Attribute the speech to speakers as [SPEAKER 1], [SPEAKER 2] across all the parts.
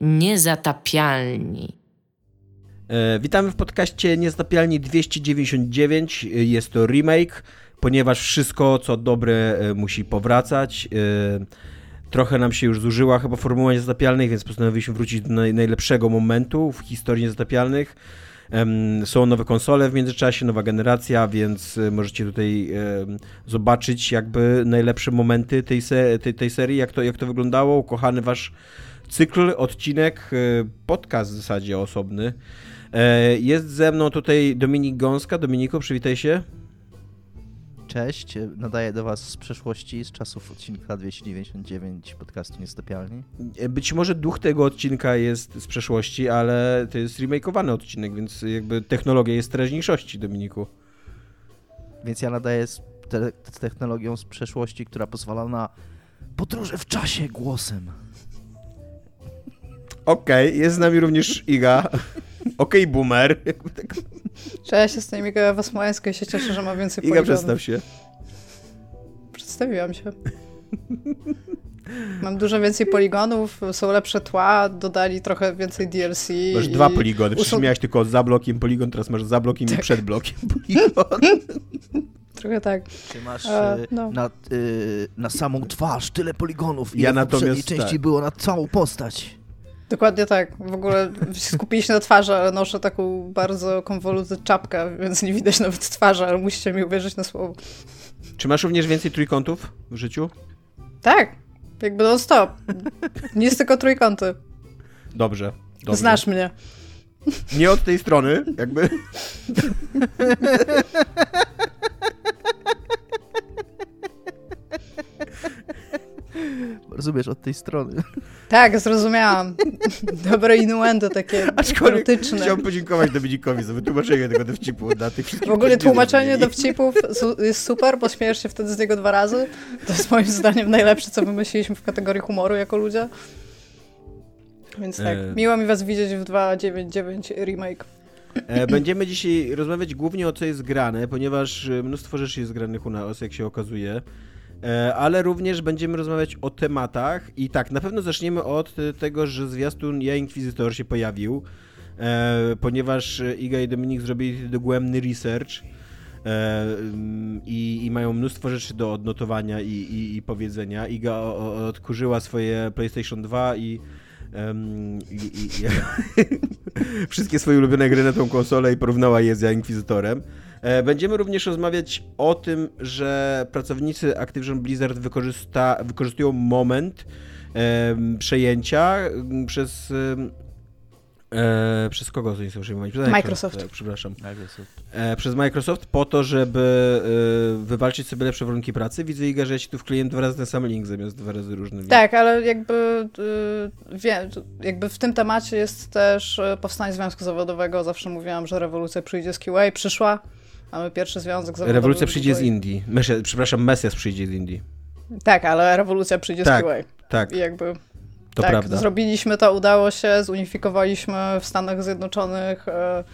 [SPEAKER 1] Niezatapialni.
[SPEAKER 2] E, witamy w podcaście Niezatapialni 299. Jest to remake, ponieważ wszystko, co dobre, e, musi powracać. E, trochę nam się już zużyła chyba formuła Niezatapialnych, więc postanowiliśmy wrócić do najlepszego momentu w historii Niezatapialnych. Są nowe konsole w międzyczasie, nowa generacja, więc możecie tutaj zobaczyć jakby najlepsze momenty tej, tej, tej serii, jak to, jak to wyglądało. Ukochany wasz cykl, odcinek, podcast w zasadzie osobny. E, jest ze mną tutaj Dominik Gąska. Dominiku, przywitaj się.
[SPEAKER 3] Cześć, nadaję do Was z przeszłości, z czasów odcinka 299 podcastu Niestapialni.
[SPEAKER 2] E, być może duch tego odcinka jest z przeszłości, ale to jest remakeowany odcinek, więc jakby technologia jest teraźniejszości, Dominiku.
[SPEAKER 3] Więc ja nadaję z, te, z technologią z przeszłości, która pozwala na podróże w czasie głosem.
[SPEAKER 2] Okej, okay, jest z nami również Iga. Okej, okay, boomer.
[SPEAKER 4] Cześć, jestem Iga Wasmańska i się cieszę, że ma więcej
[SPEAKER 2] Iga, poligonów. przedstaw się.
[SPEAKER 4] Przedstawiłam się. Mam dużo więcej poligonów, są lepsze tła, dodali trochę więcej DLC.
[SPEAKER 2] Masz dwa poligony, przecież miałeś tylko za blokiem poligon, teraz masz za blokiem tak. i przed blokiem poligon.
[SPEAKER 4] Trochę tak.
[SPEAKER 3] Ty masz e, y, no. na, y, na samą twarz tyle poligonów.
[SPEAKER 2] Ja natomiast
[SPEAKER 3] części tak. było na całą postać.
[SPEAKER 4] Dokładnie tak. W ogóle skupili się na twarzy, ale noszę taką bardzo konwolutę czapkę, więc nie widać nawet twarzy, ale musicie mi uwierzyć na słowo.
[SPEAKER 2] Czy masz również więcej trójkątów w życiu?
[SPEAKER 4] Tak. Jakby non stop. Nie jest tylko trójkąty.
[SPEAKER 2] Dobrze. dobrze.
[SPEAKER 4] Znasz mnie.
[SPEAKER 2] Nie od tej strony, jakby.
[SPEAKER 3] Rozumiesz, od tej strony.
[SPEAKER 4] Tak, zrozumiałam. Dobre innuendo takie Aczkolwiek erotyczne.
[SPEAKER 2] Chciałbym podziękować Dominikowi za wytłumaczenie tego dowcipu dla tych wszystkich.
[SPEAKER 4] W ogóle tłumaczenie dowcipów jest super, bo śmiejesz się wtedy z niego dwa razy. To jest moim zdaniem najlepsze, co wymyśliliśmy w kategorii humoru jako ludzie. Więc tak, e... miło mi was widzieć w 299 remake.
[SPEAKER 2] E, będziemy dzisiaj rozmawiać głównie o co jest grane, ponieważ mnóstwo rzeczy jest granych u nas, jak się okazuje. E, ale również będziemy rozmawiać o tematach i tak, na pewno zaczniemy od tego, że zwiastun Ja Inkwizytor się pojawił, e, ponieważ Iga i Dominik zrobili dogłębny research e, i, i, mają mnóstwo rzeczy do odnotowania i, i, i powiedzenia. Iga odkurzyła swoje PlayStation 2 i Um, i, i, i wszystkie swoje ulubione gry na tą konsolę i porównała je z Inkwizytorem. E, będziemy również rozmawiać o tym, że pracownicy Activision Blizzard wykorzysta, wykorzystują moment e, przejęcia przez E, przez kogo to nie są przejmować?
[SPEAKER 4] Przez Microsoft.
[SPEAKER 2] Tak, przepraszam. Microsoft. E, przez Microsoft po to, żeby e, wywalczyć sobie lepsze warunki pracy. Widzę, Iga, że ja ci tu wkleję dwa razy ten sam link zamiast dwa razy różny.
[SPEAKER 4] Tak, ale jakby, y, wie, jakby w tym temacie jest też e, powstanie Związku Zawodowego. Zawsze mówiłam, że rewolucja przyjdzie z QA. Przyszła. Mamy pierwszy związek zawodowy.
[SPEAKER 2] Rewolucja przyjdzie z Indii. Mesias, przepraszam, Mesjas przyjdzie z Indii.
[SPEAKER 4] Tak, ale rewolucja przyjdzie
[SPEAKER 2] tak,
[SPEAKER 4] z QA.
[SPEAKER 2] Tak.
[SPEAKER 4] I jakby
[SPEAKER 2] to
[SPEAKER 4] tak,
[SPEAKER 2] prawda.
[SPEAKER 4] Zrobiliśmy to, udało się, zunifikowaliśmy w Stanach Zjednoczonych. E,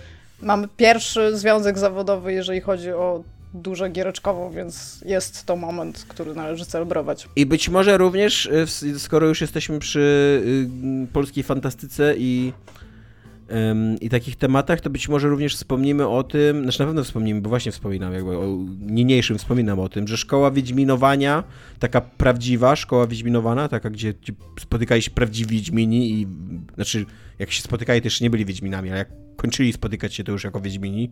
[SPEAKER 4] mamy pierwszy związek zawodowy, jeżeli chodzi o duże giereczkowo, więc jest to moment, który należy celebrować.
[SPEAKER 2] I być może również, e, skoro już jesteśmy przy y, polskiej fantastyce i i takich tematach, to być może również wspomnimy o tym, znaczy na pewno wspomnimy, bo właśnie wspominam, jakby o niniejszym wspominam o tym, że szkoła Wiedźminowania, taka prawdziwa szkoła Wiedźminowana, taka, gdzie, spotykali się prawdziwi Wiedźmini i, znaczy, jak się spotykali, to jeszcze nie byli Wiedźminami, ale jak kończyli spotykać się, to już jako Wiedźmini.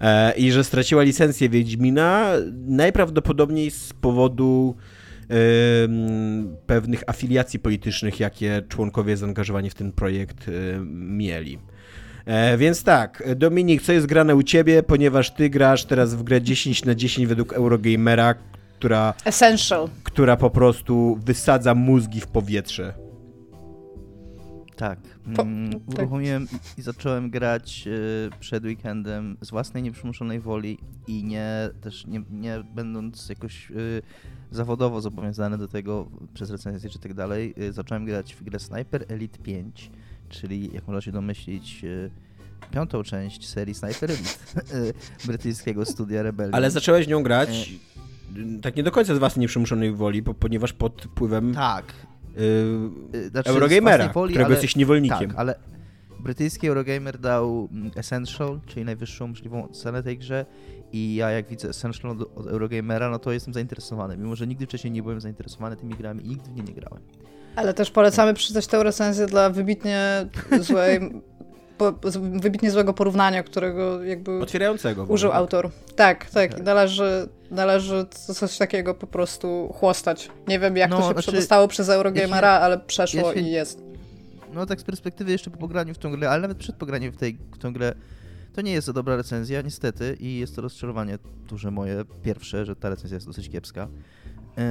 [SPEAKER 2] E, i że straciła licencję Wiedźmina najprawdopodobniej z powodu pewnych afiliacji politycznych, jakie członkowie zaangażowani w ten projekt mieli. E, więc tak, Dominik, co jest grane u ciebie, ponieważ ty grasz teraz w grę 10 na 10 według Eurogamera, która.
[SPEAKER 4] Essential.
[SPEAKER 2] Która po prostu wysadza mózgi w powietrze.
[SPEAKER 3] Tak. Po, mm, tak. uruchomiłem i zacząłem grać y, przed weekendem z własnej nieprzymuszonej woli i nie też nie, nie będąc jakoś y, zawodowo zobowiązany do tego przez recenzję czy tak dalej, y, zacząłem grać w grę Sniper Elite 5, czyli jak można się domyślić piątą część serii Sniper Elite brytyjskiego studia Rebellion.
[SPEAKER 2] Ale zacząłeś nią grać tak nie do końca z własnej nieprzymuszonej woli, bo, ponieważ pod wpływem...
[SPEAKER 3] Tak,
[SPEAKER 2] yy, znaczy, Eurogamera, woli, którego ale, jesteś niewolnikiem.
[SPEAKER 3] Tak, ale brytyjski Eurogamer dał mm, Essential, czyli najwyższą możliwą cenę tej grze i ja jak widzę Essential od, od Eurogamera, no to jestem zainteresowany, mimo że nigdy wcześniej nie byłem zainteresowany tymi grami i nigdy w nie nie grałem.
[SPEAKER 4] Ale też polecamy przeczytać tę recenzję dla wybitnie złej po, wybitnie złego porównania, którego jakby
[SPEAKER 2] Otwierającego.
[SPEAKER 4] użył autor. Tak, tak. tak. Należy, należy coś takiego po prostu chłostać. Nie wiem, jak no, to się znaczy, przedostało przez Eurogamera, jeśli, ale przeszło jeśli, i jest.
[SPEAKER 3] No tak z perspektywy jeszcze po pograniu w tą grę, ale nawet przed pograniem w, tej, w tą grę, to nie jest dobra recenzja, niestety, i jest to rozczarowanie duże moje, pierwsze, że ta recenzja jest dosyć kiepska. Yy,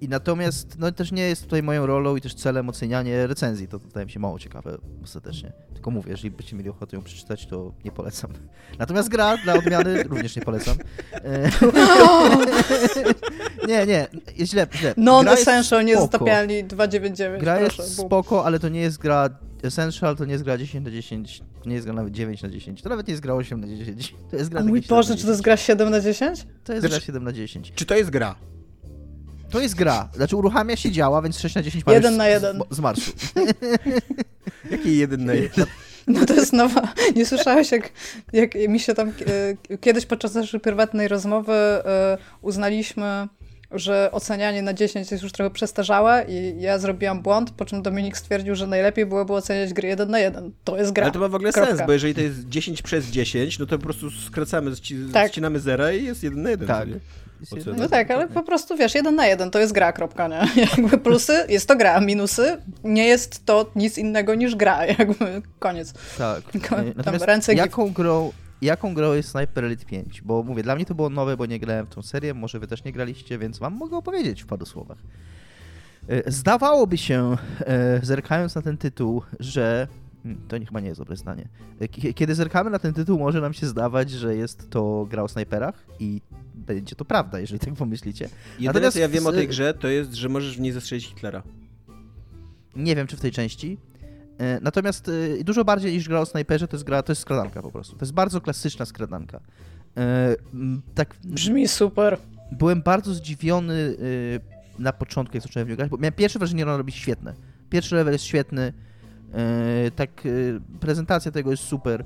[SPEAKER 3] i natomiast no, też nie jest tutaj moją rolą i też celem ocenianie recenzji. To wydaje mi się mało ciekawe ostatecznie. Tylko mówię, jeżeli byście mieli ochotę ją przeczytać, to nie polecam. Natomiast gra dla odmiany również nie polecam. E, nie, nie, jest źle, źle.
[SPEAKER 4] Non-essential, nie zatapialni 299.
[SPEAKER 3] Gra
[SPEAKER 4] proszę,
[SPEAKER 3] jest spoko, ale to nie jest gra essential, to nie jest gra 10 na 10, to nie jest gra nawet 9 na 10, to nawet nie jest gra 8 na 10. To jest gra
[SPEAKER 4] A mój Boże, czy to jest gra 7 na 10?
[SPEAKER 3] To jest gra 7 na 10.
[SPEAKER 2] Czy to jest gra?
[SPEAKER 3] To jest gra. Znaczy uruchamia się działa, więc 6 na 10
[SPEAKER 4] Jeden na jeden.
[SPEAKER 3] Z, z marszu.
[SPEAKER 2] Jaki jeden na jeden?
[SPEAKER 4] No to jest nowa. Nie słyszałeś, jak, jak mi się tam e, kiedyś podczas naszej prywatnej rozmowy e, uznaliśmy, że ocenianie na 10 jest już trochę przestarzałe i ja zrobiłam błąd, po czym Dominik stwierdził, że najlepiej byłoby oceniać gry 1 na 1. To jest gra.
[SPEAKER 2] Ale to ma w ogóle Kropka. sens, bo jeżeli to jest 10 przez 10, no to po prostu skracamy, tak. ścinamy zera i jest 1 na 1.
[SPEAKER 3] Tak.
[SPEAKER 4] No tak, ale po prostu wiesz, jeden na jeden to jest gra, kropka, nie? Jakby plusy, jest to gra, minusy, nie jest to nic innego niż gra, jakby koniec.
[SPEAKER 3] Tak. Tam ręce jaką grą, jaką grą jest Sniper Elite 5? Bo mówię, dla mnie to było nowe, bo nie grałem w tą serię, może wy też nie graliście, więc wam mogę opowiedzieć w paru słowach. E, zdawałoby się, e, zerkając na ten tytuł, że hmm, to chyba nie jest dobre zdanie. E, kiedy zerkamy na ten tytuł, może nam się zdawać, że jest to gra o snajperach i będzie to prawda, jeżeli tak pomyślicie.
[SPEAKER 2] Jedyne, Natomiast co ja wiem o tej grze, to jest, że możesz w niej zastrzelić Hitlera.
[SPEAKER 3] Nie wiem, czy w tej części. E, natomiast e, dużo bardziej niż gra o snajperze, to jest gra, to jest skradanka po prostu. To jest bardzo klasyczna skradanka. E,
[SPEAKER 4] tak. Brzmi super.
[SPEAKER 3] Byłem bardzo zdziwiony na początku, jak zacząłem w nią grać, bo miałem pierwsze wrażenie, że ona robi świetne. Pierwszy level jest świetny, tak prezentacja tego jest super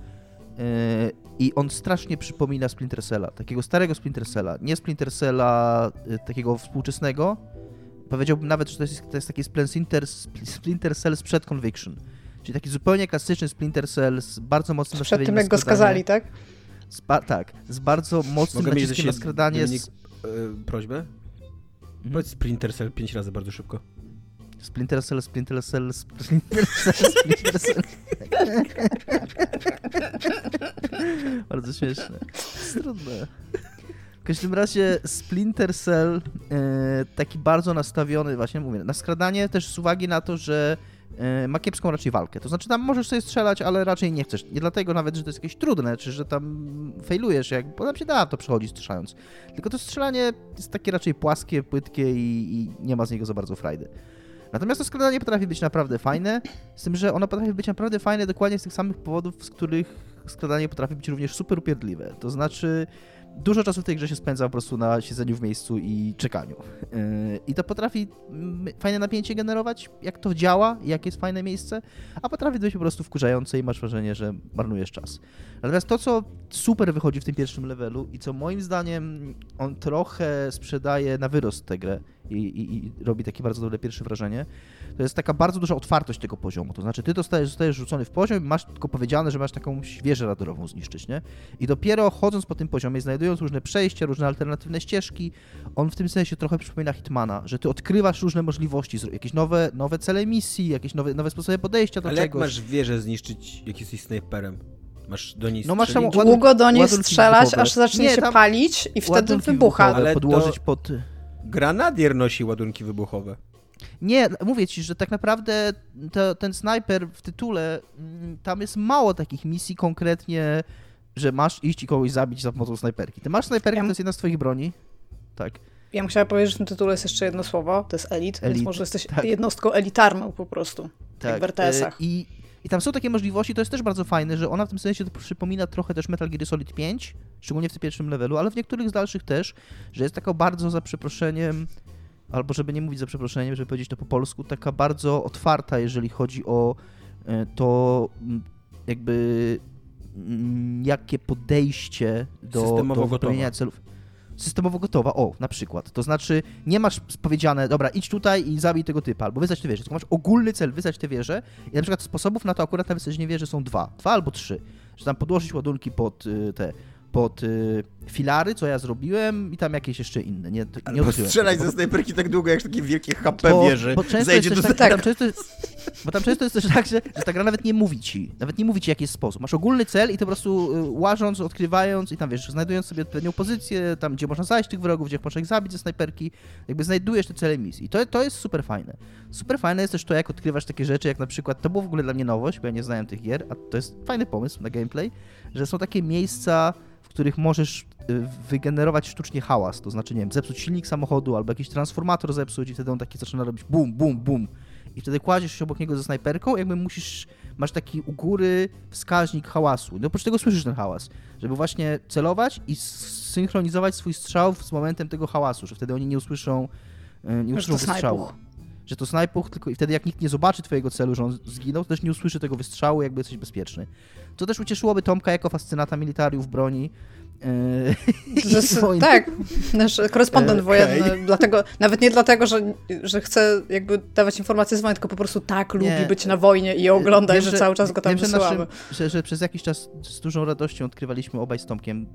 [SPEAKER 3] i on strasznie przypomina Splinter Cella, takiego starego Splinter Cella, nie Splinter Cella takiego współczesnego, powiedziałbym nawet, że to jest, to jest taki Splinter, Splinter Cell sprzed Conviction. Czyli taki zupełnie klasyczny Splinter Cell z bardzo mocnym
[SPEAKER 4] Przed tym, jak go skazali, tak?
[SPEAKER 3] Z tak, z bardzo mocnym Mogę naciskiem na skradanie. Dominik, z...
[SPEAKER 2] yy, prośbę? Mhm. Powiedz Splinter Cell pięć razy bardzo szybko.
[SPEAKER 3] Splinter Cell, Splinter Cell, Splinter Cell, Splinter Cell. bardzo śmieszne. Trudne każdym razie Splinter Cell e, taki bardzo nastawiony, właśnie mówię, na skradanie też z uwagi na to, że ma kiepską raczej walkę. To znaczy tam możesz sobie strzelać, ale raczej nie chcesz. Nie dlatego nawet, że to jest jakieś trudne, czy że tam failujesz, jak, bo tam się da to przechodzić strzelając. Tylko to strzelanie jest takie raczej płaskie, płytkie i, i nie ma z niego za bardzo frajdy. Natomiast to skradanie potrafi być naprawdę fajne, z tym, że ono potrafi być naprawdę fajne dokładnie z tych samych powodów, z których skradanie potrafi być również super upierdliwe. To znaczy, dużo czasu w tej grze się spędza po prostu na siedzeniu w miejscu i czekaniu. Yy, I to potrafi fajne napięcie generować, jak to działa, jakie jest fajne miejsce, a potrafi być po prostu wkurzające i masz wrażenie, że marnujesz czas. Natomiast to, co super wychodzi w tym pierwszym levelu i co moim zdaniem on trochę sprzedaje na wyrost tę grę i, i, i robi takie bardzo dobre pierwsze wrażenie, to jest taka bardzo duża otwartość tego poziomu. To znaczy, ty dostajesz, zostajesz rzucony w poziom i masz tylko powiedziane, że masz taką wieżę radarową zniszczyć, nie? I dopiero chodząc po tym poziomie, znajdując różne przejścia, różne alternatywne ścieżki, on w tym sensie trochę przypomina Hitmana, że ty odkrywasz różne możliwości, jakieś nowe, nowe cele misji, jakieś nowe, nowe sposoby podejścia do
[SPEAKER 2] Ale
[SPEAKER 3] czegoś.
[SPEAKER 2] jak masz wieżę zniszczyć, jak jesteś snajperem? Masz do niej
[SPEAKER 4] no masz tam długo do niej strzelać, aż zacznie nie, się palić i wtedy wybucha.
[SPEAKER 3] Ale podłożyć pod...
[SPEAKER 2] Granadier nosi ładunki wybuchowe.
[SPEAKER 3] Nie, mówię ci, że tak naprawdę to, ten snajper w tytule, mm, tam jest mało takich misji konkretnie, że masz iść i kogoś zabić za pomocą snajperki. Ty masz snajperkę, ja... to jest jedna z twoich broni. Tak.
[SPEAKER 4] Ja bym chciała powiedzieć, że w tym tytule jest jeszcze jedno słowo, to jest elit, elit więc może jesteś tak. jednostką elitarną po prostu, tak. jak w RTS-ach.
[SPEAKER 3] E, I, I tam są takie możliwości, to jest też bardzo fajne, że ona w tym sensie to przypomina trochę też Metal Gear Solid 5, szczególnie w tym pierwszym levelu, ale w niektórych z dalszych też, że jest taka bardzo, za przeproszeniem, albo żeby nie mówić za przeproszeniem, żeby powiedzieć to po polsku, taka bardzo otwarta, jeżeli chodzi o e, to jakby jakie podejście do, do wypełnienia celów systemowo gotowa. O, na przykład. To znaczy, nie masz powiedziane, dobra, idź tutaj i zabij tego typa, albo wysadź tę wieżę, tylko masz ogólny cel, wysadź tę wieżę i na przykład sposobów na to akurat na wysadzenie wieży są dwa. Dwa albo trzy. Że tam podłożyć ładunki pod y, te pod y, filary, co ja zrobiłem i tam jakieś jeszcze inne. Nie,
[SPEAKER 2] nie Albo strzelać ze snajperki tak długo, jak takie wielkie HP bo, wieży bo często zejdzie
[SPEAKER 3] do...
[SPEAKER 2] Tak,
[SPEAKER 3] tam często jest, bo tam często jest też tak, że, że ta gra nawet nie mówi ci, nawet nie mówi ci, jaki jest sposób. Masz ogólny cel i to po prostu y, łażąc, odkrywając i tam, wiesz, znajdując sobie odpowiednią pozycję, tam, gdzie można zajść tych wrogów, gdzie można ich zabić ze snajperki, jakby znajdujesz te cele misji. I to, to jest super fajne. Super fajne jest też to, jak odkrywasz takie rzeczy, jak na przykład, to było w ogóle dla mnie nowość, bo ja nie znałem tych gier, a to jest fajny pomysł na gameplay, że są takie miejsca, w których możesz y, wygenerować sztucznie hałas, to znaczy, nie wiem, zepsuć silnik samochodu albo jakiś transformator zepsuć i wtedy on taki zaczyna robić bum, bum, bum. I wtedy kładziesz się obok niego ze snajperką, jakby musisz, masz taki u góry wskaźnik hałasu. No oprócz tego słyszysz ten hałas, żeby właśnie celować i synchronizować swój strzał z momentem tego hałasu, że wtedy oni nie usłyszą, y, nie usłyszą wystrzału. Że to snajpuch, tylko i wtedy jak nikt nie zobaczy twojego celu, że on zginął, to też nie usłyszy tego wystrzału, jakby jesteś bezpieczny. To też ucieszyłoby Tomka jako fascynata militariów broni.
[SPEAKER 4] Yy, tak, nasz korespondent okay. wojenny, dlatego, nawet nie dlatego, że, że chce jakby dawać informacje z wojny, tylko po prostu tak lubi nie. być na wojnie i oglądać, Wiesz, że, że, cały czas go tam wiem, wysyłamy.
[SPEAKER 3] Że, że, że, przez jakiś czas z dużą radością odkrywaliśmy obaj z Tomkiem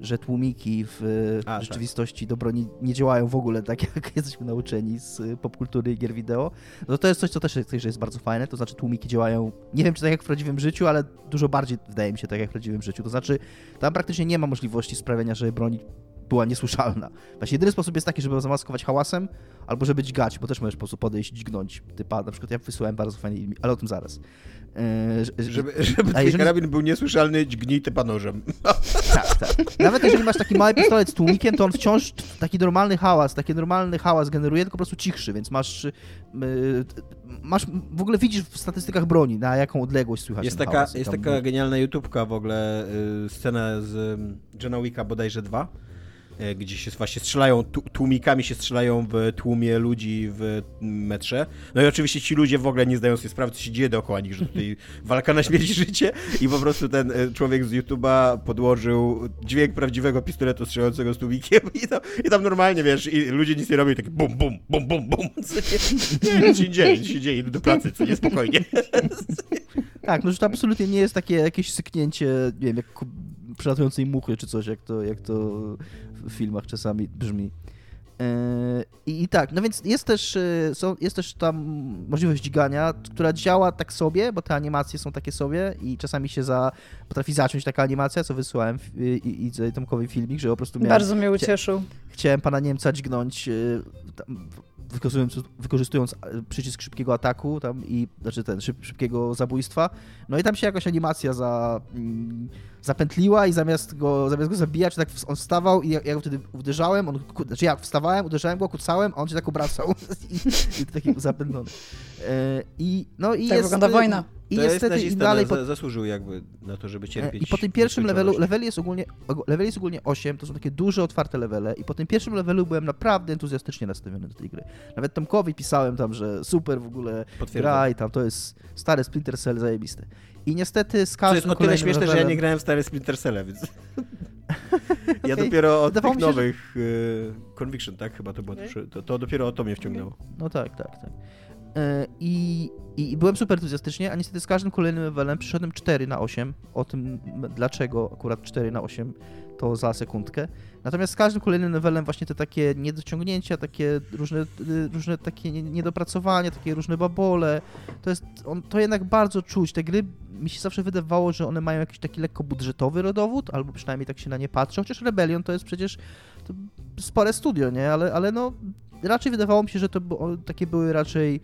[SPEAKER 3] że tłumiki w A, tak. rzeczywistości tak. do broni nie działają w ogóle tak, jak jesteśmy nauczeni z popkultury i gier wideo, no to jest coś, co też jest, jest bardzo fajne, to znaczy tłumiki działają, nie wiem czy tak jak w prawdziwym życiu, ale dużo bardziej wydaje mi się tak jak w prawdziwym życiu, to znaczy tam praktycznie nie ma możliwości sprawienia, że broń była niesłyszalna. Właśnie jedyny sposób jest taki, żeby ją zamaskować hałasem, albo żeby dźgać, bo też możesz po prostu podejść i dźgnąć typa. Na przykład ja wysłałem bardzo fajny ale o tym zaraz.
[SPEAKER 2] Yy, żeby żeby ten jeżeli... karabin był niesłyszalny, dźgnij typa nożem.
[SPEAKER 3] Tak, tak. Nawet jeżeli masz taki mały pistolet z tłumikiem, to on wciąż taki normalny hałas, taki normalny hałas generuje, tylko po prostu cichszy, więc masz yy, masz, w ogóle widzisz w statystykach broni, na jaką odległość słychać
[SPEAKER 2] Jest taka, jest taka genialna YouTubka w ogóle, yy, scena z Johna Wicka bodajże 2, E, gdzie się właśnie strzelają, tłumikami się strzelają w tłumie ludzi w metrze. No i oczywiście ci ludzie w ogóle nie zdają sobie sprawy, co się dzieje dookoła nich, że tutaj walka na śmierć i życie i po prostu ten e, człowiek z YouTube'a podłożył dźwięk prawdziwego pistoletu strzelającego z tłumikiem i tam, i tam normalnie, wiesz, i ludzie nic nie robią i tak bum, bum, bum, bum, bum. Nie, nic się dzieje, nic się dzieje, idę do pracy, co niespokojnie.
[SPEAKER 3] Tak, no że to absolutnie nie jest takie jakieś syknięcie, nie wiem, jak przelatującej muchy czy coś, jak to, jak to w filmach czasami brzmi. E, I, I, tak, no więc jest też, e, są, jest też tam możliwość dźgania, która działa tak sobie, bo te animacje są takie sobie i czasami się za, potrafi zacząć taka animacja, co wysłałem i, i, i Tomkowy filmik, że po prostu miałem...
[SPEAKER 4] Bardzo mnie ucieszył.
[SPEAKER 3] Chciałem pana Niemca dźgnąć e, tam, wykorzystując, wykorzystując przycisk szybkiego ataku tam i, znaczy ten, szyb, szybkiego zabójstwa. No i tam się jakoś animacja za, mm, zapętliła i zamiast go, zamiast go zabijać, tak on wstawał i ja, ja go wtedy uderzałem, on, znaczy ja wstawałem, uderzałem go, kucałem, a on się tak obracał i, i taki zapętlony. E, I, no, i
[SPEAKER 4] tak jest, wygląda wojna.
[SPEAKER 2] I to niestety i dalej po... zasłużył jakby na to, żeby cierpieć.
[SPEAKER 3] I po tym pierwszym levelu, level jest, ogólnie, level jest ogólnie 8, to są takie duże, otwarte levele i po tym pierwszym levelu byłem naprawdę entuzjastycznie nastawiony do tej gry. Nawet Tomkowi pisałem tam, że super w ogóle gra i tam to jest stare Splinter Cell zajebiste. I niestety z każdym
[SPEAKER 2] To jest o tyle śmieszne, levelem... że ja nie grałem w stare Splinter Cell, więc... ja okay. dopiero od tych nowych że... Conviction, tak? Chyba to było. Okay. To, to dopiero o to mnie wciągnęło.
[SPEAKER 3] No tak, tak, tak. E, I, i, byłem super entuzjastycznie, a niestety z każdym kolejnym levelem przyszedłem 4 na 8. O tym, dlaczego akurat 4 na 8, to za sekundkę. Natomiast z każdym kolejnym levelem właśnie te takie niedociągnięcia, takie różne, różne takie niedopracowania, takie różne babole, to jest, on, to jednak bardzo czuć. Te gry mi się zawsze wydawało, że one mają jakiś taki lekko budżetowy rodowód, albo przynajmniej tak się na nie patrzę, chociaż Rebellion to jest przecież to spore studio, nie? Ale, ale no raczej wydawało mi się, że to takie były raczej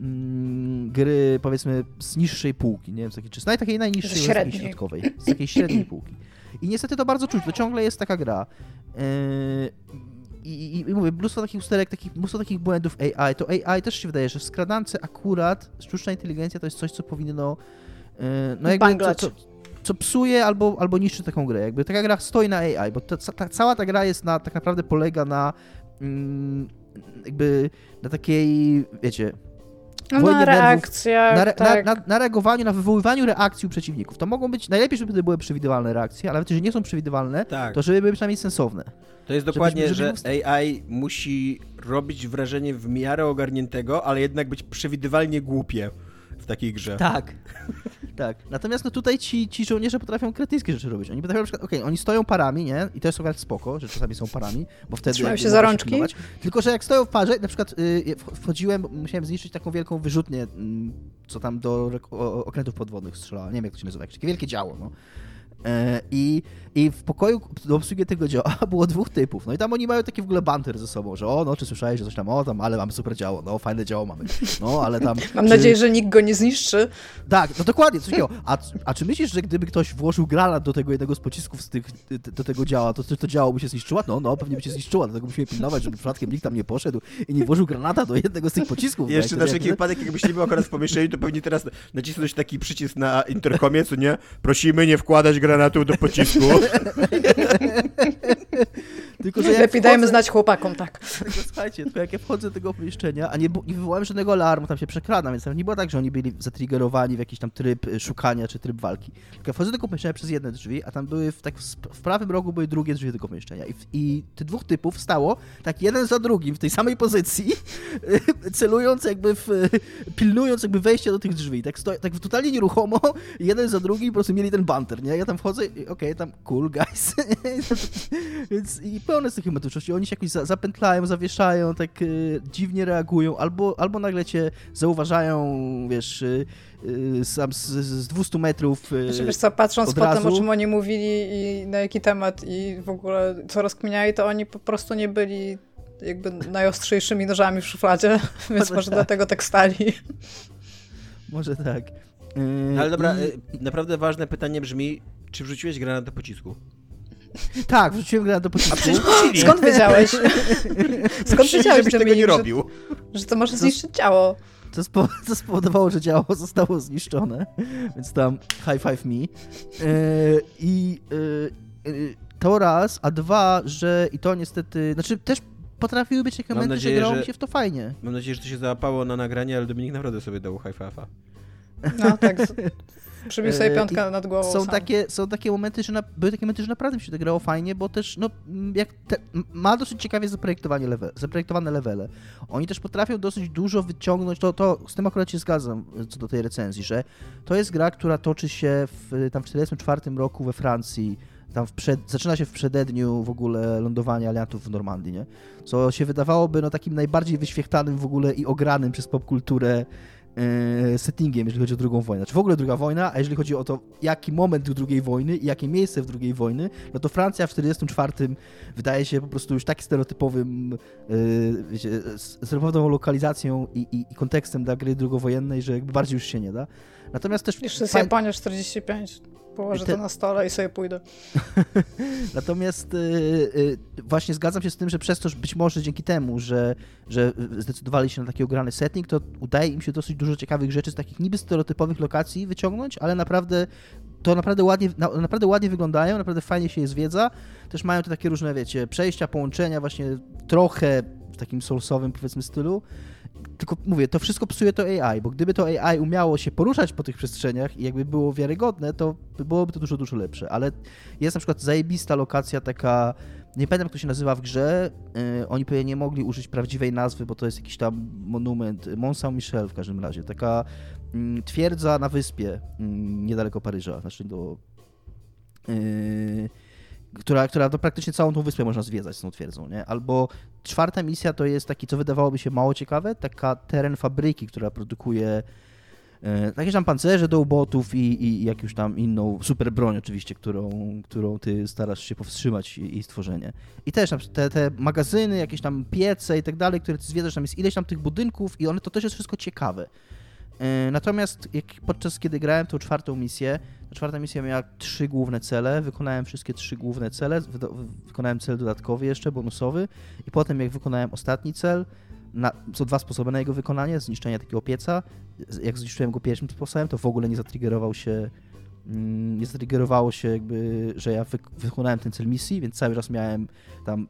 [SPEAKER 3] mm, gry powiedzmy z niższej półki, nie wiem, z takiej, czy z takiej najniższej, z takiej środkowej, z takiej średniej półki. I niestety to bardzo czuć, to ciągle jest taka gra. Yy, i, i, mówię, mnóstwo takich usterek, takich, mnóstwo takich błędów AI, to AI też się wydaje, że w skradance akurat sztuczna inteligencja to jest coś, co powinno yy, no jakby, co, co, co, psuje albo, albo niszczy taką grę. Jakby taka gra stoi na AI, bo ta, ta, cała ta gra jest na, tak naprawdę polega na mm, jakby na takiej, wiecie,
[SPEAKER 4] no, na reakcjach,
[SPEAKER 3] na,
[SPEAKER 4] re, tak.
[SPEAKER 3] na, na, na, reagowaniu, na wywoływaniu reakcji u przeciwników. To mogą być, najlepiej, żeby były przewidywalne reakcje, ale nawet jeżeli nie są przewidywalne, tak. to żeby były przynajmniej sensowne.
[SPEAKER 2] To jest dokładnie, że AI musi robić wrażenie w miarę ogarniętego, ale jednak być przewidywalnie głupie takiej grze.
[SPEAKER 3] Tak. tak. Natomiast no tutaj ci, ci żołnierze potrafią kretyńskie rzeczy robić. Oni potrafią na przykład, okej, okay, oni stoją parami, nie? I to jest akurat spoko, że czasami są parami, bo wtedy...
[SPEAKER 4] Trzymają się za rączki. Się
[SPEAKER 3] Tylko, że jak stoją w parze, na przykład y, wchodziłem, musiałem zniszczyć taką wielką wyrzutnię, y, co tam do okrętów podwodnych strzelała. Nie wiem, jak to się nazywa. Takie wielkie działo, no. E, I, I w pokoju do obsługi tego działa było dwóch typów. No i tam oni mają taki w ogóle banter ze sobą, że o, no czy słyszałeś, że coś tam, o tam, ale mamy super działo, no fajne działo mamy. No, ale tam...
[SPEAKER 4] Mam czy... nadzieję, że nikt go nie zniszczy.
[SPEAKER 3] Tak, no dokładnie, coś takiego. A, a czy myślisz, że gdyby ktoś włożył granat do tego jednego z pocisków z tych, do tego działa, to to działo by się zniszczyło? No, no, pewnie by się zniszczyło, dlatego musimy pilnować, żeby przypadkiem nikt tam nie poszedł i nie włożył granata do jednego z tych pocisków.
[SPEAKER 2] Jeszcze na wszelki wypadek, jakbyś nie był akurat w pomieszczeniu, to pewnie teraz nacisnąć taki przycisk na interkomie, co nie? Prosimy nie wkładać granatu do pocisku.
[SPEAKER 4] Tylko, że Lepiej wchodzę... dajemy znać chłopakom, tak.
[SPEAKER 3] Tylko, słuchajcie, tylko jak ja wchodzę do tego pomieszczenia, a nie, nie wywołałem żadnego alarmu, tam się przekradam, więc tam nie było tak, że oni byli zatriggerowani w jakiś tam tryb y, szukania czy tryb walki. Tylko ja wchodzę do tego pomieszczenia przez jedne drzwi, a tam były w, tak w prawym rogu były drugie drzwi tego pomieszczenia. I, I tych dwóch typów stało tak jeden za drugim w tej samej pozycji, celując jakby w, pilnując jakby wejścia do tych drzwi. Tak, sto, tak totalnie nieruchomo, jeden za drugim po prostu mieli ten banter, nie? Ja tam wchodzę i okej, okay, tam cool guys. Więc i pełne z tych umiejętnością. Oni się jakoś za, zapętlają, zawieszają, tak y, dziwnie reagują, albo, albo nagle cię zauważają, wiesz, y, y, sam z, z 200 metrów. Y,
[SPEAKER 4] znaczy, wiesz co, patrząc po tym, o czym oni mówili i na jaki temat i w ogóle co rozkminiali, to oni po prostu nie byli jakby najostrzejszymi nożami w szufladzie, więc może, może tak. dlatego tak stali.
[SPEAKER 3] Może tak.
[SPEAKER 2] No ale dobra, I... naprawdę ważne pytanie brzmi, czy wrzuciłeś granat do pocisku?
[SPEAKER 3] Tak, wrzuciłem granat do pocisku.
[SPEAKER 4] Skąd wiedziałeś? Skąd wiedziałeś,
[SPEAKER 2] że tego nie robił?
[SPEAKER 4] Że, że to może zniszczyć ciało.
[SPEAKER 3] To, spo, to spowodowało, że ciało zostało zniszczone, więc tam high five me. Yy, I yy, to raz, a dwa, że i to niestety, znaczy też potrafiły być takie momenty, nadzieję, że grało że, mi się w to fajnie.
[SPEAKER 2] Mam nadzieję, że to się załapało na nagranie, ale Dominik naprawdę sobie dał high five'a.
[SPEAKER 4] No tak, Przybił sobie e, piątkę I nad głową.
[SPEAKER 3] Są takie, są takie momenty, że na, były takie momenty, że naprawdę mi się to grało fajnie, bo też no, jak te, ma dosyć ciekawie zaprojektowanie level, zaprojektowane levele. Oni też potrafią dosyć dużo wyciągnąć, to, to z tym akurat się zgadzam e, co do tej recenzji, że to jest gra, która toczy się w, tam w 1944 roku we Francji, tam przed, zaczyna się w przededniu w ogóle lądowania aliantów w Normandii, nie? Co się wydawałoby no takim najbardziej wyświechtanym w ogóle i ogranym przez popkulturę E, settingiem, jeżeli chodzi o drugą wojnę. Czy w ogóle druga wojna, a jeżeli chodzi o to, jaki moment drugiej wojny i jakie miejsce w drugiej wojny, no to Francja w 1944 wydaje się po prostu już tak stereotypowym, yy, wiecie, stereotypową lokalizacją i, i, i, kontekstem dla gry drugowojennej, że jakby bardziej już się nie da. Natomiast też...
[SPEAKER 4] Jeszcze jest Japonia 45. Położę te... to na stole i sobie pójdę.
[SPEAKER 3] Natomiast y, y, właśnie zgadzam się z tym, że przez to, że być może dzięki temu, że, że zdecydowali się na taki ograny setting, to udaje im się dosyć dużo ciekawych rzeczy z takich niby stereotypowych lokacji wyciągnąć, ale naprawdę to naprawdę ładnie, naprawdę ładnie wyglądają, naprawdę fajnie się je zwiedza. Też mają te takie różne, wiecie, przejścia, połączenia właśnie trochę w takim soulsowym powiedzmy stylu tylko mówię, to wszystko psuje to AI, bo gdyby to AI umiało się poruszać po tych przestrzeniach i jakby było wiarygodne, to byłoby to dużo, dużo lepsze. Ale jest na przykład zajebista lokacja taka, nie pamiętam jak to się nazywa w grze, yy, oni pewnie nie mogli użyć prawdziwej nazwy, bo to jest jakiś tam monument, Mont Saint-Michel w każdym razie, taka yy, twierdza na wyspie yy, niedaleko Paryża, znaczy do... Yy, która, która to praktycznie całą tą wyspę można zwiedzać z tą twierdzą, nie? Albo czwarta misja to jest taki, co wydawałoby się mało ciekawe, taka teren fabryki, która produkuje e, jakieś tam pancerze do ubotów i, i jakąś tam inną super broń oczywiście, którą, którą ty starasz się powstrzymać jej stworzenie. I też te, te magazyny, jakieś tam piece i tak dalej, które ty zwiedzasz, tam jest ileś tam tych budynków i one to też jest wszystko ciekawe. E, natomiast podczas kiedy grałem tą czwartą misję, ta czwarta misja miała trzy główne cele, wykonałem wszystkie trzy główne cele, wykonałem cel dodatkowy jeszcze, bonusowy i potem jak wykonałem ostatni cel, na, są dwa sposoby na jego wykonanie, zniszczenie takiego pieca, jak zniszczyłem go pierwszym sposobem, to w ogóle nie zatriggerował się mm, nie zatriggerowało się jakby, że ja wykonałem ten cel misji, więc cały czas miałem tam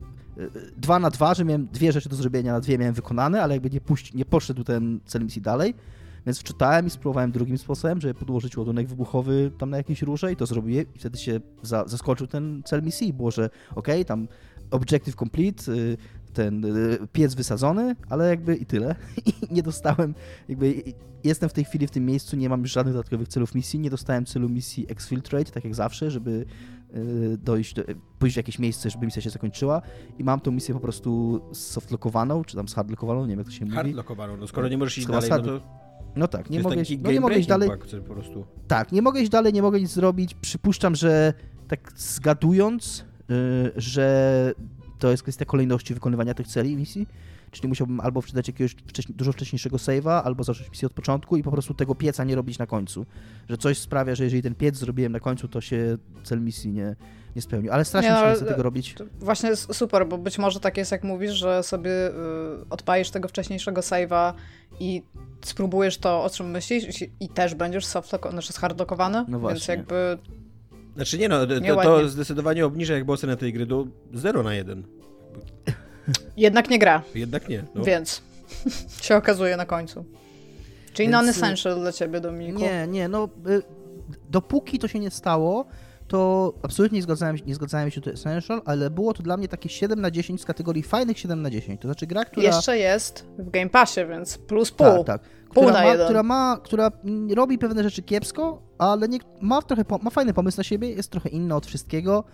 [SPEAKER 3] dwa na dwa, że miałem dwie rzeczy do zrobienia, na dwie miałem wykonane, ale jakby nie, puści, nie poszedł ten cel misji dalej. Więc wczytałem i spróbowałem drugim sposobem, żeby podłożyć ładunek wybuchowy tam na jakieś róże i to zrobiłem i wtedy się za, zaskoczył ten cel misji. Było, że okej, okay, tam objective complete, y, ten y, piec wysadzony, ale jakby i tyle. I nie dostałem, jakby jestem w tej chwili w tym miejscu, nie mam żadnych dodatkowych celów misji, nie dostałem celu misji exfiltrate, tak jak zawsze, żeby y, dojść, do, pójść w jakieś miejsce, żeby misja się zakończyła i mam tą misję po prostu softlockowaną, czy tam z hardlockowaną, nie wiem jak to się mówi.
[SPEAKER 2] Hardlockowaną, no skoro nie możesz iść dalej, no to...
[SPEAKER 3] No tak, nie mogę, iść, no nie mogę iść dalej.
[SPEAKER 2] po prostu.
[SPEAKER 3] Tak, nie mogę iść dalej, nie mogę nic zrobić. Przypuszczam, że tak zgadując, yy, że to jest kwestia kolejności wykonywania tych celi misji, czyli musiałbym albo wczytać jakiegoś wcześniej, dużo wcześniejszego save'a, albo zacząć misję od początku i po prostu tego pieca nie robić na końcu. Że coś sprawia, że jeżeli ten piec zrobiłem na końcu, to się cel misji nie, nie spełnił. Ale strasznie nie, no, chcę tego robić.
[SPEAKER 4] Właśnie jest super, bo być może tak jest, jak mówisz, że sobie y, odpalisz tego wcześniejszego save'a i spróbujesz to, o czym myślisz i, i też będziesz soft znaczy hardlockowany, no więc jakby
[SPEAKER 2] znaczy nie no, to, to zdecydowanie obniża jakby ocenę tej gry do 0 na 1.
[SPEAKER 4] Jednak nie gra.
[SPEAKER 2] Jednak nie. No.
[SPEAKER 4] Więc się okazuje na końcu. Czyli Więc... non-essential dla ciebie, Dominiku.
[SPEAKER 3] Nie, nie, no y, dopóki to się nie stało, to absolutnie nie zgadzałem, nie zgadzałem się to Essential, ale było to dla mnie takie 7 na 10 z kategorii fajnych 7 na 10. To znaczy gra, która...
[SPEAKER 4] Jeszcze jest w Game Passie, więc plus pół.
[SPEAKER 3] Tak, tak. Pół która, na ma, jeden. która ma, która robi pewne rzeczy kiepsko, ale nie, ma trochę, ma fajny pomysł na siebie, jest trochę inna od wszystkiego.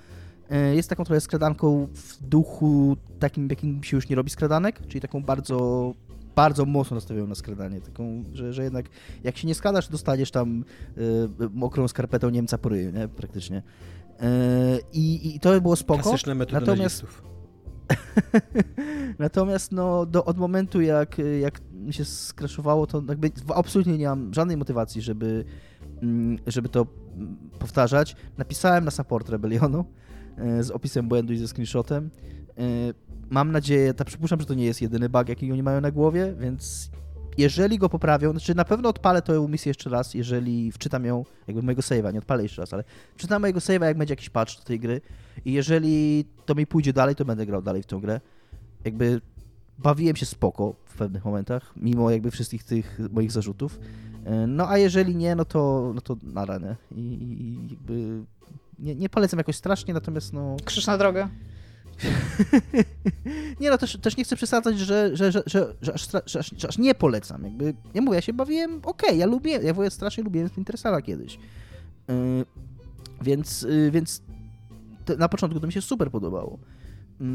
[SPEAKER 3] E, jest taką trochę skradanką w duchu takim, jakim się już nie robi skradanek, czyli taką bardzo bardzo mocno nastawioną na skradanie, taką, że, że jednak jak się nie skradasz, dostaniesz tam y, mokrą skarpetą Niemca po ryju, nie? praktycznie. Y, i, I to było spoko.
[SPEAKER 2] Klasyczne metody Natomiast...
[SPEAKER 3] Natomiast no, do, od momentu, jak, jak mi się skraszowało, to jakby absolutnie nie mam żadnej motywacji, żeby, mm, żeby to mm, powtarzać. Napisałem na support Rebellionu z opisem błędu i ze screenshotem mam nadzieję, ta przypuszczam, że to nie jest jedyny bug, jaki oni mają na głowie, więc jeżeli go poprawią, znaczy na pewno odpalę tę misję jeszcze raz, jeżeli wczytam ją, jakby mojego save'a, nie odpalę jeszcze raz, ale wczytam mojego save'a, jak będzie jakiś patch do tej gry i jeżeli to mi pójdzie dalej, to będę grał dalej w tę grę. Jakby bawiłem się spoko w pewnych momentach, mimo jakby wszystkich tych moich zarzutów. E, no a jeżeli nie, no to, no to na ranę. I, i jakby nie, nie polecam jakoś strasznie, natomiast no...
[SPEAKER 4] Krzyż na drogę.
[SPEAKER 3] nie no, też, też nie chcę przesadzać, że, że, że, że, że, aż, że, aż, nie polecam. Jakby, ja mówię, ja się bawiłem, okej, ja lubię, ja mówię, strasznie lubiłem Splinter kiedyś. Yy, więc, yy, więc na początku to mi się super podobało. Yy,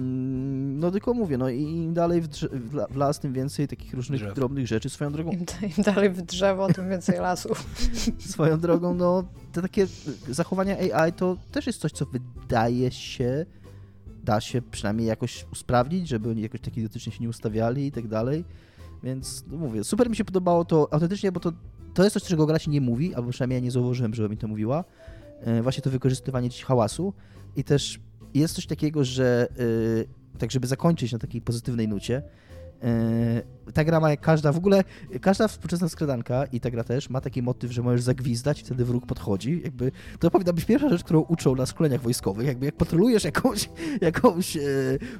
[SPEAKER 3] no tylko mówię, no i im dalej w, drze- w, las, tym więcej takich różnych Drzew. drobnych rzeczy. Swoją drogą...
[SPEAKER 4] Im, Im, dalej w drzewo, tym więcej lasów.
[SPEAKER 3] Swoją drogą, no te takie zachowania AI to też jest coś, co wydaje się da się przynajmniej jakoś usprawnić, żeby oni jakoś tak idiotycznie się nie ustawiali i tak dalej. Więc no mówię, super mi się podobało to autentycznie, bo to, to jest coś, czego gra się nie mówi, albo przynajmniej ja nie zauważyłem, żeby mi to mówiła. E, właśnie to wykorzystywanie dziś hałasu i też jest coś takiego, że e, tak żeby zakończyć na takiej pozytywnej nucie, E, ta gra ma jak każda, w ogóle każda współczesna skradanka i ta gra też ma taki motyw, że możesz zagwizdać i wtedy wróg podchodzi. Jakby to powinna być pierwsza rzecz, którą uczą na szkoleniach wojskowych. Jakby jak patrolujesz jakąś, jakąś e,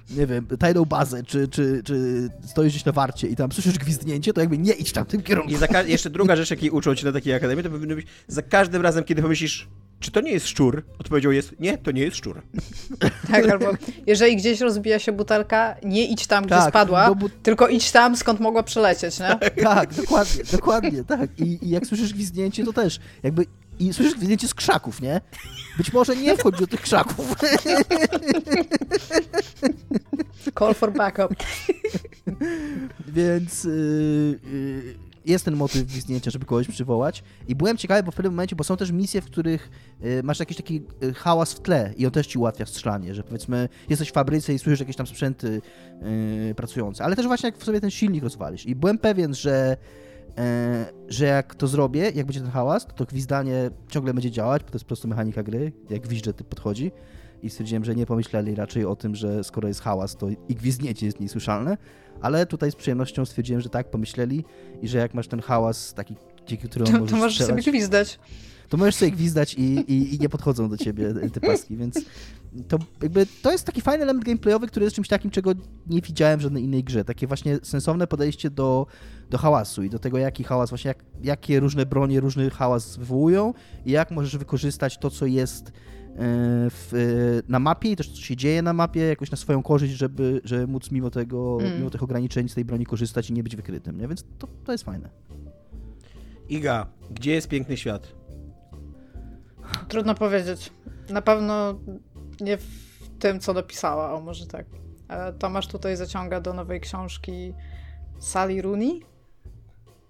[SPEAKER 3] nie wiem, tajną bazę, czy, czy, czy stoisz gdzieś na warcie i tam słyszysz gwizdnięcie, to jakby nie idź tam tym kierunku.
[SPEAKER 2] I jeszcze druga rzecz, jakiej uczą cię na takiej akademii, to powinno być za każdym razem, kiedy pomyślisz, czy to nie jest szczur? Odpowiedział jest, nie, to nie jest szczur.
[SPEAKER 4] Tak, albo jeżeli gdzieś rozbija się butelka, nie idź tam, gdzie tak, spadła, bu... tylko idź tam, skąd mogła przelecieć, nie?
[SPEAKER 3] Tak, tak dokładnie, dokładnie, tak. I, I, jak słyszysz gwizdnięcie, to też jakby i słyszysz gwizdnięcie z krzaków, nie? Być może nie wchodź do tych krzaków.
[SPEAKER 4] Call for backup.
[SPEAKER 3] Więc yy, yy jest ten motyw gwizdnięcia, żeby kogoś przywołać. I byłem ciekawy, bo w pewnym momencie, bo są też misje, w których y, masz jakiś taki y, hałas w tle i on też ci ułatwia strzelanie, że powiedzmy jesteś w fabryce i słyszysz jakieś tam sprzęty y, pracujące, ale też właśnie jak sobie ten silnik rozwalisz. I byłem pewien, że że jak to zrobię, jak będzie ten hałas, to, to gwizdanie ciągle będzie działać, bo to jest po prostu mechanika gry, jak gwizdże typ podchodzi i stwierdziłem, że nie pomyśleli raczej o tym, że skoro jest hałas, to i gwizdnięcie jest niesłyszalne, ale tutaj z przyjemnością stwierdziłem, że tak, pomyśleli i że jak masz ten hałas taki, dzięki któremu
[SPEAKER 4] to,
[SPEAKER 3] możesz
[SPEAKER 4] To możesz strzelać, sobie gwizdać.
[SPEAKER 3] To możesz sobie gwizdać i, i, i nie podchodzą do ciebie te paski, więc to jakby to jest taki fajny element gameplayowy, który jest czymś takim, czego nie widziałem w żadnej innej grze. Takie właśnie sensowne podejście do, do hałasu i do tego, jaki hałas, właśnie jak, jakie różne bronie różny hałas wywołują i jak możesz wykorzystać to, co jest w, na mapie i też co się dzieje na mapie jakoś na swoją korzyść, żeby, żeby móc mimo tego, mm. mimo tych ograniczeń z tej broni korzystać i nie być wykrytym, nie? Więc to, to jest fajne.
[SPEAKER 2] Iga, gdzie jest piękny świat?
[SPEAKER 4] Trudno powiedzieć. Na pewno nie w tym, co dopisała, o może tak. E, Tomasz tutaj zaciąga do nowej książki Sally Rooney.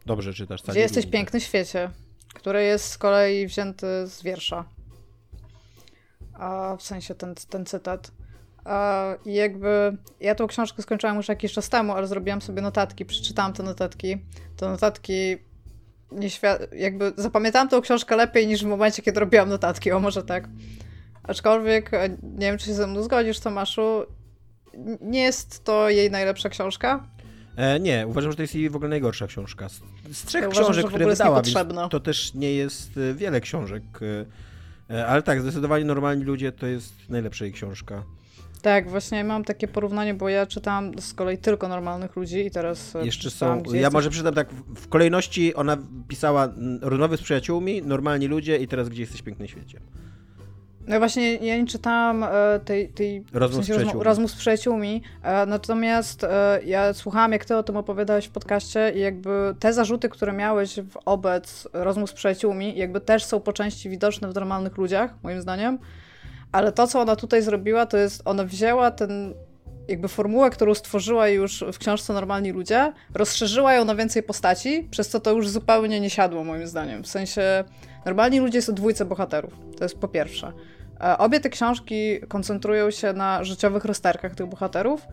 [SPEAKER 2] Dobrze czytasz.
[SPEAKER 4] Sally Gdzie jesteś Rooney, piękny tak. świecie, który jest z kolei wzięty z wiersza. A w sensie ten, ten cytat. I jakby ja tą książkę skończyłam już jakiś czas temu, ale zrobiłam sobie notatki, przeczytałam te notatki. Te notatki jakby zapamiętałam tą książkę lepiej niż w momencie, kiedy robiłam notatki, o może tak. Aczkolwiek, e, nie wiem, czy się ze mną zgodzisz, Tomaszu, nie jest to jej najlepsza książka.
[SPEAKER 2] E, nie, uważam, że to jest jej w ogóle najgorsza książka. Z, z trzech ja książek, uważam, które wydała, to też nie jest e, wiele książek. E, ale tak, zdecydowanie normalni ludzie to jest najlepsza jej książka.
[SPEAKER 4] Tak, właśnie mam takie porównanie, bo ja czytałam z kolei tylko normalnych ludzi i teraz.
[SPEAKER 2] Jeszcze są. Ja może przeczytam tak w kolejności. Ona pisała rozmowy z przyjaciółmi, normalni ludzie i teraz gdzie jesteś w pięknym świecie.
[SPEAKER 4] No właśnie, ja nie czytałam e, tej, tej
[SPEAKER 2] rozmów, w sensie, z przyjaciółmi.
[SPEAKER 4] rozmów z przyjaciółmi, e, natomiast e, ja słuchałam, jak ty o tym opowiadałeś w podcaście i jakby te zarzuty, które miałeś w obec rozmów z przyjaciółmi, jakby też są po części widoczne w normalnych ludziach, moim zdaniem, ale to, co ona tutaj zrobiła, to jest, ona wzięła ten jakby formułę, którą stworzyła już w książce Normalni Ludzie, rozszerzyła ją na więcej postaci, przez co to już zupełnie nie siadło moim zdaniem. W sensie Normalni Ludzie są dwójce bohaterów, to jest po pierwsze. E, obie te książki koncentrują się na życiowych rozterkach tych bohaterów,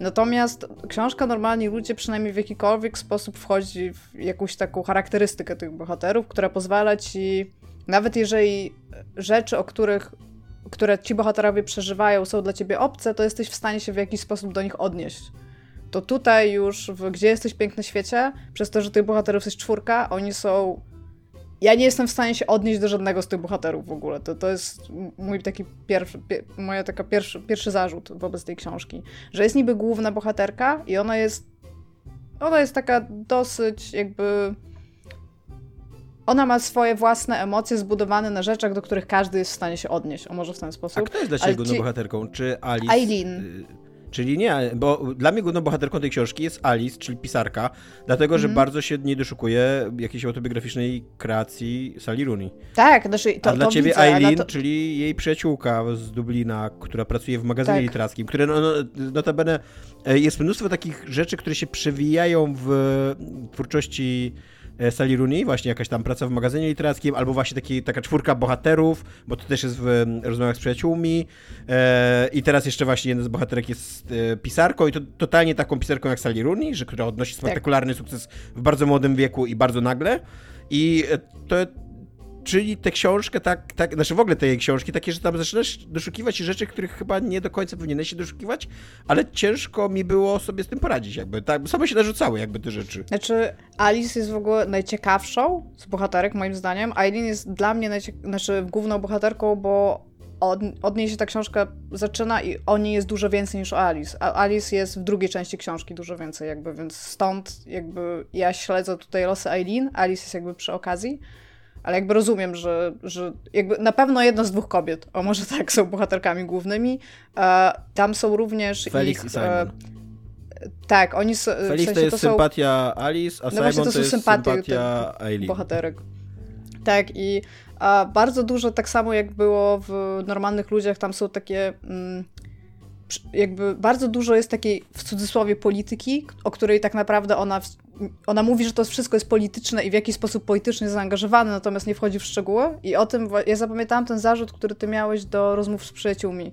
[SPEAKER 4] natomiast książka Normalni Ludzie przynajmniej w jakikolwiek sposób wchodzi w jakąś taką charakterystykę tych bohaterów, która pozwala ci, nawet jeżeli rzeczy, o których które ci bohaterowie przeżywają, są dla ciebie obce, to jesteś w stanie się w jakiś sposób do nich odnieść. To tutaj już, w Gdzie jesteś piękny świecie, przez to, że tych bohaterów jest czwórka, oni są ja nie jestem w stanie się odnieść do żadnego z tych bohaterów w ogóle. To, to jest mój taki pierwszy, pie, moja taka pierwszy, pierwszy zarzut wobec tej książki. Że jest niby główna bohaterka i ona jest ona jest taka dosyć jakby ona ma swoje własne emocje zbudowane na rzeczach, do których każdy jest w stanie się odnieść, o może w ten sposób. A
[SPEAKER 2] kto jest dla ciebie główną ci... bohaterką? Czy Alice?
[SPEAKER 4] Eileen.
[SPEAKER 2] Czyli nie, bo dla mnie główną bohaterką tej książki jest Alice, czyli pisarka, dlatego, że mm. bardzo się nie doszukuje jakiejś autobiograficznej kreacji Sally Rooney.
[SPEAKER 4] Tak, znaczy to,
[SPEAKER 2] A dla
[SPEAKER 4] to
[SPEAKER 2] ciebie
[SPEAKER 4] widzę,
[SPEAKER 2] Eileen,
[SPEAKER 4] to...
[SPEAKER 2] czyli jej przyjaciółka z Dublina, która pracuje w magazynie tak. literackim, które no, no, notabene e, jest mnóstwo takich rzeczy, które się przewijają w twórczości Sally Rooney, właśnie jakaś tam praca w magazynie literackim, albo właśnie taki, taka czwórka bohaterów, bo to też jest w rozmowach z przyjaciółmi. E, I teraz jeszcze właśnie jeden z bohaterek jest e, pisarką i to totalnie taką pisarką jak Sally Rooney, że, która odnosi tak. spektakularny tak. sukces w bardzo młodym wieku i bardzo nagle. I to, czyli tę książkę, tak, tak, znaczy w ogóle tej książki, takie, że tam zaczynasz doszukiwać się rzeczy, których chyba nie do końca powinieneś się doszukiwać, ale ciężko mi było sobie z tym poradzić, jakby, tak, same się narzucały jakby te rzeczy.
[SPEAKER 4] Znaczy, Alice jest w ogóle najciekawszą z bohaterek, moim zdaniem, Eileen jest dla mnie najciek- znaczy główną bohaterką, bo od, od niej się ta książka zaczyna i o niej jest dużo więcej niż o Alice. A Alice jest w drugiej części książki dużo więcej jakby, więc stąd jakby ja śledzę tutaj losy Eileen, Alice jest jakby przy okazji. Ale jakby rozumiem, że, że jakby na pewno jedna z dwóch kobiet, o może tak, są bohaterkami głównymi. E, tam są również
[SPEAKER 2] Felix
[SPEAKER 4] ich...
[SPEAKER 2] i e, Simon.
[SPEAKER 4] tak, oni są...
[SPEAKER 2] Felix w sensie to jest to sympatia Alice, a no Simon to, to jest sympatia Eileen.
[SPEAKER 4] Bohaterek. Tak i a bardzo dużo, tak samo jak było w normalnych ludziach, tam są takie... Mm, jakby bardzo dużo jest takiej w cudzysłowie polityki, o której tak naprawdę ona ona mówi, że to wszystko jest polityczne i w jakiś sposób politycznie zaangażowane, natomiast nie wchodzi w szczegóły. I o tym, ja zapamiętałam ten zarzut, który ty miałeś do rozmów z przyjaciółmi.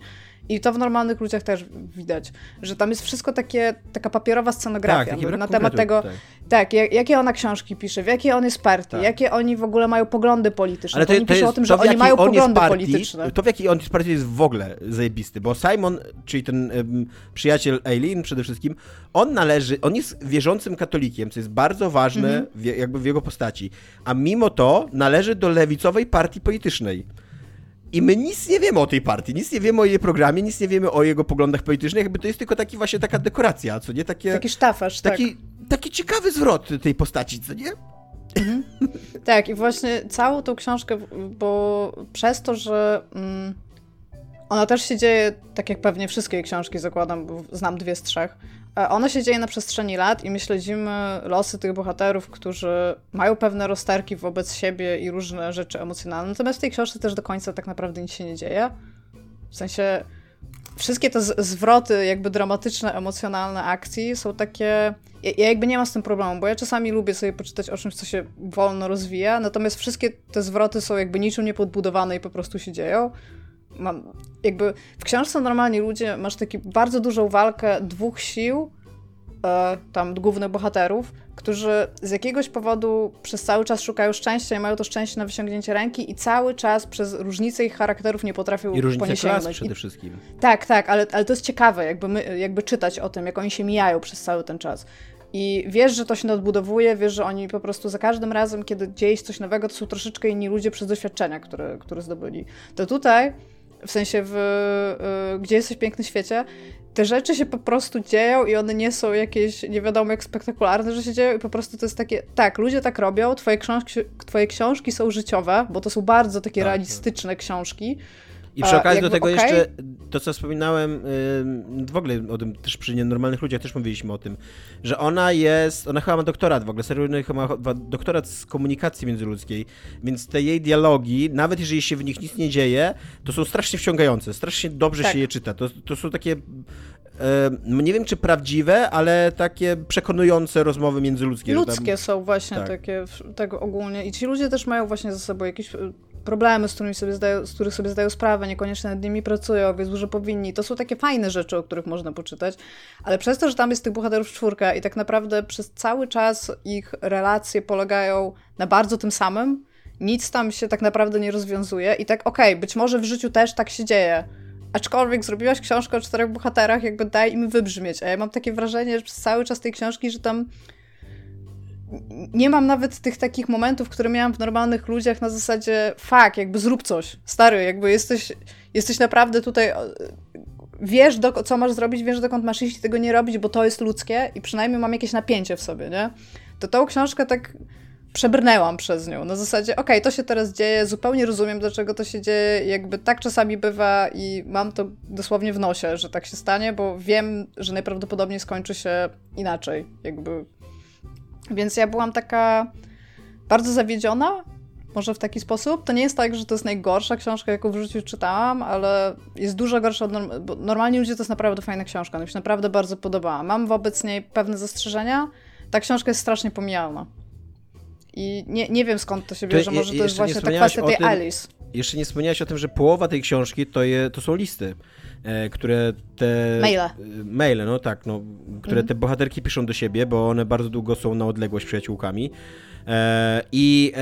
[SPEAKER 4] I to w normalnych ludziach też widać, że tam jest wszystko takie, taka papierowa scenografia
[SPEAKER 2] tak,
[SPEAKER 4] na temat tego, tak, tak jak, jakie ona książki pisze, w jakiej on jest partii, tak. jakie oni w ogóle mają poglądy polityczne. Ale to, oni to piszą o tym, że oni mają on poglądy partii, polityczne.
[SPEAKER 2] To w jakiej on jest partii jest w ogóle zajebisty, bo Simon, czyli ten um, przyjaciel Eileen przede wszystkim, on należy, on jest wierzącym katolikiem, co jest bardzo ważne mhm. w, jakby w jego postaci, a mimo to należy do lewicowej partii politycznej. I my nic nie wiemy o tej partii, nic nie wiemy o jej programie, nic nie wiemy o jego poglądach politycznych, jakby to jest tylko taki właśnie taka dekoracja, co nie? Takie,
[SPEAKER 4] taki sztafaż,
[SPEAKER 2] taki, tak. Taki ciekawy zwrot tej postaci, co nie?
[SPEAKER 4] Mhm. Tak, i właśnie całą tą książkę, bo przez to, że mm, ona też się dzieje, tak jak pewnie wszystkie książki zakładam, bo znam dwie z trzech, e, ona się dzieje na przestrzeni lat i my śledzimy losy tych bohaterów, którzy mają pewne rozterki wobec siebie i różne rzeczy emocjonalne. Natomiast w tej książce też do końca tak naprawdę nic się nie dzieje. W sensie wszystkie te zwroty jakby dramatyczne, emocjonalne akcji są takie... Ja, ja, jakby nie mam z tym problemu, bo ja czasami lubię sobie poczytać o czymś, co się wolno rozwija, natomiast wszystkie te zwroty są jakby niczym niepodbudowane i po prostu się dzieją. Mam, jakby w książce normalni ludzie masz taki bardzo dużą walkę dwóch sił, e, tam głównych bohaterów, którzy z jakiegoś powodu przez cały czas szukają szczęścia i mają to szczęście na wyciągnięcie ręki i cały czas przez różnicę ich charakterów nie potrafią
[SPEAKER 2] I różnicę
[SPEAKER 4] klas
[SPEAKER 2] przede wszystkim.
[SPEAKER 4] Tak, tak, ale, ale to jest ciekawe, jakby, my, jakby czytać o tym, jak oni się mijają przez cały ten czas. I wiesz, że to się nadbudowuje, wiesz, że oni po prostu za każdym razem, kiedy dzieje się coś nowego, to są troszeczkę inni ludzie przez doświadczenia, które, które zdobyli. To tutaj, w sensie w y, Gdzie jesteś piękny świecie, te rzeczy się po prostu dzieją i one nie są jakieś nie wiadomo jak spektakularne, że się dzieją i po prostu to jest takie, tak, ludzie tak robią, twoje książki, twoje książki są życiowe, bo to są bardzo takie tak, realistyczne tak. książki.
[SPEAKER 2] I przy okazji do tego okay. jeszcze to, co wspominałem, w ogóle o tym też przy nienormalnych ludziach też mówiliśmy o tym, że ona jest, ona chyba ma doktorat w ogóle, serio chyba ma doktorat z komunikacji międzyludzkiej, więc te jej dialogi, nawet jeżeli się w nich nic nie dzieje, to są strasznie wciągające, strasznie dobrze tak. się je czyta. To, to są takie nie wiem czy prawdziwe, ale takie przekonujące rozmowy międzyludzkie.
[SPEAKER 4] Ludzkie tam... są właśnie tak. takie, tak ogólnie. I ci ludzie też mają właśnie ze sobą jakieś e, problemy, z którymi sobie zdają, z których sobie zdają sprawę, niekoniecznie nad nimi pracują, więc że powinni. To są takie fajne rzeczy, o których można poczytać, ale przez to, że tam jest tych bohaterów czwórka i tak naprawdę przez cały czas ich relacje polegają na bardzo tym samym, nic tam się tak naprawdę nie rozwiązuje i tak okej, okay, być może w życiu też tak się dzieje, Aczkolwiek zrobiłaś książkę o czterech bohaterach, jakby daj im wybrzmieć. A ja mam takie wrażenie, że przez cały czas tej książki, że tam nie mam nawet tych takich momentów, które miałam w normalnych ludziach na zasadzie fak, jakby zrób coś. Stary, jakby jesteś, jesteś naprawdę tutaj wiesz, do, co masz zrobić, wiesz, dokąd masz iść i tego nie robić, bo to jest ludzkie i przynajmniej mam jakieś napięcie w sobie, nie? To tą książkę tak przebrnęłam przez nią. Na zasadzie, okej, okay, to się teraz dzieje, zupełnie rozumiem, dlaczego to się dzieje, jakby tak czasami bywa i mam to dosłownie w nosie, że tak się stanie, bo wiem, że najprawdopodobniej skończy się inaczej, jakby. Więc ja byłam taka bardzo zawiedziona, może w taki sposób. To nie jest tak, że to jest najgorsza książka, jaką w życiu czytałam, ale jest dużo gorsza od norm- bo normalnie ludzie to jest naprawdę fajna książka, mi się naprawdę bardzo podobała. Mam wobec niej pewne zastrzeżenia. Ta książka jest strasznie pomijalna. I nie, nie wiem skąd to się bierze, to, może to jest właśnie ta kwestia tej tym, Alice.
[SPEAKER 2] Jeszcze nie wspomniałeś o tym, że połowa tej książki to, je, to są listy, które te...
[SPEAKER 4] Maile.
[SPEAKER 2] E, maile, no tak, no, które mhm. te bohaterki piszą do siebie, bo one bardzo długo są na odległość przyjaciółkami. E, I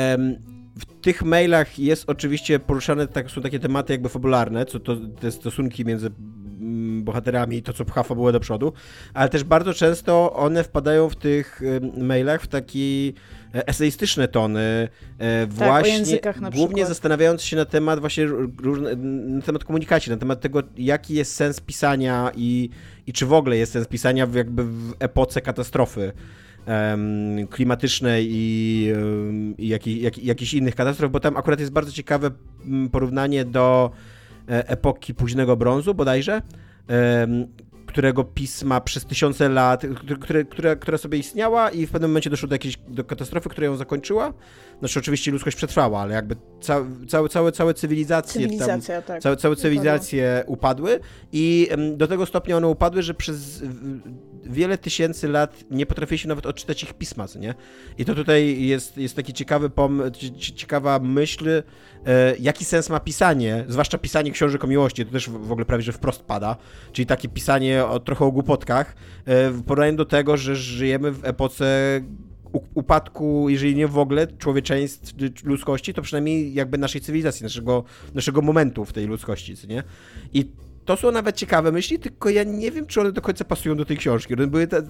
[SPEAKER 2] w tych mailach jest oczywiście poruszane, tak, są takie tematy jakby fabularne, co to te stosunki między mm, bohaterami i to, co pcha fabułę do przodu, ale też bardzo często one wpadają w tych mailach w taki E, eseistyczne tony, e, tak, właśnie tak, głównie zastanawiając się na temat właśnie różne, na temat komunikacji, na temat tego, jaki jest sens pisania i, i czy w ogóle jest sens pisania w, jakby w epoce katastrofy klimatycznej i, i jak, jak, jakichś innych katastrof, bo tam akurat jest bardzo ciekawe porównanie do e, epoki późnego brązu bodajże, którego pisma przez tysiące lat, które, które, która sobie istniała i w pewnym momencie doszło do jakiejś do katastrofy, która ją zakończyła. Znaczy oczywiście ludzkość przetrwała, ale jakby ca, całe, całe, całe cywilizacje,
[SPEAKER 4] Cywilizacja, tam, tak.
[SPEAKER 2] całe, całe cywilizacje upadły i do tego stopnia one upadły, że przez wiele tysięcy lat nie potrafiliśmy nawet odczytać ich pisma, co nie? I to tutaj jest, jest taki ciekawy pom- ciekawa myśl, e, jaki sens ma pisanie, zwłaszcza pisanie książek o miłości, to też w ogóle prawie, że wprost pada, czyli takie pisanie o, trochę o głupotkach, e, w porównaniu do tego, że żyjemy w epoce upadku, jeżeli nie w ogóle człowieczeństw, ludzkości, to przynajmniej jakby naszej cywilizacji, naszego, naszego momentu w tej ludzkości, co nie? I to są nawet ciekawe myśli, tylko ja nie wiem, czy one do końca pasują do tej książki. One były te,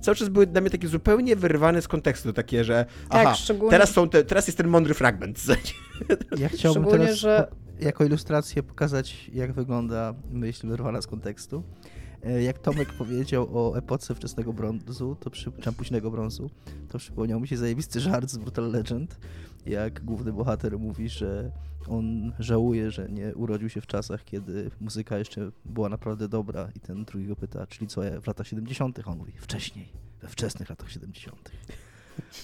[SPEAKER 2] cały czas były dla mnie takie zupełnie wyrwane z kontekstu, takie, że tak, aha, teraz, są te, teraz jest ten mądry fragment.
[SPEAKER 3] Ja chciałbym teraz... Że... jako ilustrację pokazać, jak wygląda myśl wyrwana z kontekstu. E, jak Tomek powiedział o epoce wczesnego brązu, to przy, czy późnego brązu, to przypomniał mi się zajebisty żart z Brutal Legend, jak główny bohater mówi, że on żałuje, że nie urodził się w czasach, kiedy muzyka jeszcze była naprawdę dobra i ten drugi go pyta, czyli co, w latach 70. On mówi, wcześniej, we wczesnych latach 70.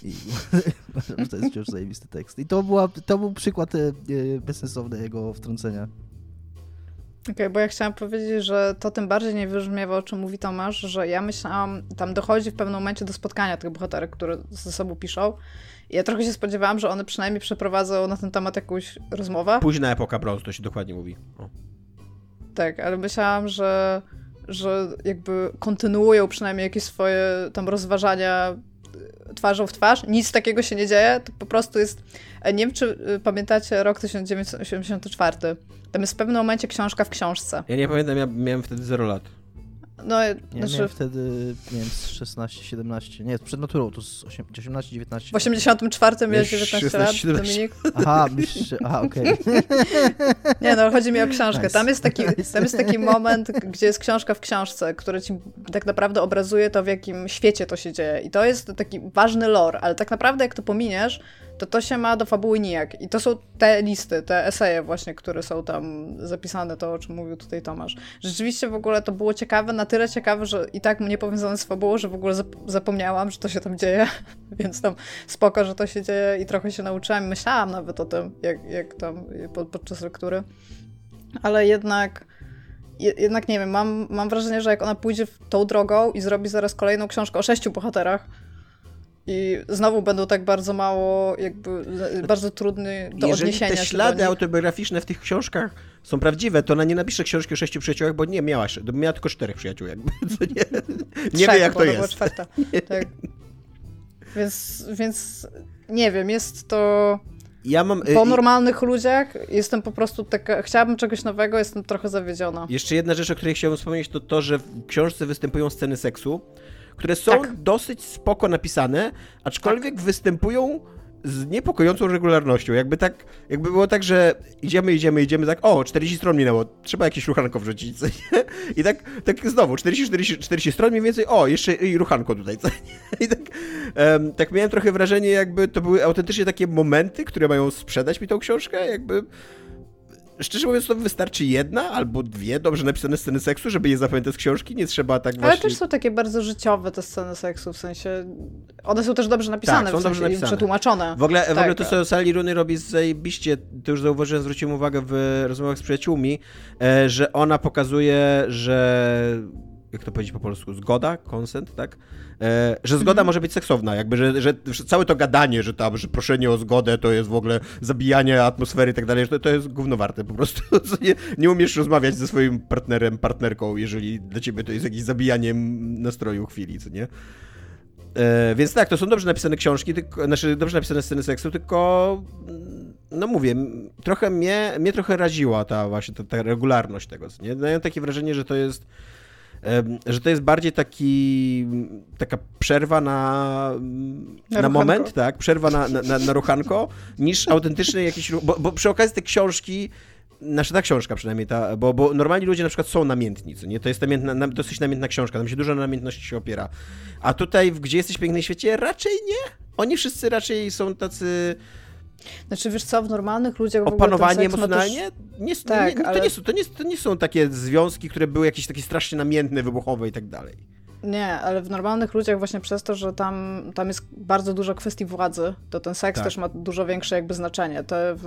[SPEAKER 3] I to jest wciąż zajebisty tekst. I to, była, to był przykład e, bezsensownego jego wtrącenia.
[SPEAKER 4] Okej, okay, bo ja chciałam powiedzieć, że to tym bardziej nie wybrzmiewa, o czym mówi Tomasz, że ja myślałam, tam dochodzi w pewnym momencie do spotkania tych bohaterek, które ze sobą piszą. Ja trochę się spodziewałam, że one przynajmniej przeprowadzą na ten temat jakąś rozmowę.
[SPEAKER 2] Późna epoka brązu, to się dokładnie mówi. O.
[SPEAKER 4] Tak, ale myślałam, że, że jakby kontynuują przynajmniej jakieś swoje tam rozważania twarzą w twarz. Nic takiego się nie dzieje, to po prostu jest... Nie wiem, czy y, pamiętacie rok 1984. Tam jest w pewnym momencie książka w książce.
[SPEAKER 2] Ja nie pamiętam, ja miałem wtedy 0 lat.
[SPEAKER 3] No, ja znaczy... wtedy, nie wiem, 16, 17, nie, przed maturą to z 18, 19.
[SPEAKER 4] W 84 miałeś 19 lat, 17. Dominik?
[SPEAKER 3] Aha, myślę, aha, okej. Okay.
[SPEAKER 4] Nie no, chodzi mi o książkę. Nice. Tam, jest taki, tam jest taki moment, gdzie jest książka w książce, który ci tak naprawdę obrazuje to, w jakim świecie to się dzieje. I to jest taki ważny lore, ale tak naprawdę jak to pominiesz, to to się ma do fabuły nijak. I to są te listy, te eseje właśnie, które są tam zapisane, to o czym mówił tutaj Tomasz. Rzeczywiście w ogóle to było ciekawe, na tyle ciekawe, że i tak mnie powiązane z fabułą, że w ogóle zapomniałam, że to się tam dzieje, więc tam spoko, że to się dzieje i trochę się nauczyłam. Myślałam nawet o tym, jak, jak tam podczas lektury. Ale jednak jednak nie wiem, mam, mam wrażenie, że jak ona pójdzie tą drogą i zrobi zaraz kolejną książkę o sześciu bohaterach, i znowu będą tak bardzo mało, jakby bardzo trudny do
[SPEAKER 2] Jeżeli
[SPEAKER 4] odniesienia.
[SPEAKER 2] Jeżeli te ślady autobiograficzne w tych książkach są prawdziwe, to ona nie napisze książki o sześciu przyjaciołach, bo nie miała, miała tylko czterech przyjaciół, jakby. nie, nie wie jak to jest.
[SPEAKER 4] czwarta. Tak. Więc, więc nie wiem, jest to. Ja mam, po y, normalnych ludziach jestem po prostu taka, chciałabym czegoś nowego, jestem trochę zawiedziona.
[SPEAKER 2] Jeszcze jedna rzecz, o której chciałbym wspomnieć, to to, że w książce występują sceny seksu, które są tak. dosyć spoko napisane, aczkolwiek tak. występują z niepokojącą regularnością. Jakby tak, jakby było tak, że idziemy, idziemy, idziemy, tak, o, 40 stron minęło, trzeba jakieś ruchanko wrzucić, co nie? I tak, tak znowu, 40, 40, 40 stron mniej więcej, o, jeszcze i ruchanko tutaj, co nie? I tak, um, tak miałem trochę wrażenie, jakby to były autentycznie takie momenty, które mają sprzedać mi tą książkę, jakby Szczerze mówiąc, to wystarczy jedna albo dwie dobrze napisane sceny seksu, żeby je zapamiętać z książki, nie trzeba tak właśnie...
[SPEAKER 4] Ale też są takie bardzo życiowe te sceny seksu, w sensie... One są też dobrze napisane, tak, są w sensie dobrze napisane. przetłumaczone.
[SPEAKER 2] W ogóle, tak. w ogóle to, co Sally Rooney robi zajebiście, to już zauważyłem, zwróciłem uwagę w rozmowach z przyjaciółmi, e, że ona pokazuje, że jak to powiedzieć po polsku, zgoda, consent, tak? E, że zgoda mm. może być seksowna, jakby, że, że, całe to gadanie, że tam, że proszenie o zgodę to jest w ogóle zabijanie atmosfery i tak dalej, to, to jest gówno warte po prostu. Nie, nie umiesz rozmawiać ze swoim partnerem, partnerką, jeżeli dla ciebie to jest jakieś zabijanie nastroju chwili, co nie? E, więc tak, to są dobrze napisane książki, tylko, znaczy dobrze napisane sceny seksu, tylko no mówię, trochę mnie, mnie trochę raziła ta właśnie ta, ta regularność tego, co nie? Daję takie wrażenie, że to jest że to jest bardziej taki, taka przerwa na, na, na moment, tak, przerwa na, na, na ruchanko, niż autentyczny jakiś, bo, bo przy okazji te książki, Nasza ta książka przynajmniej, ta, bo, bo normalni ludzie na przykład są namiętni, nie? To jest namiętna, dosyć namiętna książka, tam się dużo na namiętności się opiera. A tutaj, w Gdzie jesteś w pięknym świecie, raczej nie. Oni wszyscy raczej są tacy
[SPEAKER 4] znaczy, wiesz co, w normalnych ludziach
[SPEAKER 2] Opanowanie emocjonalnie? Nie, tak, nie, ale... to, nie są, to, nie, to nie są takie związki, które były jakieś takie strasznie namiętne, wybuchowe i tak dalej.
[SPEAKER 4] Nie, ale w normalnych ludziach właśnie przez to, że tam, tam jest bardzo dużo kwestii władzy, to ten seks tak. też ma dużo większe jakby znaczenie. To w,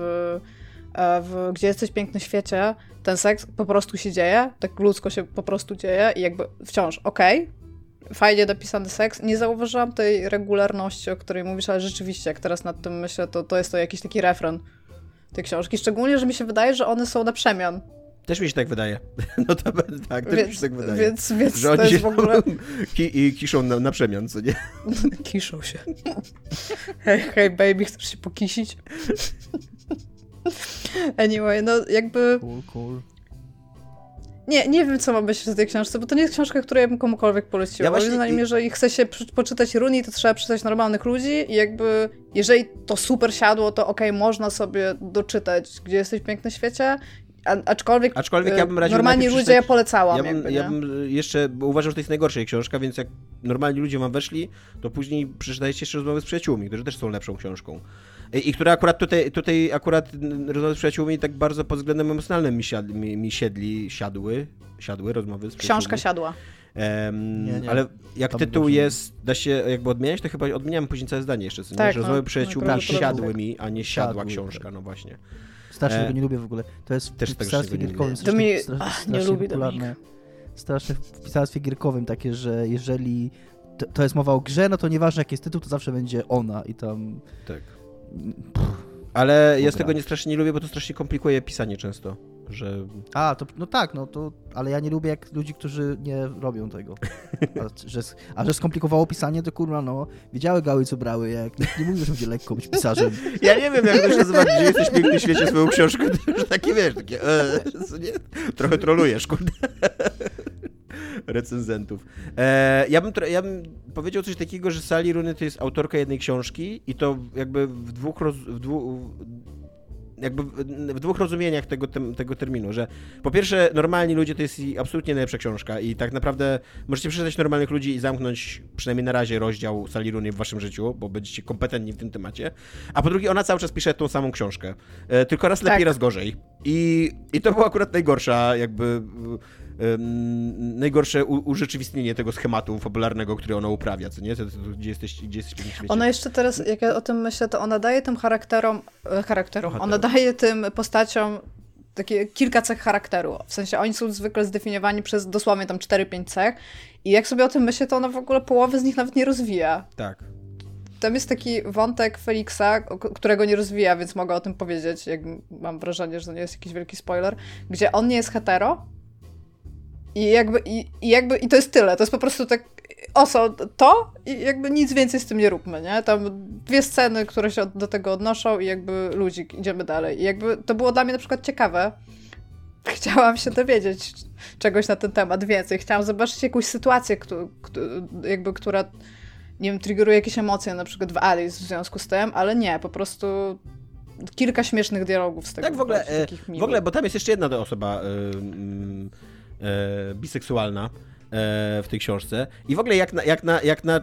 [SPEAKER 4] e, w Gdzie jesteś piękny świecie, ten seks po prostu się dzieje, tak ludzko się po prostu dzieje i jakby wciąż, okej, okay, fajnie dopisany seks. Nie zauważyłam tej regularności, o której mówisz, ale rzeczywiście, jak teraz nad tym myślę, to, to jest to jakiś taki refren tej książki. Szczególnie, że mi się wydaje, że one są na przemian.
[SPEAKER 2] Też mi się tak wydaje. No to tak, też więc, mi się tak wydaje.
[SPEAKER 4] Więc, więc
[SPEAKER 2] że oni się w ogóle... ki, i kiszą na, na przemian, co nie?
[SPEAKER 4] kiszą się. Hej, hej, baby, chcesz się pokisić? Anyway, no jakby...
[SPEAKER 3] Cool, cool.
[SPEAKER 4] Nie, nie wiem, co ma być w tej książce, bo to nie jest książka, którą ja bym komukolwiek poleciła. Ja właśnie... Moim jeżeli chce się poczytać Runi, to trzeba przeczytać normalnych ludzi i jakby, jeżeli to super siadło, to okej, okay, można sobie doczytać, gdzie jesteś w pięknym świecie a, aczkolwiek, aczkolwiek ja bym radził normalni ludzie ja polecałam.
[SPEAKER 2] Ja bym,
[SPEAKER 4] jakby,
[SPEAKER 2] ja bym jeszcze uważał, że to jest najgorsza książka, więc jak normalni ludzie wam weszli, to później przeczytajcie jeszcze rozmowy z przyjaciółmi, którzy też są lepszą książką. I, i która akurat tutaj, tutaj akurat rozmowy z przyjaciółmi tak bardzo pod względem emocjonalnym mi, siad, mi, mi siedli, siadły, siadły rozmowy z przyjaciółmi.
[SPEAKER 4] Książka siadła.
[SPEAKER 2] Um, nie, nie. Ale jak Tam tytuł jest, da się jakby odmieniać, to chyba odmieniam później całe zdanie jeszcze. Co tak, nie? rozmowy no, przyjaciółmi no, siadły mi, a nie siadła siadły. książka, no właśnie.
[SPEAKER 3] Strasznie e... tego nie lubię w ogóle. To jest
[SPEAKER 2] Też w pisarstwie
[SPEAKER 3] gierkowym
[SPEAKER 4] to mi... strasznie, Ach, nie lubię popularne.
[SPEAKER 3] Strasznie w pisarstwie gierkowym takie, że jeżeli to, to, jest mowa o grze, no to nieważne jaki jest tytuł, to zawsze będzie ona i tam...
[SPEAKER 2] Tak. Ale ja z tego nie strasznie nie lubię, bo to strasznie komplikuje pisanie często. Że...
[SPEAKER 3] A, to, no tak, no to, ale ja nie lubię jak ludzi, którzy nie robią tego. A że, a że skomplikowało pisanie, to kurwa, no, wiedziały gały, co brały, jak nie, nie mówię, że będzie lekko być pisarzem.
[SPEAKER 2] Ja nie wiem, jak to się nazywa, gdzie jesteś piękny w świecie swoją książkę, to już takie, wiesz, takie, e, nie? trochę trolujesz, kurde recenzentów. E, ja, bym, ja bym powiedział coś takiego, że Sally Rooney to jest autorka jednej książki i to jakby w dwóch, roz, w dwóch jakby w dwóch rozumieniach tego, tego terminu, że po pierwsze normalni ludzie to jest absolutnie najlepsza książka i tak naprawdę możecie przeczytać normalnych ludzi i zamknąć przynajmniej na razie rozdział Sally Rooney w waszym życiu, bo będziecie kompetentni w tym temacie, a po drugie ona cały czas pisze tą samą książkę, e, tylko raz lepiej, tak. raz gorzej i, i to była akurat najgorsza jakby najgorsze urzeczywistnienie tego schematu fabularnego, który ona uprawia, co nie? To, to, to, gdzie jesteś, gdzie jesteś
[SPEAKER 4] Ona jeszcze teraz, jak ja o tym myślę, to ona daje tym charakterom, e, charakterom, ona daje tym postaciom takie kilka cech charakteru. W sensie oni są zwykle zdefiniowani przez dosłownie tam 4-5 cech i jak sobie o tym myślę, to ona w ogóle połowy z nich nawet nie rozwija.
[SPEAKER 2] Tak.
[SPEAKER 4] Tam jest taki wątek Feliksa, którego nie rozwija, więc mogę o tym powiedzieć, jak mam wrażenie, że to nie jest jakiś wielki spoiler, gdzie on nie jest hetero, i jakby, i, i jakby, i to jest tyle. To jest po prostu tak, oso, to i jakby nic więcej z tym nie róbmy, nie? Tam dwie sceny, które się do tego odnoszą i jakby ludzik, idziemy dalej. I jakby to było dla mnie na przykład ciekawe. Chciałam się dowiedzieć czegoś na ten temat więcej. Chciałam zobaczyć jakąś sytuację, jakby, która, nie wiem, triggeruje jakieś emocje, na przykład w Alice w związku z tym, ale nie, po prostu kilka śmiesznych dialogów z tego.
[SPEAKER 2] Tak, w ogóle, e, w ogóle, bo tam jest jeszcze jedna osoba, yy, e, biseksualna e, w tej książce. I w ogóle jak na, jak na, jak na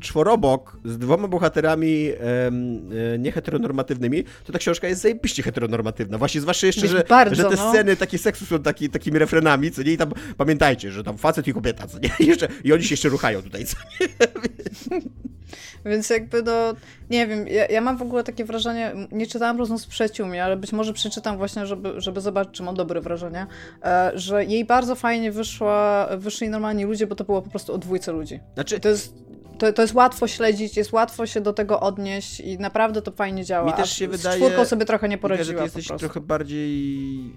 [SPEAKER 2] czworobok z dwoma bohaterami e, nieheteronormatywnymi, to ta książka jest zajebiście heteronormatywna. Właśnie zwłaszcza jeszcze, że, bardzo, że te no. sceny takie seksu są taki, takimi refrenami, co nie? I tam pamiętajcie, że tam facet i kobieta, co nie? I, jeszcze, i oni się jeszcze ruchają tutaj, co nie?
[SPEAKER 4] Więc jakby no, nie wiem, ja, ja, mam w ogóle takie wrażenie, nie czytałam rozmów z przyjaciółmi, ale być może przeczytam właśnie, żeby, żeby zobaczyć, czy mam dobre wrażenie, e, że jej bardzo fajnie wyszła, wyszli normalni ludzie, bo to było po prostu o dwójce ludzi. Znaczy... To jest to, to jest łatwo śledzić, jest łatwo się do tego odnieść i naprawdę to fajnie działa.
[SPEAKER 2] Mi też się A wydaje,
[SPEAKER 4] z czwórką sobie trochę nie poradziła.
[SPEAKER 2] Że ty jesteś trochę bardziej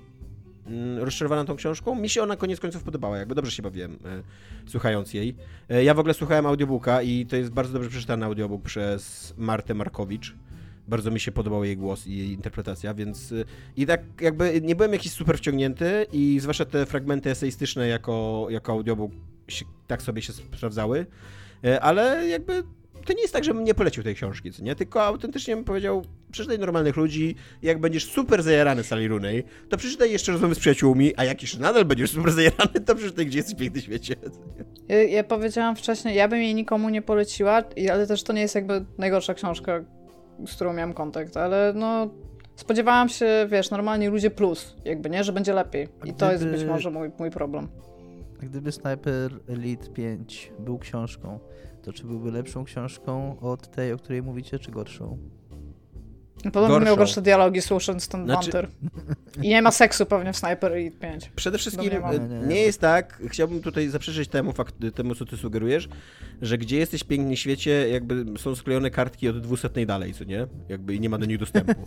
[SPEAKER 2] rozczarowana tą książką. Mi się ona koniec końców podobała, jakby dobrze się bawiłem e, słuchając jej. E, ja w ogóle słuchałem audiobooka i to jest bardzo dobrze przeczytany audiobook przez Martę Markowicz. Bardzo mi się podobał jej głos i jej interpretacja, więc e, i tak jakby nie byłem jakiś super wciągnięty i zwłaszcza te fragmenty eseistyczne jako, jako audiobook się, tak sobie się sprawdzały, ale jakby to nie jest tak, żebym nie polecił tej książki, co nie? Tylko autentycznie bym powiedział, przeczytaj normalnych ludzi jak będziesz super zajarany Sally Rooney, to przeczytaj jeszcze rozmowy z przyjaciółmi, a jak jeszcze nadal będziesz super zajarany, to przeczytaj Gdzie jesteś piękny świecie.
[SPEAKER 4] Ja, ja, powiedziałam wcześniej, ja bym jej nikomu nie poleciła, ale też to nie jest jakby najgorsza książka, z którą miałam kontakt, ale no spodziewałam się, wiesz, normalni ludzie plus, jakby, nie? Że będzie lepiej. I gdyby... to jest być może mój, mój problem.
[SPEAKER 3] Gdyby Sniper Elite 5 był książką, to czy byłby lepszą książką od tej, o której mówicie, czy gorszą?
[SPEAKER 4] Podobno miał gorsze dialogi słuchając ten znaczy... banter. I nie ma seksu pewnie w Sniper Elite 5.
[SPEAKER 2] Przede wszystkim nie, nie, nie, jest tak, chciałbym tutaj zaprzeczyć temu, fakt, temu, co ty sugerujesz, że gdzie jesteś pięknie świecie, jakby są sklejone kartki od dwusetnej dalej, co nie? Jakby i nie ma do nich dostępu.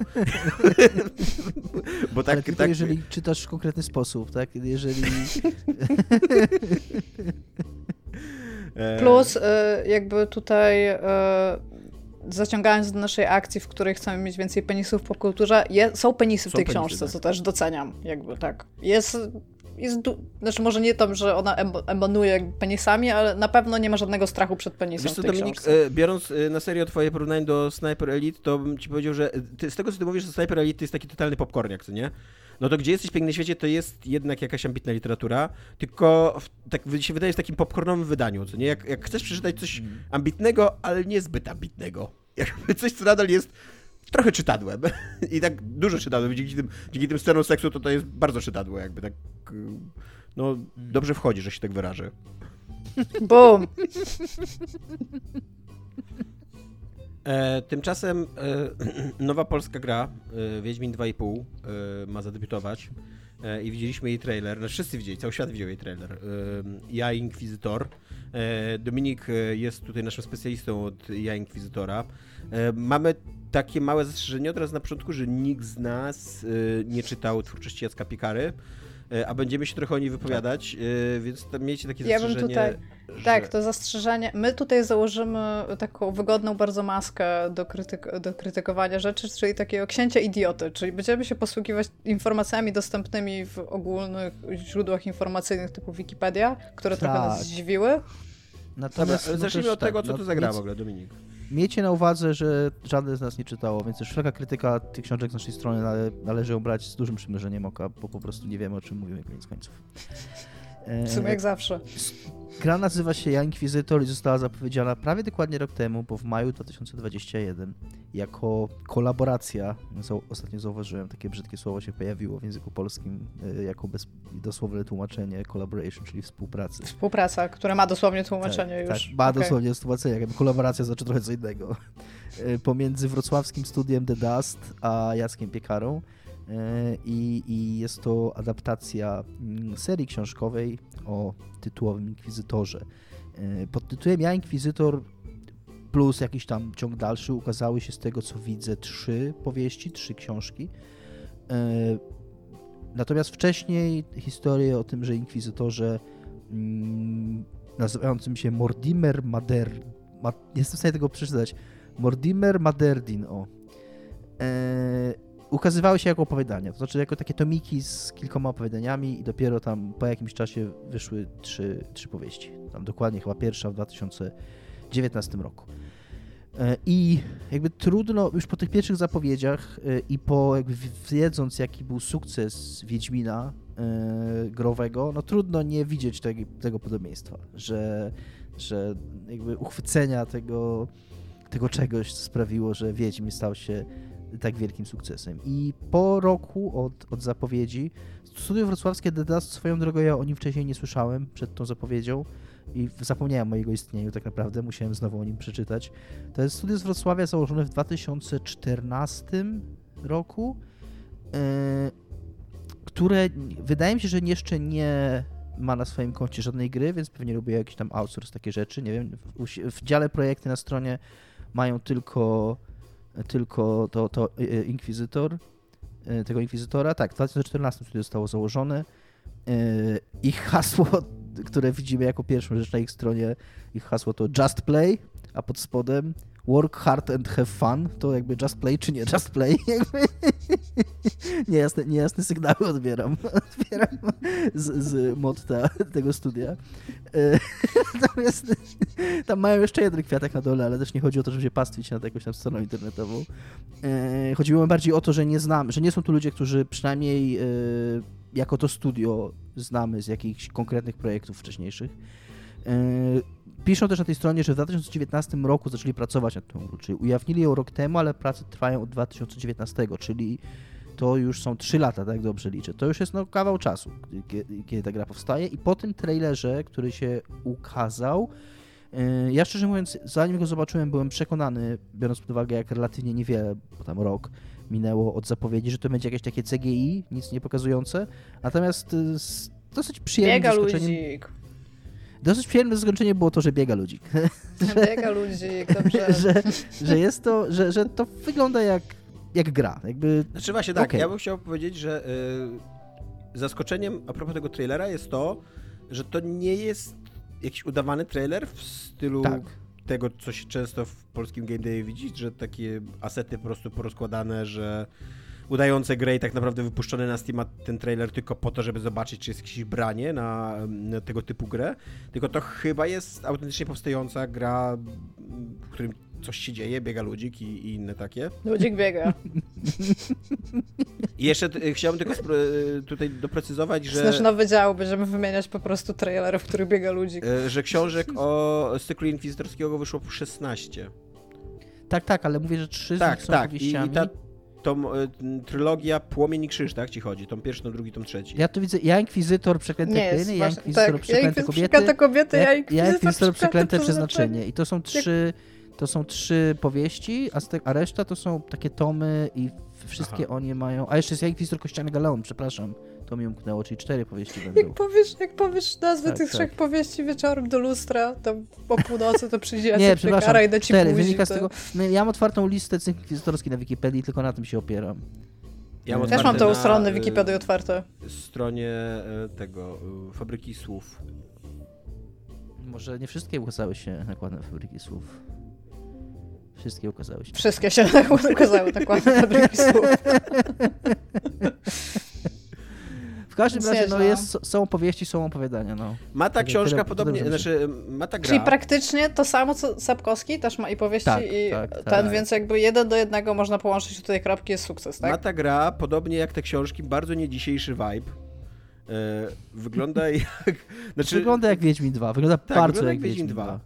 [SPEAKER 3] Bo tak, Ale tylko tak... jeżeli czytasz w konkretny sposób, tak? Jeżeli...
[SPEAKER 4] E, Plus e, jakby tutaj e, zaciągając do naszej akcji, w której chcemy mieć więcej penisów w popkulturze, je, są penisy w tej penisy, książce, tak. co też doceniam, jakby tak. Jest jest, znaczy może nie to, że ona emanuje penisami, ale na pewno nie ma żadnego strachu przed penisem
[SPEAKER 2] Wiesz
[SPEAKER 4] co,
[SPEAKER 2] Dominik, książce. biorąc na serio twoje porównanie do Sniper Elite, to bym ci powiedział, że ty, z tego, co ty mówisz, że Sniper Elite to jest taki totalny popcorniak, co nie? no to Gdzie jesteś piękny świecie to jest jednak jakaś ambitna literatura, tylko w, tak się wydaje w takim popcornowym wydaniu, co nie? Jak, jak chcesz przeczytać coś mm. ambitnego, ale niezbyt ambitnego. Jakby coś, co nadal jest trochę czytadłem. I tak dużo czytadłem. Dzięki tym, dzięki tym scenom seksu to to jest bardzo czytadło, jakby tak. No, mm. dobrze wchodzi, że się tak wyrażę.
[SPEAKER 4] Boom!
[SPEAKER 2] E, tymczasem e, nowa polska gra, e, Wiedźmin 2,5, e, ma zadebiutować i widzieliśmy jej trailer, no wszyscy widzieli, cały świat widział jej trailer. E, ja Inkwizytor. Dominik jest tutaj naszym specjalistą od Ja Inkwizytora. Mamy takie małe zastrzeżenie od razu na początku, że nikt z nas nie czytał twórczości Jacka Pikary. E, a będziemy się trochę o niej wypowiadać, tak. więc tam miejcie takie ja zastrzeżenie. Bym tutaj,
[SPEAKER 4] że... Tak, to zastrzeżenie. My tutaj założymy taką wygodną bardzo maskę do, krytyk do krytykowania rzeczy, czyli takiego księcia idioty, czyli będziemy się posługiwać informacjami dostępnymi w ogólnych źródłach informacyjnych typu Wikipedia, które tak. trochę nas tak. zdziwiły.
[SPEAKER 2] Natomiast Dobra, zacznijmy od tego, tak, co no, tu zagra w ogóle, Dominik.
[SPEAKER 3] Miejcie na uwadze, że żaden z nas nie czytało, więc wszelka krytyka tych książek z naszej strony nale, należy ją brać z dużym przymierzeniem oka, bo po prostu nie wiemy, o czym mówimy koniec końców.
[SPEAKER 4] W sumie jak zawsze.
[SPEAKER 3] Gra nazywa się Ja Inkwizytor i została zapowiedziana prawie dokładnie rok temu, bo w maju 2021 jako kolaboracja, ostatnio zauważyłem, takie brzydkie słowo się pojawiło w języku polskim e, jako bez, dosłowne tłumaczenie collaboration, czyli współpracy.
[SPEAKER 4] Współpraca, która ma dosłownie tłumaczenie tak,
[SPEAKER 3] już. Tak, ma okay. dosłownie tłumaczenie, jakby kolaboracja znaczy trochę co innego. E, pomiędzy wrocławskim studiem The Dust a Jackiem Piekarą E, I, I, jest to adaptacja mm, serii książkowej o tytułowym Inkwizytorze. E, pod tytułem Ja Inkwizytor plus jakiś tam ciąg dalszy ukazały się z tego co widzę trzy powieści, trzy książki. E, natomiast wcześniej historię o tym, że Inkwizytorze mm, nazywającym się Mortimer Mader... Ma, nie jestem w stanie tego przeczytać. Mortimer Maderdin, o ukazywały się jako opowiadania, to znaczy jako takie tomiki z kilkoma opowiadaniami i dopiero tam po jakimś czasie wyszły trzy, trzy powieści. Tam dokładnie chyba pierwsza w 2019 roku. E, I jakby trudno, już po tych pierwszych zapowiedziach e, i po jakby wiedząc jaki był sukces Wiedźmina e, growego, no trudno nie widzieć tego, tego podobieństwa, że, że jakby uchwycenia tego, tego czegoś sprawiło, że Wiedźmin stał się tak wielkim sukcesem. I po roku od, od zapowiedzi, studio wrocławskie Dust, swoją drogą ja o nim wcześniej nie słyszałem przed tą zapowiedzią i zapomniałem o jego istnieniu tak naprawdę, musiałem znowu o nim przeczytać. To jest studio z Wrocławia założone w 2014 roku, yy, które wydaje mi się, że jeszcze nie ma na swoim koncie żadnej gry, więc pewnie lubię jakiś tam outsource, takie rzeczy, nie wiem. W, w dziale projekty na stronie mają tylko tylko to, to e, e, Inkwizytor, e, tego Inkwizytora, tak, w 2014 wtedy zostało założone. Ich hasło, które widzimy jako pierwszą rzecz na ich stronie, ich hasło to Just Play, a pod spodem work hard and have fun, to jakby just play czy nie just play, niejasne, niejasne sygnały odbieram, odbieram z, z motta tego studia. E, natomiast tam mają jeszcze jeden kwiatek na dole, ale też nie chodzi o to, żeby się pastwić nad jakąś tam stroną internetową. E, chodziło bardziej o to, że nie znam, że nie są tu ludzie, którzy przynajmniej e, jako to studio znamy z jakichś konkretnych projektów wcześniejszych Piszą też na tej stronie, że w 2019 roku zaczęli pracować nad tą grą, czyli ujawnili ją rok temu, ale prace trwają od 2019, czyli to już są 3 lata, tak dobrze liczę. To już jest no, kawał czasu, kiedy, ta gra powstaje i po tym trailerze, który się ukazał, yy, ja szczerze mówiąc, zanim go zobaczyłem, byłem przekonany, biorąc pod uwagę, jak relatywnie niewiele, bo tam rok minęło od zapowiedzi, że to będzie jakieś takie CGI, nic nie pokazujące. Natomiast yy, z dosyć przyjemnym
[SPEAKER 4] Biega zaskoczeniem... Ludzik.
[SPEAKER 3] Dosyć przyjemne zaskoczenie było to, że biega ludzik.
[SPEAKER 4] Biega ludzik, dobrze.
[SPEAKER 3] że, że jest to, że, że to wygląda jak, jak gra. Jakby...
[SPEAKER 2] Znaczy właśnie tak, okay. ja bym chciał powiedzieć, że y, zaskoczeniem a propos tego trailera jest to, że to nie jest jakiś udawany trailer w stylu tak. tego, co się często w polskim game day widzi, że takie asety po prostu porozkładane, że udające grę i tak naprawdę wypuszczony na Steam ten trailer tylko po to, żeby zobaczyć, czy jest jakieś branie na, na tego typu grę, tylko to chyba jest autentycznie powstająca gra, w którym coś się dzieje, biega ludzik i, i inne takie.
[SPEAKER 4] Ludzik biega.
[SPEAKER 2] I jeszcze chciałbym tylko tutaj doprecyzować, że...
[SPEAKER 4] Znaczy nowy dział, będziemy wymieniać po prostu trailer, w którym biega ludzik.
[SPEAKER 2] E, że książek o cyklu inkwizytorskiego wyszło 16.
[SPEAKER 3] Tak, tak, ale mówię, że trzy
[SPEAKER 2] tak,
[SPEAKER 3] z nich są
[SPEAKER 2] tak.
[SPEAKER 3] powieściami.
[SPEAKER 2] I ta, to y, trylogia Płomień i Krzyż, tak ci chodzi? Tom pierwszy, tom drugi, tom trzeci.
[SPEAKER 3] Ja tu widzę, ja Inkwizytor, Przeklęte
[SPEAKER 4] nie
[SPEAKER 3] Kryny, ja Inkwizytor,
[SPEAKER 4] tak,
[SPEAKER 3] Przeklęte
[SPEAKER 4] ja
[SPEAKER 3] Kobiety,
[SPEAKER 4] kobiety, ja Inkwizytor,
[SPEAKER 3] ja Inkwizytor Przeklęte Przeznaczenie. I to są trzy... To są trzy powieści, a, te, a reszta to są takie tomy i wszystkie Aha. oni mają... A jeszcze jest Ja Inkwizytor Kościany Galeon, przepraszam. To mi umknęło, czyli cztery powieści będą.
[SPEAKER 4] Jak powiesz, jak powiesz nazwy tak, tych tak. trzech powieści wieczorem do lustra, to po północy to przyjdzie Nie, przepraszam, i da ci cztery. Buzi, Wynika
[SPEAKER 3] to... z tego... No, ja mam otwartą listę cykl inkwizytorskich na Wikipedii, tylko na tym się opieram.
[SPEAKER 4] Ja mam Też mam tą stronę Wikipedii otwarte.
[SPEAKER 2] stronie e, tego, e, Fabryki Słów.
[SPEAKER 3] Może nie wszystkie ukazały się nakładem Fabryki Słów. Wszystkie ukazały się.
[SPEAKER 4] Wszystkie się ukazały nakładem Fabryki Słów.
[SPEAKER 3] W każdym razie no, jest, są opowieści, są opowiadania. No.
[SPEAKER 2] Ma ta książka tyle, podobnie, tyle, znaczy ma ta gra.
[SPEAKER 4] Czyli praktycznie to samo co Sapkowski, też ma i powieści tak, i tak, ten, tak. więc jakby jeden do jednego można połączyć tutaj kropki, jest sukces, tak?
[SPEAKER 2] Ma ta gra, podobnie jak te książki, bardzo nie dzisiejszy vibe. E, wygląda jak...
[SPEAKER 3] Znaczy, wygląda jak Wiedźmin 2, wygląda tak, bardzo wygląda jak, jak Wiedźmin 2. 2.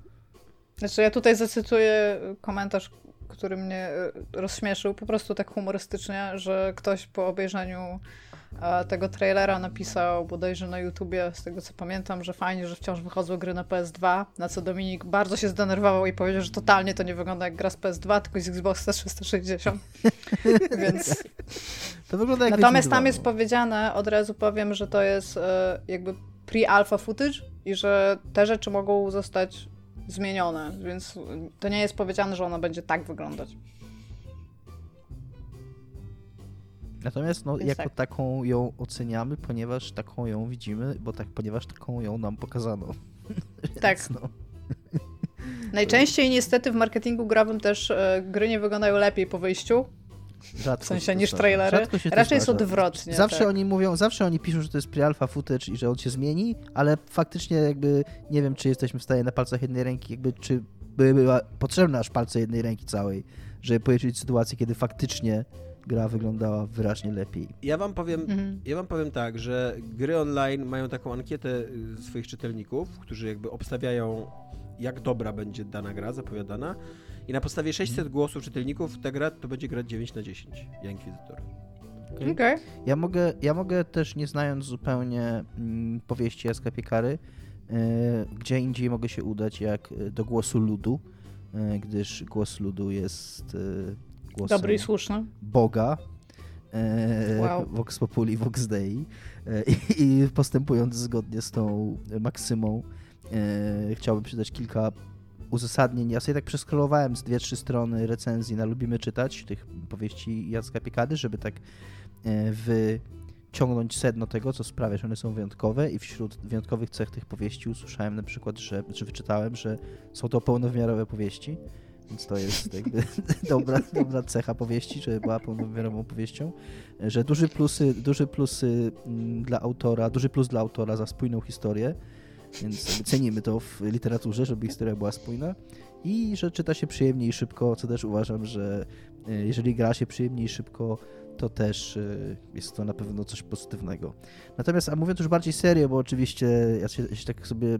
[SPEAKER 4] Znaczy ja tutaj zacytuję komentarz, który mnie e, rozśmieszył, po prostu tak humorystycznie, że ktoś po obejrzeniu tego trailera napisał bodajże na YouTubie, z tego co pamiętam, że fajnie, że wciąż wychodzą gry na PS2, na co Dominik bardzo się zdenerwował i powiedział, że totalnie to nie wygląda jak gra z PS2, tylko z Xboxa 360. Więc...
[SPEAKER 3] To wygląda jak
[SPEAKER 4] Natomiast tam jest powiedziane, od razu powiem, że to jest e, jakby pre-alpha footage i że te rzeczy mogą zostać zmienione, więc to nie jest powiedziane, że ona będzie tak wyglądać.
[SPEAKER 3] Natomiast no, jako tak. taką ją oceniamy, ponieważ taką ją widzimy, bo tak, ponieważ taką ją nam pokazano.
[SPEAKER 4] tak. No. Najczęściej niestety w marketingu growym też e, gry nie wyglądają lepiej po wyjściu. Rzadko w sensie niż trailery. Raczej jest odwrotnie.
[SPEAKER 3] Zawsze
[SPEAKER 4] tak.
[SPEAKER 3] oni mówią, zawsze oni piszą, że to jest pre-alpha footage i że on się zmieni, ale faktycznie jakby nie wiem, czy jesteśmy w stanie na palcach jednej ręki, jakby czy by była potrzebna aż palce jednej ręki całej, żeby policzyć sytuację, kiedy faktycznie gra wyglądała wyraźnie lepiej.
[SPEAKER 2] Ja wam powiem, mhm. ja wam powiem tak, że gry online mają taką ankietę y, swoich czytelników, którzy jakby obstawiają jak dobra będzie dana gra zapowiadana i na podstawie 600 mhm. głosów czytelników ta gra to będzie gra 9 na 10, ja Inkwizytor.
[SPEAKER 4] Okay. okay.
[SPEAKER 3] Ja, mogę, ja mogę też, nie znając zupełnie mm, powieści Jaska Piekary, y, gdzie indziej mogę się udać jak y, do głosu ludu, y, gdyż głos ludu jest y,
[SPEAKER 4] głosem Dobry i słuszny.
[SPEAKER 3] Boga, e, wow. Vox Populi, Vox Dei e, i, i, postępując zgodnie z tą maksymą e, chciałbym przydać kilka uzasadnień. Ja sobie tak przeskrolowałem z dwie, trzy strony recenzji na Lubimy Czytać, tych powieści Jacka Piekady, żeby tak e, wyciągnąć sedno tego, co sprawia, że one są wyjątkowe i wśród wyjątkowych cech tych powieści usłyszałem na przykład, że, czy wyczytałem, że są to pełnowymiarowe powieści, więc to jest jakby dobra, dobra cecha powieści, że była pełnowymiarową powieścią, że duży plusy, duży plusy mm, dla autora, duży plus dla autora za spójną historię, więc cenimy to w literaturze, żeby historia była spójna. I że czyta się przyjemnie i szybko, co też uważam, że e, jeżeli gra się przyjemnie i szybko, to też y, jest to na pewno coś pozytywnego. Natomiast, a mówiąc już bardziej serio, bo oczywiście ja się, się tak sobie y,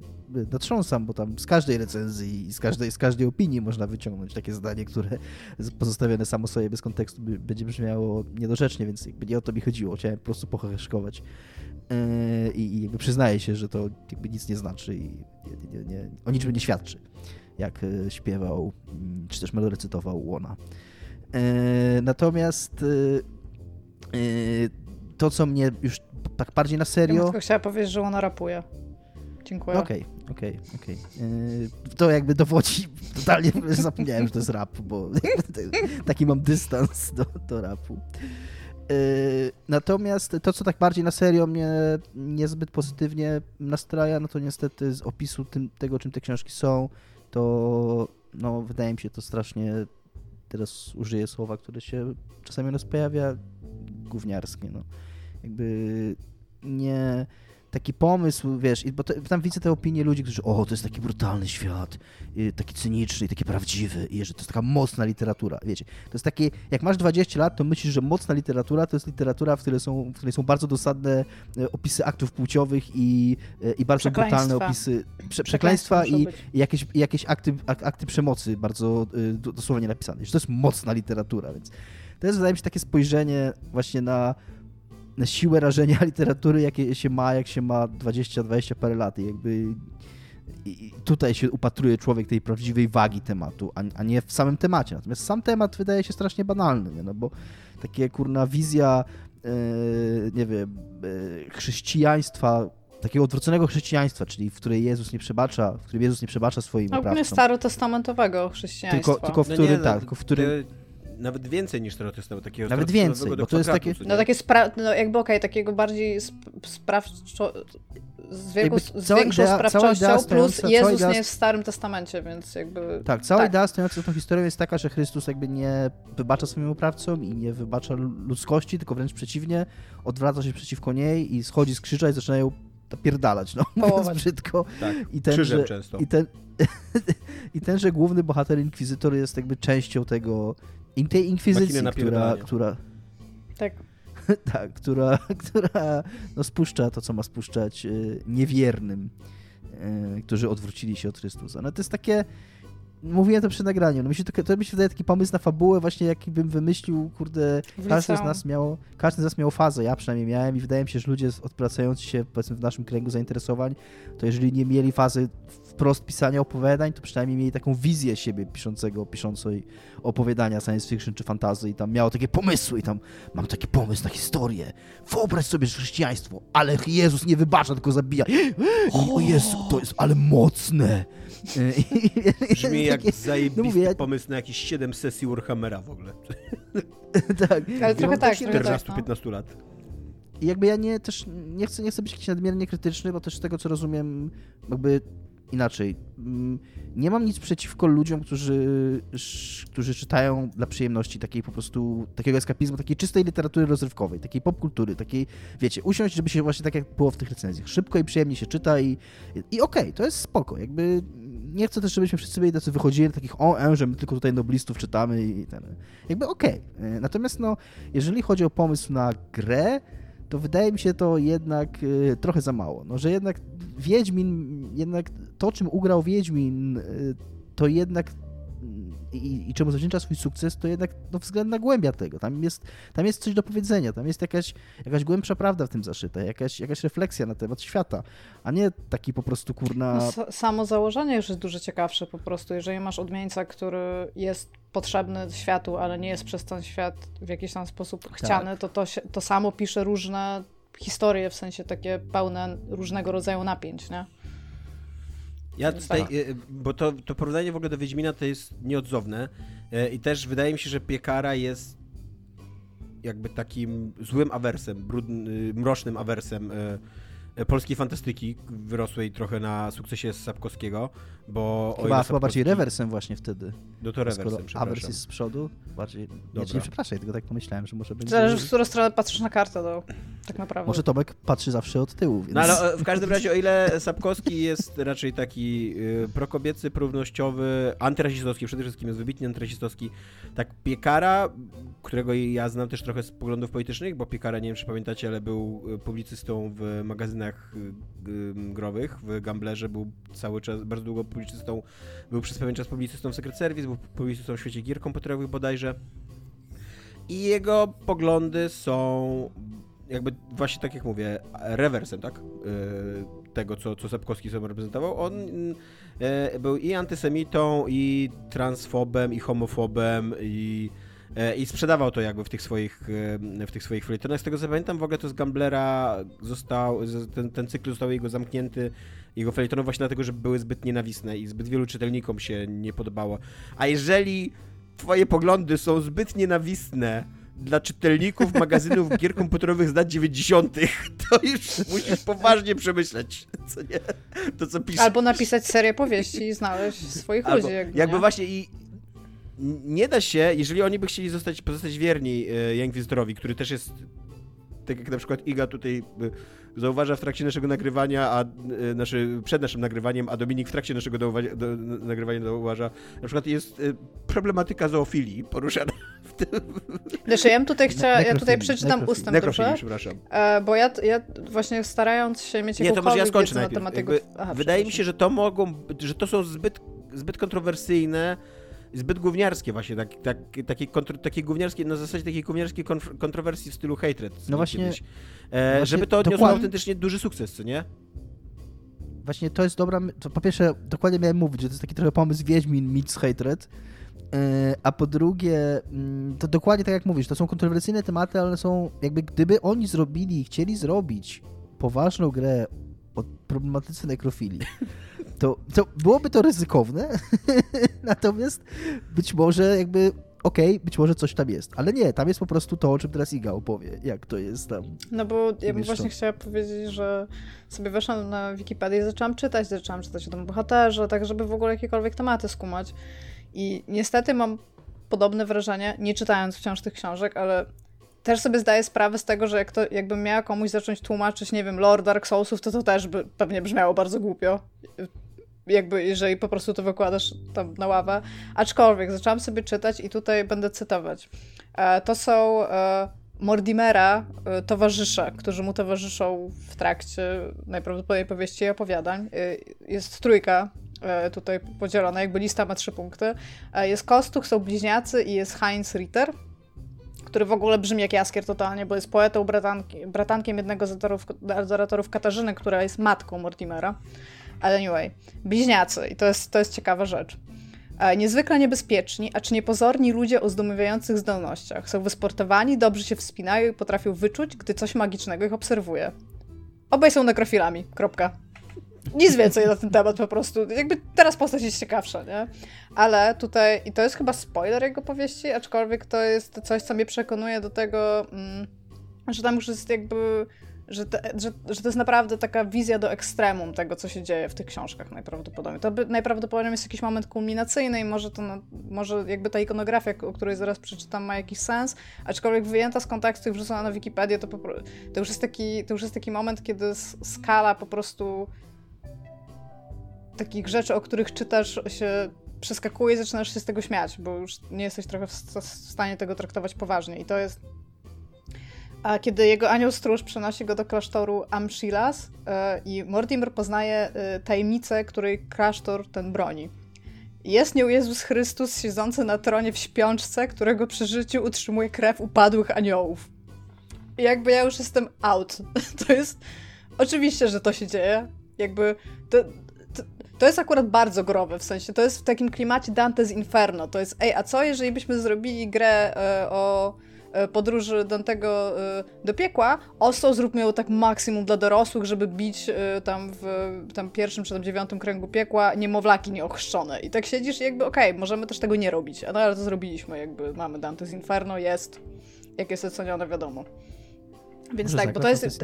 [SPEAKER 3] natrząsam, bo tam z każdej recenzji i z każdej, z każdej opinii można wyciągnąć takie zdanie, które pozostawione samo sobie bez kontekstu będzie brzmiało niedorzecznie, więc jakby nie o to mi chodziło. Chciałem po prostu pocheszkować. Yy, I, jakby przyznaję się, że to jakby nic nie znaczy i nie, nie, nie, o niczym nie świadczy, jak y, śpiewał, mm, czy też melorecytował Łona. Natomiast to, co mnie już tak bardziej na serio... Ja
[SPEAKER 4] tylko chciała powiedzieć, że ona rapuje. Dziękuję.
[SPEAKER 3] Okej, okay, okej, okay, okej. Okay. To jakby dowodzi, totalnie zapomniałem, że to jest rap, bo taki mam dystans do, do rapu. Yy, natomiast to, co tak bardziej na serio mnie niezbyt pozytywnie nastraja, no to niestety z opisu tym, tego, czym te książki są, to no, wydaje mi się to strasznie, teraz użyję słowa, które się czasami u nas pojawia, gówniarskie, no. Jakby nie taki pomysł, wiesz, bo to, tam widzę te opinie ludzi, którzy, o, to jest taki brutalny świat, taki cyniczny, taki prawdziwy, i że to jest taka mocna literatura, wiecie. To jest takie, jak masz 20 lat, to myślisz, że mocna literatura to jest literatura, w której są, w której są bardzo dosadne e, opisy aktów płciowych i, e, i bardzo brutalne opisy prze, przekleństwa i, i, jakieś, jakieś akty, akty przemocy bardzo e, dosłownie napisane. Że to jest mocna literatura, więc to jest, wydaje mi się, takie spojrzenie właśnie na na siłę rażenia literatury, jakie się ma, jak się ma 20-20 parę lat. I jakby i tutaj się upatruje człowiek tej prawdziwej wagi tematu, a, a, nie w samym temacie. Natomiast sam temat wydaje się strasznie banalny, nie? no bo takie kurna wizja, yy, nie wiem, yy, chrześcijaństwa, takiego odwróconego chrześcijaństwa, czyli w której Jezus nie przebacza, w którym Jezus nie przebacza swoim
[SPEAKER 4] no, oprawcom. starotestamentowego chrześcijaństwa.
[SPEAKER 3] Tylko, tylko w którym, no nie, tak, tylko w którym
[SPEAKER 2] nawet więcej niż Starotestament, takiego
[SPEAKER 3] Nawet więcej, bo to jest takie...
[SPEAKER 4] No takie, spra- no jakby okej, okay, takiego bardziej sp sprawczo... Z, wielku, z większą idea, sprawczością, plus Jezus idea... nie jest w Starym Testamencie, więc jakby...
[SPEAKER 3] Tak, cała tak. idea stojąca za tą historią jest taka, że Chrystus jakby nie wybacza swoim oprawcom i nie wybacza ludzkości, tylko wręcz przeciwnie, odwraca się przeciwko niej i schodzi z krzyża i zaczynają napierdalać, no, mówiąc brzydko.
[SPEAKER 2] Tak, I ten, że, często.
[SPEAKER 3] I ten, I ten, że główny bohater Inkwizytor jest jakby częścią tego tej inkwizycji, która, która...
[SPEAKER 4] Tak.
[SPEAKER 3] tak, która, która no, spuszcza to, co ma spuszczać y, niewiernym, y, którzy odwrócili się od Chrystusa. No to jest takie mówiłem to przy nagraniu, no mi się to, to mi się wydaje taki pomysł na fabułę właśnie jaki bym wymyślił, kurde, każdy z nas miał, każdy z nas miał fazę, ja przynajmniej miałem i wydaje mi się, że ludzie odpracający się powiedzmy w naszym kręgu zainteresowań, to jeżeli nie mieli fazy wprost pisania opowiadań, to przynajmniej mieli taką wizję siebie piszącego, piszącej opowiadania science fiction czy fantazy i tam miało takie pomysły i tam mam taki pomysł na historię. Wyobraź sobie że chrześcijaństwo, ale Jezus nie wybacza, tylko zabija. O Jezu, to jest ale mocne.
[SPEAKER 2] Brzmi jak zajebisty no mówię, pomysł na jakieś 7 sesji Warhammera w ogóle.
[SPEAKER 4] tak. Ale trochę tak.
[SPEAKER 2] 14-15 no. lat.
[SPEAKER 3] I jakby ja nie też nie chcę, nie chcę być jakiś nadmiernie krytyczny, bo też z tego co rozumiem, jakby inaczej. Mm, nie mam nic przeciwko ludziom, którzy, którzy czytają dla przyjemności takiej po prostu, takiego eskapizmu, takiej czystej literatury rozrywkowej, takiej popkultury, takiej, wiecie, usiąść, żeby się właśnie tak jak było w tych recenzjach, szybko i przyjemnie się czyta i, i okej, okay, to jest spoko, jakby nie chcę też, żebyśmy wszyscy byli tacy wychodzili takich o, e, że my tylko tutaj noblistów czytamy i ten, jakby okej. Okay. Natomiast no, jeżeli chodzi o pomysł na grę, to wydaje mi się to jednak y, trochę za mało. No, że jednak Wiedźmin, jednak to, czym ugrał Wiedźmin, y, to jednak i, i czemu zawdzięcza swój sukces, to jednak no, względna głębia tego. Tam jest, tam jest coś do powiedzenia, tam jest jakaś, jakaś głębsza prawda w tym zaszyta, jakaś, jakaś refleksja na temat świata, a nie taki po prostu kurna...
[SPEAKER 4] No, samo założenie już jest dużo ciekawsze po prostu. Jeżeli masz odmieńca, który jest potrzebny światu, ale nie jest przez ten świat w jakiś tam sposób chciany, tak. to, to to samo pisze różne historie, w sensie takie pełne różnego rodzaju napięć, nie?
[SPEAKER 2] Ja tutaj, e, bo to, to porównanie w ogóle do Wiedźmina to jest nieodzowne e, i też wydaje mi się, że Piekara jest jakby takim złym awersem, brudny, mrocznym awersem e, polskiej fantastyki, wyrosłej trochę na sukcesie Sapkowskiego, bo...
[SPEAKER 3] Chyba, chyba bardziej rewersem właśnie wtedy.
[SPEAKER 2] No to rewersem,
[SPEAKER 3] Awers jest z przodu, bardziej... Dobra. Nie, nie przepraszaj, tylko tak pomyślałem, że może będzie...
[SPEAKER 4] Zależy, w którą stronę patrzysz na kartę, to tak naprawdę.
[SPEAKER 3] Może Tomek patrzy zawsze od tyłu, więc...
[SPEAKER 2] No ale w każdym razie, o ile Sapkowski jest raczej taki y, prokobiecy, prównościowy, antyrasistowski, przede wszystkim jest wybitnie antyrasistowski, tak Piekara, którego ja znam też trochę z poglądów politycznych, bo Piekara, nie wiem czy pamiętacie, ale był y, publicystą w magazynach grach y, growych. W Gamblerze był cały czas, bardzo długo publicystą, był przez pewien czas publicystą w Secret Service, był publicystą w świecie gier komputerowych bodajże. I jego poglądy są jakby właśnie tak jak mówię, rewersem, tak? Y, tego, co, co Sapkowski sobie reprezentował. On y, był i antysemitą, i transfobem, i homofobem, i i sprzedawał to jakby w tych swoich, e, w tych swoich felietonach. Z tego co pamiętam, w ogóle to z Gamblera został, ten, ten cykl został jego zamknięty, jego felietonów właśnie dlatego, że były zbyt nienawistne i zbyt wielu czytelnikom się nie podobało. A jeżeli twoje poglądy są zbyt nienawistne dla czytelników magazynów gier komputerowych z lat 90., to już musisz poważnie przemyśleć, co nie? To, co pisze.
[SPEAKER 4] Albo napisać serię powieści i znaleźć swoich Albo, ludzi.
[SPEAKER 2] Jakby, jakby właśnie i nie da się, jeżeli oni by chcieli zostać, pozostać wierni e, Jankwizdorowi, który też jest, tak jak na przykład Iga tutaj e, zauważa w trakcie naszego nagrywania, a e, naszy, przed naszym nagrywaniem, a Dominik w trakcie naszego do, do, nagrywania zauważa, na przykład jest problematyka zoofilii poruszana w tym.
[SPEAKER 4] Znaczy, ja tutaj chciała, ja tutaj przeczytam ustęp,
[SPEAKER 2] Nekrofilii, przepraszam.
[SPEAKER 4] E, bo ja, ja właśnie starając się mieć
[SPEAKER 2] Nie, to może ja skończę najpierw. Jakby, Aha, wydaje mi się, że to mogą, że to są zbyt, zbyt kontrowersyjne zbyt gówniarskie właśnie, tak, tak, takie, kontro, takie gówniarskie, na zasadzie takiej gówniarskiej kontrowersji w stylu hatred.
[SPEAKER 3] No właśnie,
[SPEAKER 2] e, właśnie, żeby to odniosło dokładnie... autentycznie duży sukces, co nie?
[SPEAKER 3] Właśnie to jest dobra, to po pierwsze dokładnie miałem mówić, że to jest taki trochę pomysł Wiedźmin meets hatred, e, a po drugie, mm, to dokładnie tak jak mówisz, to są kontrowersyjne tematy, ale są jakby gdyby oni zrobili, chcieli zrobić poważną grę o problematyce nekrofilii, to, to byłoby to ryzykowne, natomiast być może jakby okej, okay, być może coś tam jest, ale nie, tam jest po prostu to, o czym teraz Iga opowie, jak to jest tam.
[SPEAKER 4] No bo ja bym właśnie chciała powiedzieć, że sobie weszłam na Wikipedię i zaczęłam czytać, zaczęłam czytać o tym bohaterze, tak żeby w ogóle jakiekolwiek tematy skumać. I niestety mam podobne wrażenie, nie czytając wciąż tych książek, ale też sobie zdaję sprawę z tego, że jak to, jakbym miała komuś zacząć tłumaczyć, nie wiem, lore Dark Soulsów, to to też by pewnie brzmiało bardzo głupio jakby jeżeli po prostu to wykładasz tam na ławę. Aczkolwiek zaczęłam sobie czytać i tutaj będę cytować. E, to są e, Mordimera e, towarzysze, którzy mu towarzyszą w trakcie najprawdopodobniej powieści i opowiadań. Jest trójka tutaj podzielona, jakby lista ma trzy punkty. Jest Kostuch, są bliźniacy i jest Heinz Ritter, który w ogóle brzmi jak Jaskier totalnie, bo jest poetą, bratanki, bratankiem jednego z adoratorów Katarzyny, która jest matką Mortimera. Ale anyway, bliźniacy i to jest, to jest ciekawa rzecz. E, niezwykle niebezpieczni, acz niepozorni ludzie o zdumiewających zdolnościach. Są wysportowani, dobrze się wspinają i potrafią wyczuć, gdy coś magicznego ich obserwuje. Obaj są nekrofilami. Kropka. Nic więcej na ten temat po prostu. Jakby teraz postać jest ciekawsza, nie? Ale tutaj, i to jest chyba spoiler jego powieści, aczkolwiek to jest coś, co mnie przekonuje do tego, mm, że tam już jest jakby że, te, że, że to jest naprawdę taka wizja do ekstremum tego, co się dzieje w tych książkach najprawdopodobniej. To by, najprawdopodobniej jest jakiś moment kulminacyjny i może to, no, może jakby ta ikonografia, o której zaraz przeczytam, ma jakiś sens, aczkolwiek wyjęta z kontekstu i wrzucona na Wikipedię, to, po, to, już jest taki, to już jest taki moment, kiedy skala po prostu takich rzeczy, o których czytasz, się przeskakuje i zaczynasz się z tego śmiać, bo już nie jesteś trochę w, w stanie tego traktować poważnie. I to jest a kiedy jego anioł stróż przenosi go do klasztoru Amshilas yy, i Mortimer poznaje yy, tajemnicę, której klasztor ten broni. Jest nią Jezus Chrystus siedzący na tronie w śpiączce, którego przy życiu utrzymuje krew upadłych aniołów. I jakby ja już jestem out. To jest... Oczywiście, że to się dzieje. Jakby... To, to, to jest akurat bardzo growe, w sensie to jest w takim klimacie Dante's Inferno. To jest, ej, a co jeżeli byśmy zrobili grę yy, o E, podróży Dantego e, do piekła, oso zróbmy ją tak maksimum dla dorosłych, żeby bić e, tam w tam pierwszym czy tam dziewiątym kręgu piekła niemowlaki nieochrzczone. I tak siedzisz jakby okej, okay, możemy też tego nie robić. No ale to zrobiliśmy, jakby mamy Dante's Inferno, jest, jak jest ocenione, wiadomo. Więc Może tak, bo to jest.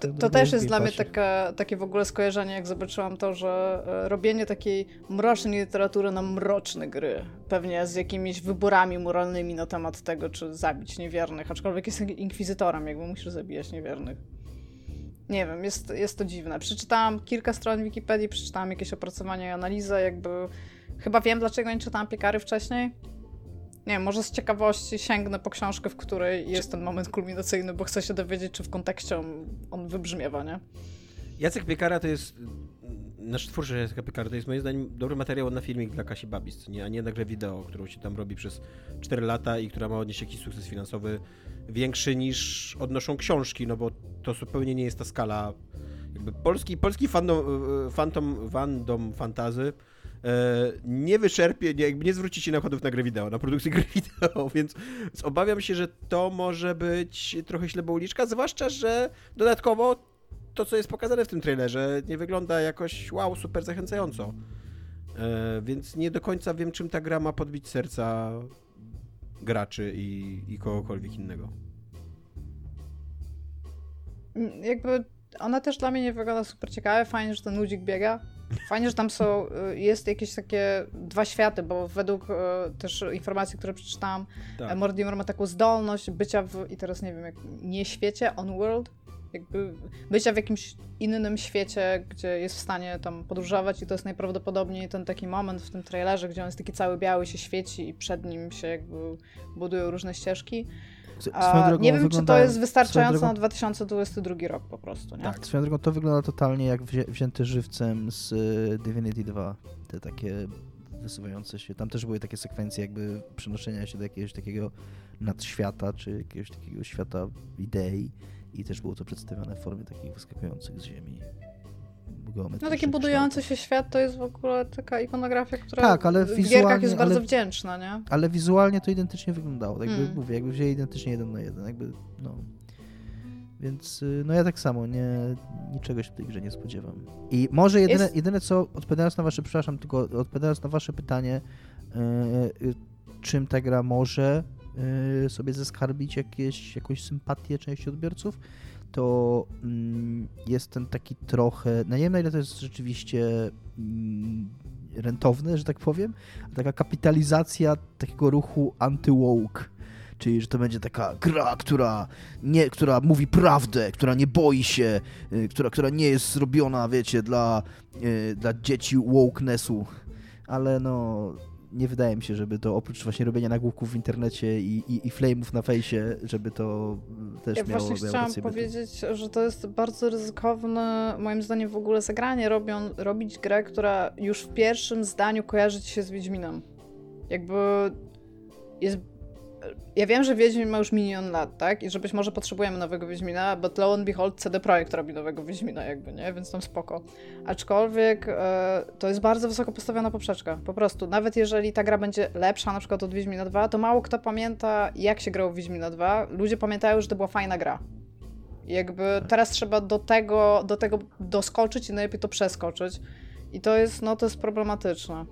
[SPEAKER 4] To, to też jest dla mnie taka, takie w ogóle skojarzenie, jak zobaczyłam to, że e, robienie takiej mrocznej literatury na mroczne gry, pewnie z jakimiś wyborami moralnymi na temat tego, czy zabić niewiernych, aczkolwiek jest inkwizytorem, jakby musisz zabijać niewiernych. Nie wiem, jest, jest to dziwne. Przeczytałam kilka stron Wikipedii, przeczytałam jakieś opracowania i analizę, jakby. Chyba wiem, dlaczego nie czytałam piekary wcześniej nie może z ciekawości sięgnę po książkę, w której jest ten moment kulminacyjny, bo chcę się dowiedzieć, czy w kontekście on, wybrzmiewa, nie?
[SPEAKER 2] Jacek Piekara to jest, nasz twórca Jacek Piekara to jest moim zdaniem dobry materiał na filmik dla Kasi Babis, nie? a nie na grę wideo, którą się tam robi przez 4 lata i która ma odnieść jakiś sukces finansowy większy niż odnoszą książki, no bo to zupełnie nie jest ta skala jakby polski, polski fandom, fandom, fandom fantazy E, nie wyczerpie, nie, jakby nie zwrócicie nakładów na grę wideo, na produkcję gry wideo, więc obawiam się, że to może być trochę ślepouliczka, zwłaszcza, że dodatkowo to, co jest pokazane w tym trailerze, nie wygląda jakoś wow, super zachęcająco. E, więc nie do końca wiem, czym ta gra ma podbić serca graczy i, i kogokolwiek innego.
[SPEAKER 4] Jakby ona też dla mnie nie wygląda super ciekawe. Fajnie, że ten ludzik biega. Fajnie, że tam są, y, jest jakieś takie dwa światy, bo według y, też informacji, które przeczytałam, tak. Mortimer ma taką zdolność bycia w, i teraz nie wiem, jak nie świecie, on world, jakby bycia w jakimś innym świecie, gdzie jest w stanie tam podróżować i to jest najprawdopodobniej ten taki moment w tym trailerze, gdzie on jest taki cały biały, się świeci i przed nim się jakby budują różne ścieżki. A, nie wiem, czy to jest wystarczające drogą... na 2022 rok po prostu, nie?
[SPEAKER 3] Tak, swoją drogą to wygląda totalnie jak wzię wzięte żywcem z y, Divinity 2. Te takie wysuwające się. Tam też były takie sekwencje jakby przenoszenia się do jakiegoś takiego nadświata, czy jakiegoś takiego świata idei i też było to przedstawione w formie takich wyskakujących z ziemi
[SPEAKER 4] no taki budujący się świat to jest w ogóle taka ikonografia, która tak, ale w gierkach jest bardzo ale, wdzięczna, nie?
[SPEAKER 3] Ale wizualnie to identycznie wyglądało. Tak jakby hmm. mówię, jakby wzięli identycznie jeden na jeden. Jakby, no. Więc y, no ja tak samo nie, niczego się w tej grze nie spodziewam. I może jedyne, jest... jedyne co, odpowiadając na wasze, przepraszam, tylko odpowiadając na wasze pytanie, yy, czym ta gra może yy, sobie zeskarbić jakieś, jakąś sympatię części odbiorców, to mm, jest ten taki trochę, no nie wiem na ile to jest rzeczywiście mm, rentowne, że tak powiem, taka kapitalizacja takiego ruchu anti-woke. Czyli, że to będzie taka gra, która, nie, która mówi prawdę, która nie boi się, y, która, która nie jest zrobiona, wiecie, dla, y, dla dzieci wokenessu. Ale no, nie wydaje mi się, żeby to oprócz właśnie robienia nagłówków w internecie i, i, i flame'ów na fejsie, żeby to też
[SPEAKER 4] ja
[SPEAKER 3] miało
[SPEAKER 4] właśnie chciałam powiedzieć, że to jest bardzo ryzykowne, moim zdaniem w ogóle zagranie, robią, robić grę, która już w pierwszym zdaniu kojarzy ci się z Wiedźminem. Jakby jest ja wiem, że Wiedźmin ma już milion lat, tak? I że być może potrzebujemy nowego Wiedźmina, but lo and behold CD Projekt robi nowego Wiedźmina jakby, nie? Więc tam spoko. Aczkolwiek e, to jest bardzo wysoko postawiona poprzeczka. Po prostu. Nawet jeżeli ta gra będzie lepsza na przykład od Wiedźmina 2, to mało kto pamięta, jak się grało w Wiedźmina 2. Ludzie pamiętają, że to była fajna gra. Jakby teraz trzeba do tego, do tego doskoczyć i najlepiej to przeskoczyć. I to jest, no to jest problematyczne.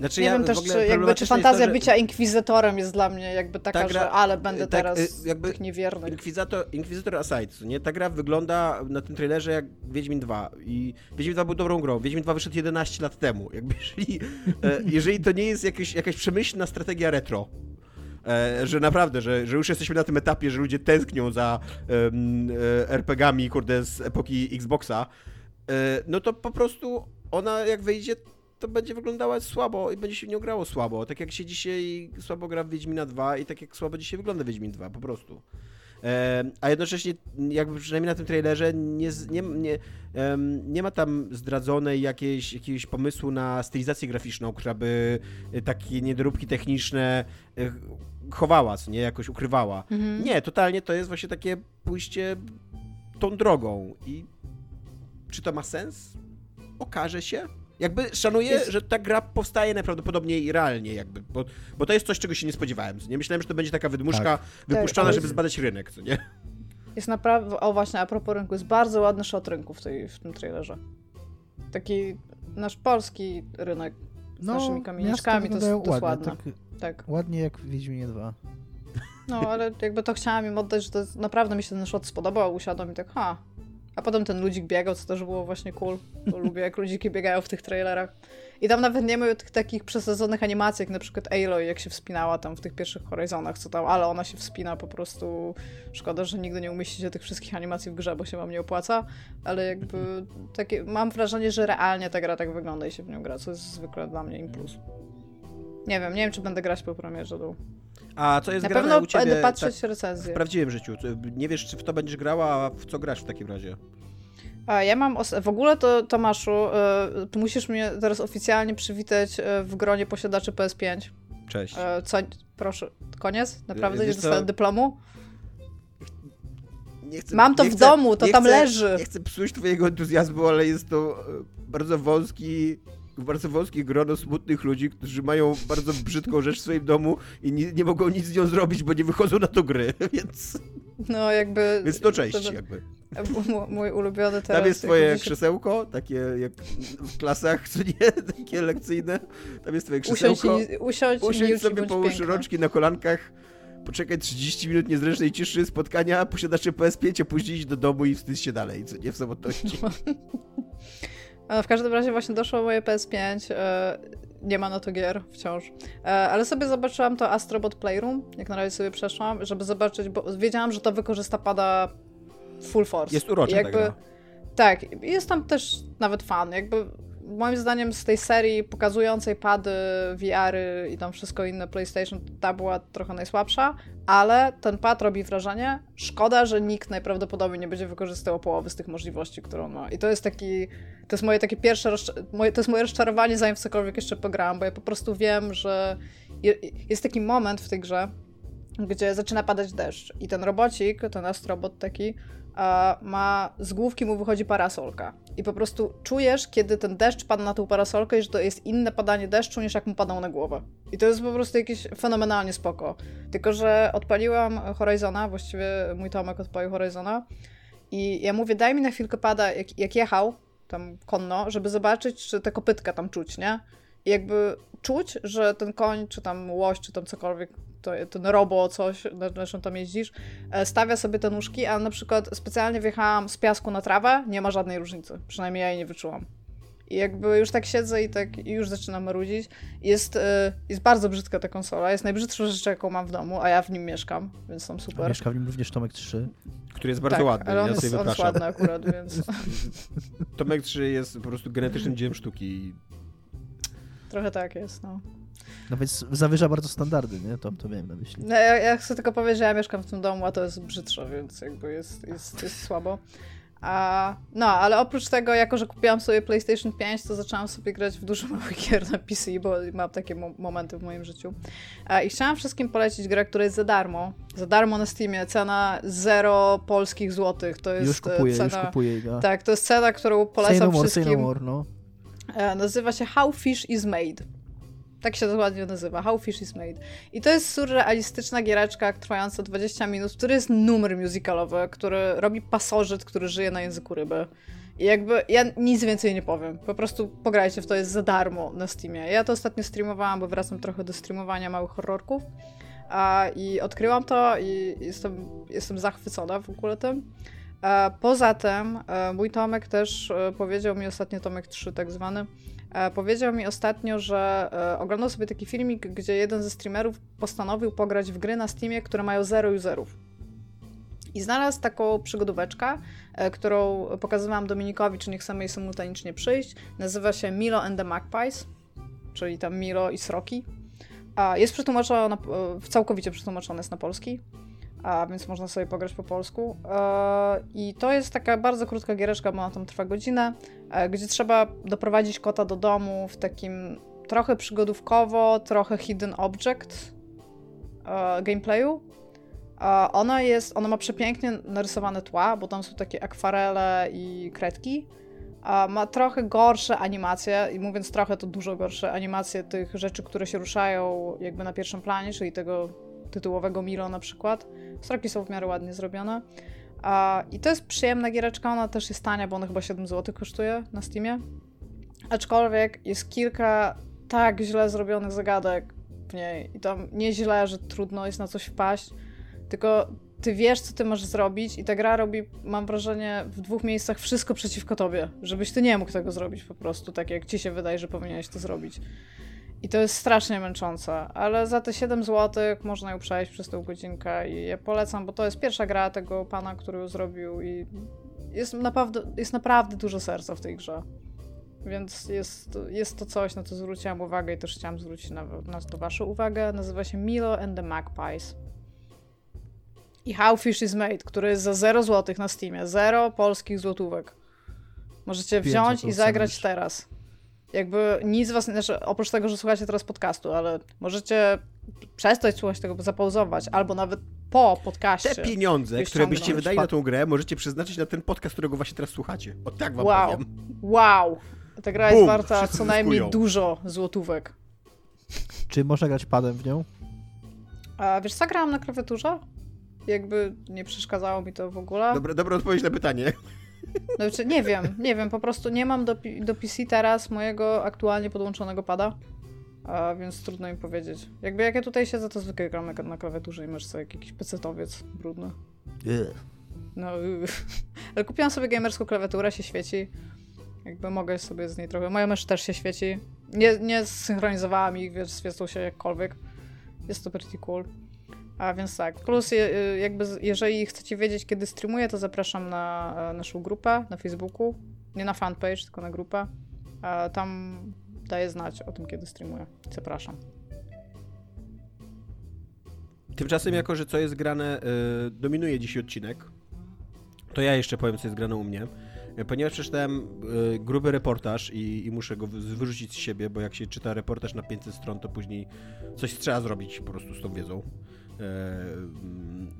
[SPEAKER 4] Znaczy, nie ja wiem też, czy, jakby, czy fantazja to, że... bycia inkwizytorem jest dla mnie jakby taka, ta gra, że ale będę tak, teraz y, jakby tych niewiernych.
[SPEAKER 2] Inkwizytor, inkwizytor Aside, nie? Ta gra wygląda na tym trailerze jak Wiedźmin 2 i Wiedźmin 2 był dobrą grą. Wiedźmin 2 wyszedł 11 lat temu. Jakby jeżeli, e, jeżeli to nie jest jakieś, jakaś przemyślna strategia retro, e, że naprawdę, że, że już jesteśmy na tym etapie, że ludzie tęsknią za um, RPGami, kurde, z epoki Xboxa, no to po prostu ona jak wyjdzie, to będzie wyglądała słabo i będzie się w nią grało słabo. Tak jak się dzisiaj słabo gra w Wiedźmina 2 i tak jak słabo dzisiaj wygląda Wiedźmin 2, po prostu. A jednocześnie, jakby przynajmniej na tym trailerze, nie, nie, nie, nie ma tam zdradzonej jakiejś, jakiegoś pomysłu na stylizację graficzną, która by e, takie niedoróbki techniczne e, chowała, co nie, jakoś ukrywała. Mhm. Nie, totalnie to jest właśnie takie pójście tą drogą. I czy to ma sens? Okaże się. Jakby szanuję, jest... że ta gra powstaje najprawdopodobniej realnie, jakby, bo, bo to jest coś, czego się nie spodziewałem. Nie myślałem, że to będzie taka wydmuszka tak. wypuszczona, tak, żeby zbadać rynek, co nie?
[SPEAKER 4] Jest naprawdę, o właśnie, a propos rynku, jest bardzo ładny shot rynku w, tej, w tym trailerze. Taki nasz polski rynek z no, naszymi kamieniczkami, to, jest, to jest ładne. Tak,
[SPEAKER 3] tak. Ładnie jak w Wiedźminie 2.
[SPEAKER 4] No, ale jakby to chciałam im oddać, że to jest, naprawdę mi się ten shot spodobał, usiadłam i tak, ha, a potem ten ludzik biegał, co też było właśnie cool. Bo lubię, jak ludziki biegają w tych trailerach. I tam nawet nie ma tych takich przesadzonych animacji, jak na przykład Aloy, jak się wspinała tam w tych pierwszych Horizonach, co tam, ale ona się wspina po prostu. Szkoda, że nigdy nie umieścicie tych wszystkich animacji w grze, bo się wam nie opłaca, ale jakby takie, mam wrażenie, że realnie ta gra tak wygląda i się w nią gra, co jest zwykle dla mnie im plus. Nie wiem, nie wiem, czy będę grać po premierze dół.
[SPEAKER 2] A co jest
[SPEAKER 4] Na
[SPEAKER 2] grane
[SPEAKER 4] pewno
[SPEAKER 2] u ciebie
[SPEAKER 4] będę patrzeć tak, recenzję.
[SPEAKER 2] w prawdziwym życiu? Nie wiesz, czy w to będziesz grała, a w co grasz w takim razie?
[SPEAKER 4] A ja mam w ogóle to Tomaszu, y, musisz mnie teraz oficjalnie przywitać y, w gronie posiadaczy PS5.
[SPEAKER 2] Cześć.
[SPEAKER 4] Y, co, proszę, koniec? Naprawdę nie dostałem dyplomu? Chcę, Mam to w chcę, domu, to tam
[SPEAKER 2] chcę,
[SPEAKER 4] leży.
[SPEAKER 2] Nie chcę psuć twojego entuzjazmu, ale jest to bardzo wąski bardzo wąskie grono smutnych ludzi, którzy mają bardzo brzydką rzecz w swoim domu i nie, nie mogą nic z nią zrobić, bo nie wychodzą na to gry, więc...
[SPEAKER 4] No jakby...
[SPEAKER 2] Więc to cześć to, jakby.
[SPEAKER 4] Mój ulubiony teraz...
[SPEAKER 2] Tam jest twoje krzesełko, takie jak w klasach, co nie, takie lekcyjne. Tam jest twoje krzesełko.
[SPEAKER 4] Usiądź, usiądź,
[SPEAKER 2] usiądź sobie, połóż rączki na kolankach, poczekaj 30 minut niezręcznej ciszy spotkania, posiadacze PS5, a później iść do domu i wstydź się dalej, co nie, w samotności.
[SPEAKER 4] w każdym razie właśnie doszło moje PS5. E, nie ma na to gier wciąż. E, ale sobie zobaczyłam to Astrobot Playroom, jak na razie sobie przeszłam, żeby zobaczyć, bo wiedziałam, że to wykorzysta pada full force.
[SPEAKER 2] Jest urocza jakby,
[SPEAKER 4] Tak, jest tam też nawet fan. Jakby moim zdaniem z tej serii pokazującej pady, VR-y i tam wszystko inne PlayStation, ta była trochę najsłabsza, ale ten pad robi wrażenie. Szkoda, że nikt najprawdopodobniej nie będzie wykorzystywał połowy z tych możliwości, które on ma. I to jest taki, to jest moje takie pierwsze, moje, to jest moje rozczarowanie, zanim w cokolwiek jeszcze pograłam, bo ja po prostu wiem, że jest taki moment w tej grze, gdzie zaczyna padać deszcz i ten robocik, ten astrobot taki, ma z główki mu wychodzi parasolka. I po prostu czujesz, kiedy ten deszcz pada na tą parasolkę i że to jest inne padanie deszczu niż jak mu padał na głowę. I to jest po prostu jakieś fenomenalnie spoko. Tylko, że odpaliłam Horizona, właściwie mój Tomek odpalił Horizona i ja mówię, daj mi na chwilkę pada, jak, jak jechał tam konno, żeby zobaczyć, czy te kopytka tam czuć, nie? I jakby czuć, że ten koń, czy tam łoś, czy tam cokolwiek, to, ten robo, coś, na czym tam jeździsz, e, stawia sobie te nóżki, a na przykład specjalnie wjechałam z piasku na trawę, nie ma żadnej różnicy. Przynajmniej ja jej nie wyczułam. I jakby już tak siedzę i tak i już zaczynam marudzić. Jest, y, jest bardzo brzydka ta konsola. Jest najbrzydszą rzeczą, jaką mam w domu, a ja w nim mieszkam, więc tam super. A
[SPEAKER 3] mieszka w nim również Tomek 3.
[SPEAKER 2] Który jest bardzo
[SPEAKER 4] tak,
[SPEAKER 2] ładny.
[SPEAKER 4] Ale on,
[SPEAKER 2] ja
[SPEAKER 4] jest, on jest ładny akurat, więc.
[SPEAKER 2] Tomek 3 jest po prostu genetycznym dziełem sztuki.
[SPEAKER 4] Trochę tak jest, no.
[SPEAKER 3] No więc zawyża bardzo standardy, nie? To, to miałem na myśli.
[SPEAKER 4] No, ja, ja chcę tylko powiedzieć, że ja mieszkam w tym domu, a to jest brzydsze, więc jakby jest, jest, jest słabo. A, no, ale oprócz tego, jako że kupiłam sobie PlayStation 5, to zaczęłam sobie grać w dużo małych gier na PC, bo mam takie mo momenty w moim życiu. A, I chciałam wszystkim polecić grę, która jest za darmo. Za darmo na Steamie, cena 0 polskich złotych. To jest
[SPEAKER 3] już kupuję,
[SPEAKER 4] cena,
[SPEAKER 3] już kupuję.
[SPEAKER 4] No. Tak, to jest cena, którą polecam
[SPEAKER 3] say no more,
[SPEAKER 4] wszystkim.
[SPEAKER 3] Say no more, no.
[SPEAKER 4] E, nazywa się How Fish is Made. Tak się to ładnie nazywa, How Fish is Made. I to jest surrealistyczna giereczka trwająca 20 minut, który jest numer musicalowy, który robi pasożyt, który żyje na języku ryby. I jakby ja nic więcej nie powiem. Po prostu pograjcie w to, jest za darmo na Steamie. Ja to ostatnio streamowałam, bo wracam trochę do streamowania małych horrorków. A, I odkryłam to i jestem, jestem zachwycona w ogóle tym. A, poza tym e, mój Tomek też e, powiedział mi ostatnio, Tomek 3 tak zwany, E, powiedział mi ostatnio, że e, oglądał sobie taki filmik, gdzie jeden ze streamerów postanowił pograć w gry na Steamie, które mają zero userów. I znalazł taką przygodóweczkę, e, którą pokazywałam Dominikowi, czy nie chcemy jej symultanicznie przyjść. Nazywa się Milo and the Magpies, czyli tam Milo i Sroki. Jest przetłumaczona, całkowicie przetłumaczony jest na polski a więc można sobie pograć po polsku. E, I to jest taka bardzo krótka giereczka, bo ona tam trwa godzinę, e, gdzie trzeba doprowadzić kota do domu w takim trochę przygodówkowo, trochę hidden object e, gameplayu. Ona jest, ona ma przepięknie narysowane tła, bo tam są takie akwarele i kredki. Ma trochę gorsze animacje, i mówiąc trochę, to dużo gorsze animacje tych rzeczy, które się ruszają jakby na pierwszym planie, czyli tego tytułowego Milo na przykład. Stroki są w miarę ładnie zrobione. A, I to jest przyjemna giereczka, ona też jest tania, bo ona chyba 7 zł kosztuje na Steamie. Aczkolwiek jest kilka tak źle zrobionych zagadek w niej. I tam nie źle, że trudno jest na coś wpaść, tylko ty wiesz, co ty masz zrobić i ta gra robi, mam wrażenie, w dwóch miejscach wszystko przeciwko tobie, żebyś ty nie mógł tego zrobić po prostu, tak jak ci się wydaje, że powinieneś to zrobić. I to jest strasznie męczące, ale za te 7 zł można ją przejść przez tę godzinkę i ja polecam, bo to jest pierwsza gra tego pana, który ją zrobił i jest naprawdę, jest naprawdę dużo serca w tej grze. Więc jest, jest to coś, na co zwróciłam uwagę i też chciałam zwrócić na, na to waszą uwagę. Nazywa się Milo and the Magpies. I How Fish is Made, który jest za 0 zł na Steamie. 0 polskich złotówek. Możecie wziąć i zagrać teraz. Jakby nic was, znaczy oprócz tego, że słuchacie teraz podcastu, ale możecie przestać słuchać tego, zapauzować, albo nawet po podcaście.
[SPEAKER 2] Te pieniądze, które byście wydali na tą grę, możecie przeznaczyć na ten podcast, którego właśnie teraz słuchacie. O tak wam
[SPEAKER 4] wow.
[SPEAKER 2] powiem.
[SPEAKER 4] Wow. Ta gra Boom, jest warta co najmniej zyskują. dużo złotówek.
[SPEAKER 3] Czy można grać padem w nią?
[SPEAKER 4] A wiesz co, grałam na klawiaturze? Jakby nie przeszkadzało mi to w ogóle.
[SPEAKER 2] Dobra, dobra odpowiedź na pytanie.
[SPEAKER 4] Znaczy, nie wiem, nie wiem, po prostu nie mam do, do PC teraz mojego aktualnie podłączonego pada, a więc trudno mi powiedzieć. Jakby jak ja tutaj siedzę, to zwykle gram na, na klawiaturze i masz sobie jakiś pecetowiec brudny. No, ale kupiłam sobie gamerską klawiaturę, się świeci. Jakby mogę sobie z niej trochę. Moja mysz też się świeci. Nie, nie zsynchronizowałam ich, wiesz, świecą się jakkolwiek. Jest to pretty cool. A więc tak. Plus, jakby, jeżeli chcecie wiedzieć, kiedy streamuję, to zapraszam na e, naszą grupę na Facebooku. Nie na fanpage, tylko na grupę. Tam daję znać o tym, kiedy streamuję. Zapraszam.
[SPEAKER 2] Tymczasem, jako że co jest grane, yy, dominuje dzisiaj odcinek, to ja jeszcze powiem, co jest grane u mnie. E, ponieważ przeczytałem y, gruby reportaż i, i, muszę go wyrzucić z siebie, bo jak się czyta reportaż na 500 stron, to później coś trzeba zrobić po prostu z tą wiedzą. E,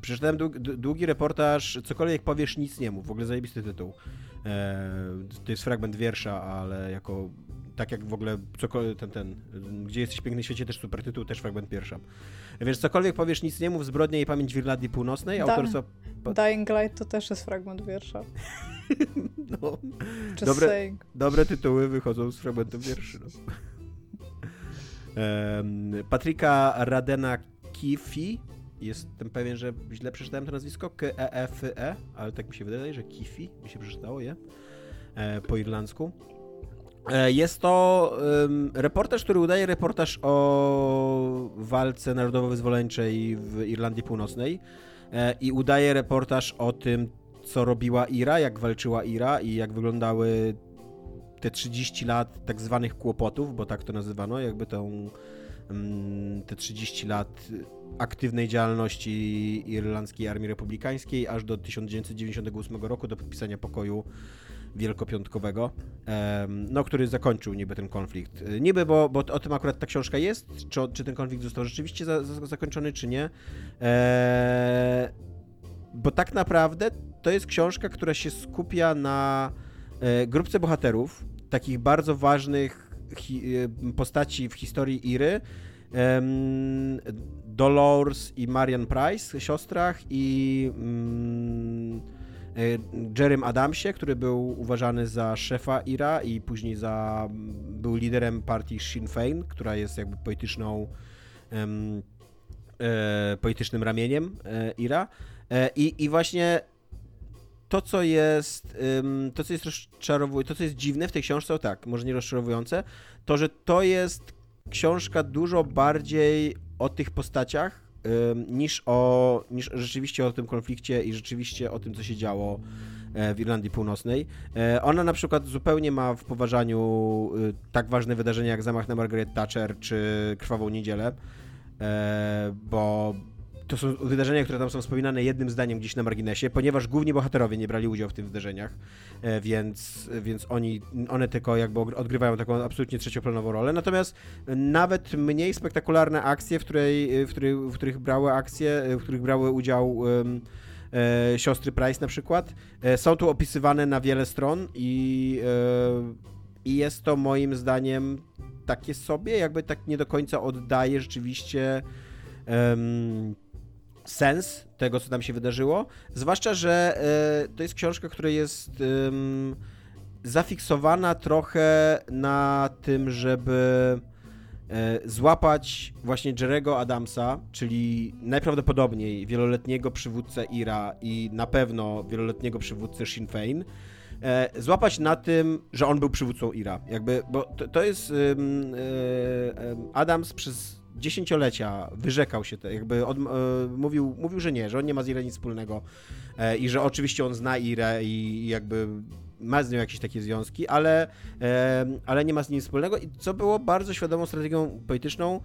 [SPEAKER 2] przeczytałem długi reportaż, cokolwiek powiesz, nic nie mów. W ogóle zajebisty tytuł. E, to jest fragment wiersza, ale jako tak jak w ogóle cokolwiek, ten, ten, gdzie jesteś piękny świecie, też super tytuł, też fragment pierwsza. Wiesz, cokolwiek powiesz, nic nie mów, zbrodnia i pamięć w Irlandii Północnej,
[SPEAKER 4] da, autorstwa... Dying Light to też jest fragment wiersza.
[SPEAKER 2] no. dobre, dobre tytuły wychodzą z fragmentów wierszy. No. Patryka Radena Kifi, jestem pewien, że źle przeczytałem to nazwisko, K-E-F-E, ale tak mi się wydaje, że Kifi mi się przeczytało je. E, po irlandzku. E, jest to um, reportaż, który udaje reportaż o walce narodowo-wyzwoleńczej w Irlandii Północnej. E, i udaje reportaż o tym, co robiła Ira, jak walczyła Ira i jak wyglądały te 30 lat tak zwanych kłopotów, bo tak to nazywano, jakby tą, te 30 lat aktywnej działalności Irlandzkiej Armii Republikańskiej aż do 1998 roku, do podpisania pokoju wielkopiątkowego, no, który zakończył niby ten konflikt. Niby, bo, bo o tym akurat ta książka jest, czy, czy ten konflikt został rzeczywiście za, za, zakończony, czy nie. Eee, bo tak naprawdę to jest książka, która się skupia na e, grupce bohaterów, takich bardzo ważnych e, postaci w historii Iry. Dolores i Marian Price, siostrach i E, Jerem Adamsie, który był uważany za szefa IRA i później za, był liderem partii Sinn Féin, która jest jakby polityczną um, e, politycznym ramieniem e, IRA. E, i, I właśnie to, co jest, to, co jest rozczarowujące, to, co jest dziwne w tej książce, o tak, może nie rozczarowujące, to, że to jest książka dużo bardziej o tych postaciach, niż, o, niż rzeczywiście o tym konflikcie i rzeczywiście o tym, co się działo e, w Irlandii Północnej. E, ona na przykład zupełnie ma w poważaniu y, tak ważne wydarzenia jak zamach na Margaret Thatcher czy Krwawą Niedzielę, e, bo to są wydarzenia, które tam są wspominane jednym zdaniem gdzieś na marginesie, ponieważ główni bohaterowie nie brali udziału w tych wydarzeniach, e, więc, więc oni, one tylko jakby odgrywają taką absolutnie trzecioplanową rolę. Natomiast nawet mniej spektakularne akcje, w, której, w, których, w których brały akcje, w których brały udział um, e, siostry Price na przykład, e, są tu opisywane na wiele stron i, e, i jest to moim zdaniem takie sobie, jakby tak nie do końca oddaje rzeczywiście um, sens tego, co tam się wydarzyło. Zwłaszcza, że y, to jest książka, która jest zafiksowana trochę na tym, żeby y, złapać właśnie Jerego Adamsa, czyli najprawdopodobniej wieloletniego przywódcę IRA i na pewno wieloletniego przywódcę Sinn Féin, e, złapać na tym, że on był przywódcą IRA. Jakby, bo to, to jest Adams przez dziesięciolecia wyrzekał się, te, jakby od, e, mówił, mówił, że nie, że on nie ma z Irem nic wspólnego e, i że oczywiście on zna Irę i jakby ma z nią jakieś takie związki, ale, e, ale nie ma z nim wspólnego. I co było bardzo świadomą strategią polityczną,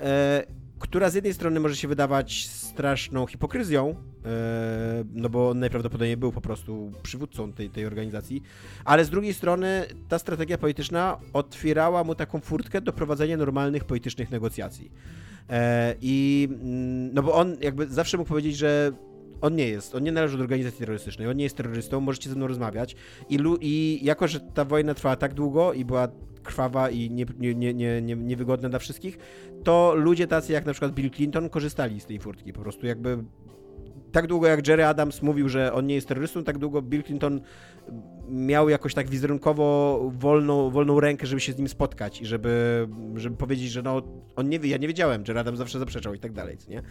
[SPEAKER 2] e, która z jednej strony może się wydawać straszną hipokryzją, e, no bo najprawdopodobniej był po prostu przywódcą tej, tej organizacji, ale z drugiej strony ta strategia polityczna otwierała mu taką furtkę do prowadzenia normalnych politycznych negocjacji. E, I mm, no bo on jakby zawsze mógł powiedzieć, że on nie jest, on nie należy do organizacji terrorystycznej, on nie jest terrorystą, możecie ze mną rozmawiać. I, i jako, że ta wojna trwała tak długo i była krwawa i nie, nie, nie, nie, niewygodna dla wszystkich, to ludzie tacy jak na przykład Bill Clinton korzystali z tej furtki. Po prostu jakby tak długo jak Jerry Adams mówił, że on nie jest terrorystą, tak długo Bill Clinton miał jakoś tak wizerunkowo wolną, wolną rękę, żeby się z nim spotkać i żeby, żeby powiedzieć, że no, on nie wie, ja nie wiedziałem, Jerry Adams zawsze zaprzeczał i tak dalej, nie?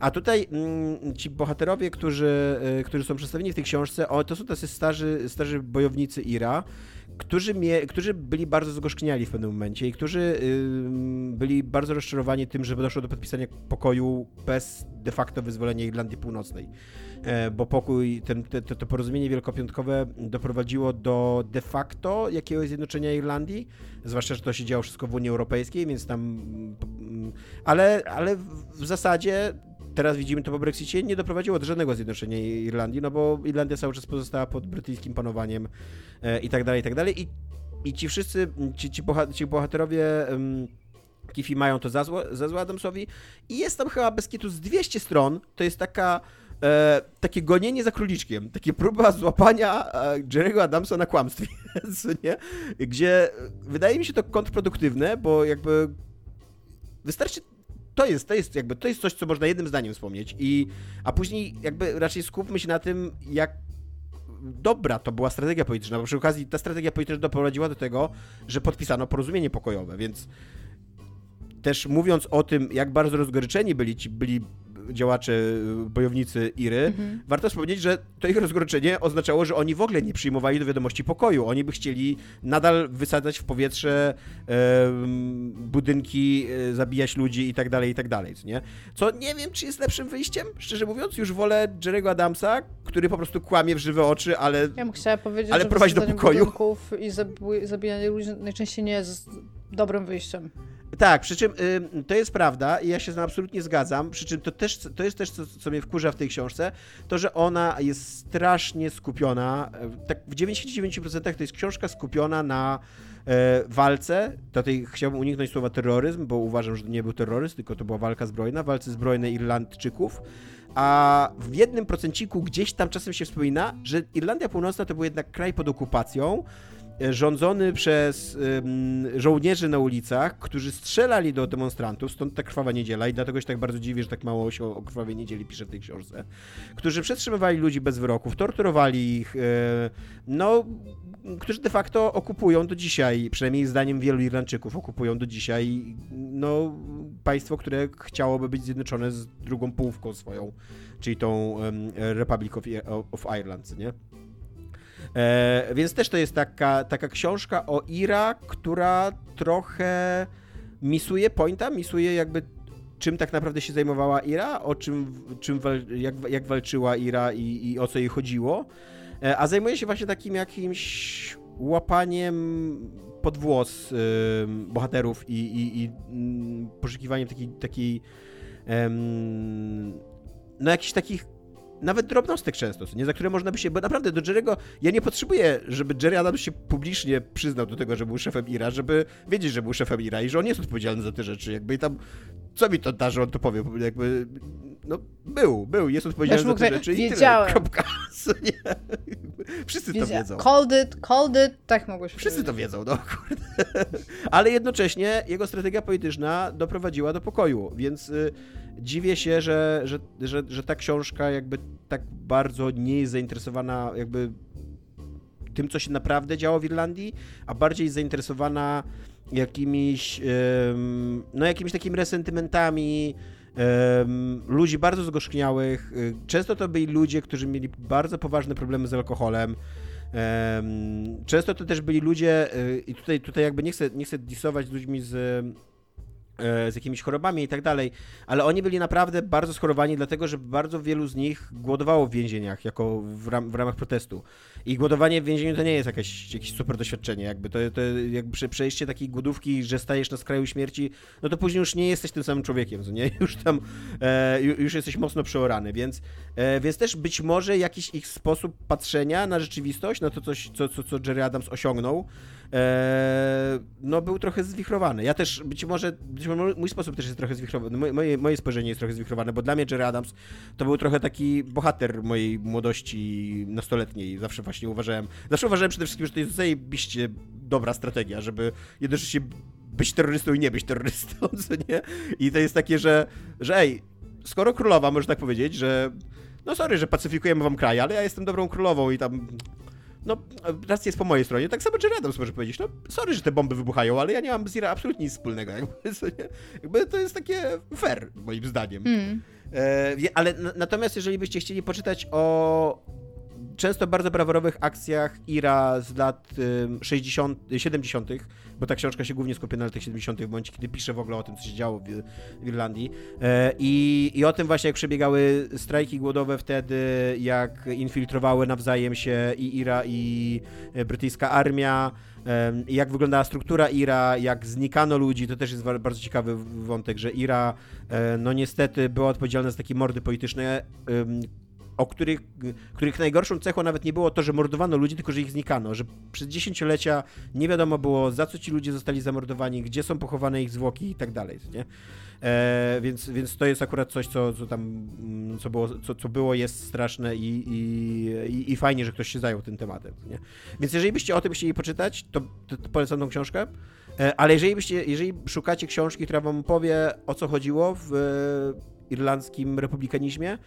[SPEAKER 2] A tutaj mm, ci bohaterowie, którzy, y, którzy są przedstawieni w tej książce, o, to są tacy starzy, starzy bojownicy Ira, którzy, którzy byli bardzo zgorzkniali w pewnym momencie i którzy y, byli bardzo rozczarowani tym, że doszło do podpisania pokoju bez de facto wyzwolenia Irlandii Północnej. E, bo pokój, ten, te, to porozumienie wielkopiątkowe doprowadziło do de facto jakiegoś zjednoczenia Irlandii, zwłaszcza, że to się działo wszystko w Unii Europejskiej, więc tam... Mm, ale, ale w zasadzie teraz widzimy to po Brexicie, nie doprowadziło do żadnego zjednoczenia Irlandii, no bo Irlandia cały czas pozostała pod brytyjskim panowaniem e, i tak dalej, i tak dalej. I, i ci wszyscy, ci, ci, ci bohaterowie Kifi mają to za, zło, za zło Adamsowi i jest tam chyba bez kitu z 200 stron, to jest taka e, takie gonienie za króliczkiem, takie próba złapania e, Jerry'ego Adamsa na kłamstwie, nie? gdzie wydaje mi się to kontrproduktywne, bo jakby wystarczy to jest, to jest jakby, to jest coś, co można jednym zdaniem wspomnieć i, a później jakby raczej skupmy się na tym, jak dobra to była strategia polityczna, bo przy okazji ta strategia polityczna doprowadziła do tego, że podpisano porozumienie pokojowe, więc też mówiąc o tym, jak bardzo rozgoryczeni byli ci byli działacze, y, bojownicy Iry, mhm. warto wspomnieć, że to ich rozgoryczenie oznaczało, że oni w ogóle nie przyjmowali do wiadomości pokoju. Oni by chcieli nadal wysadzać w powietrze e, budynki, e, zabijać ludzi i tak dalej, i tak dalej, nie? Co nie wiem, czy jest lepszym wyjściem, szczerze mówiąc, już wolę Jerry'ego Adamsa, który po prostu kłamie w żywe oczy, ale
[SPEAKER 4] Ja bym chciała powiedzieć,
[SPEAKER 2] ale
[SPEAKER 4] że
[SPEAKER 2] prowadzi do pokoju.
[SPEAKER 4] i zabijanie ludzi najczęściej nie jest dobrym wyjściem.
[SPEAKER 2] Tak, przy czym y, to jest prawda i ja się z tym absolutnie zgadzam, przy czym to, też, to jest też, co, co mnie wkurza w tej książce, to, że ona jest strasznie skupiona, e, tak w 99% to jest książka skupiona na e, walce, tutaj chciałbym uniknąć słowa terroryzm, bo uważam, że to nie był terroryzm, tylko to była walka zbrojna, walce zbrojnej Irlandczyków, a w jednym procenciku gdzieś tam czasem się wspomina, że Irlandia Północna to był jednak kraj pod okupacją, rządzony przez żołnierzy na ulicach, którzy strzelali do demonstrantów, stąd ta krwawa niedziela i dlatego się tak bardzo dziwię, że tak mało się o krwawej niedzieli pisze w tej książce, którzy przetrzymywali ludzi bez wyroków, torturowali ich, e, no, którzy de facto okupują do dzisiaj, przynajmniej zdaniem wielu Irlandczyków, okupują do dzisiaj, no, państwo, które chciałoby być zjednoczone z drugą połówką swoją, czyli tą Republic of, of Ireland, nie? E, więc też to jest taka, taka książka o Ira, która trochę misuje pointa, misuje jakby czym tak naprawdę się zajmowała Ira, o czym, czym jak, jak walczyła Ira i, i o co jej chodziło, e, a zajmuje się właśnie takim jakimś łapaniem pod włos y, bohaterów i, i, i y, poszukiwaniem takiej, takiej no jakichś takich nawet drobnostek często, nie, za które można by się, bo naprawdę do Jerry'ego, ja nie potrzebuję, żeby Jerry Adams się publicznie przyznał do tego, że był szefem Ira, żeby wiedzieć, że był szefem Ira i że on jest odpowiedzialny za te rzeczy, jakby i tam, co mi to da, że on to powie, jakby, no, był, był, jest odpowiedzialny za te rzeczy
[SPEAKER 4] wiedziałem.
[SPEAKER 2] i tyle, kropka. Nie? Wszyscy to wiedzą.
[SPEAKER 4] Called it, called it, tak mogło się
[SPEAKER 2] Wszyscy to wiedzą, no kurde. Ale jednocześnie jego strategia polityczna doprowadziła do pokoju, więc y, dziwię się, że, że, że, że ta książka jakby tak bardzo nie jest zainteresowana jakby tym, co się naprawdę działo w Irlandii, a bardziej zainteresowana jakimiś, no jakimiś takimi resentymentami ludzi bardzo zgorzkniałych. Y, często to byli ludzie, którzy mieli bardzo poważne problemy z alkoholem. Często to też byli ludzie, y, i tutaj, tutaj jakby nie chcę, nie chcę disować z ludźmi z z jakimiś chorobami i tak dalej, ale oni byli naprawdę bardzo schorowani, dlatego że bardzo wielu z nich głodowało w więzieniach jako w, ram, w ramach protestu. I głodowanie w więzieniu to nie jest jakieś, super doświadczenie, jakby to, to jakby przejście takiej głodówki, że stajesz na skraju śmierci, no to później już nie jesteś tym samym człowiekiem, nie? Już tam, e, już jesteś mocno przeorany, więc, e, więc też być może jakiś ich sposób patrzenia na rzeczywistość, na to coś, co, co, co Jerry Adams osiągnął, e, no był trochę zwichrowany. Ja też, być może, być może mój sposób też jest trochę zwichrowany, moje, moje spojrzenie jest trochę zwichrowany, bo dla mnie Jerry Adams to był trochę taki bohater mojej młodości nastoletniej. Zawsze właśnie uważałem, zawsze uważałem przede wszystkim, że to jest zajebiście dobra strategia, żeby jednocześnie być terrorystą i nie być terrorystą, co nie? I to jest takie, że, że ej, skoro królowa, można tak powiedzieć, że no sorry, że pacyfikujemy wam kraj, ale ja jestem dobrą królową i tam no, racja jest po mojej stronie. Tak samo Jerry Adams może powiedzieć, no, sorry, że te bomby wybuchają, ale ja nie mam z Ira absolutnie nic wspólnego. Jakby, jakby to jest takie fair, moim zdaniem. Mm. E, ale natomiast jeżeli byście chcieli poczytać o często bardzo braworowych akcjach Ira z lat 60, 70., bo ta książka się głównie skupia na latach 70., w momencie, kiedy pisze w ogóle o tym, co się działo w, w Irlandii. E, I, I o tym właśnie, jak przebiegały strajki głodowe wtedy, jak infiltrowały nawzajem się i Ira, i brytyjska armia, jak wyglądała struktura Ira, jak znikano ludzi, to też jest bardzo ciekawy wątek, że Ira e, no niestety była odpowiedzialna za takie mordy polityczne, o których, których najgorszą cechą nawet nie było to, że mordowano ludzi, tylko że ich znikano, że przez dziesięciolecia nie wiadomo było, za co ci ludzie zostali zamordowani, gdzie są pochowane ich zwłoki i tak dalej, nie? E, więc, więc to jest akurat coś, co, co tam, mm, co było, co, co było jest straszne i, i, i fajnie, że ktoś się zajął tym tematem, nie? Więc jeżeli byście o tym chcieli poczytać, to, to, to polecam tą książkę, e, ale jeżeli byście, jeżeli szukacie książki, która wam powie, o co chodziło w e, irlandzkim republikanizmie,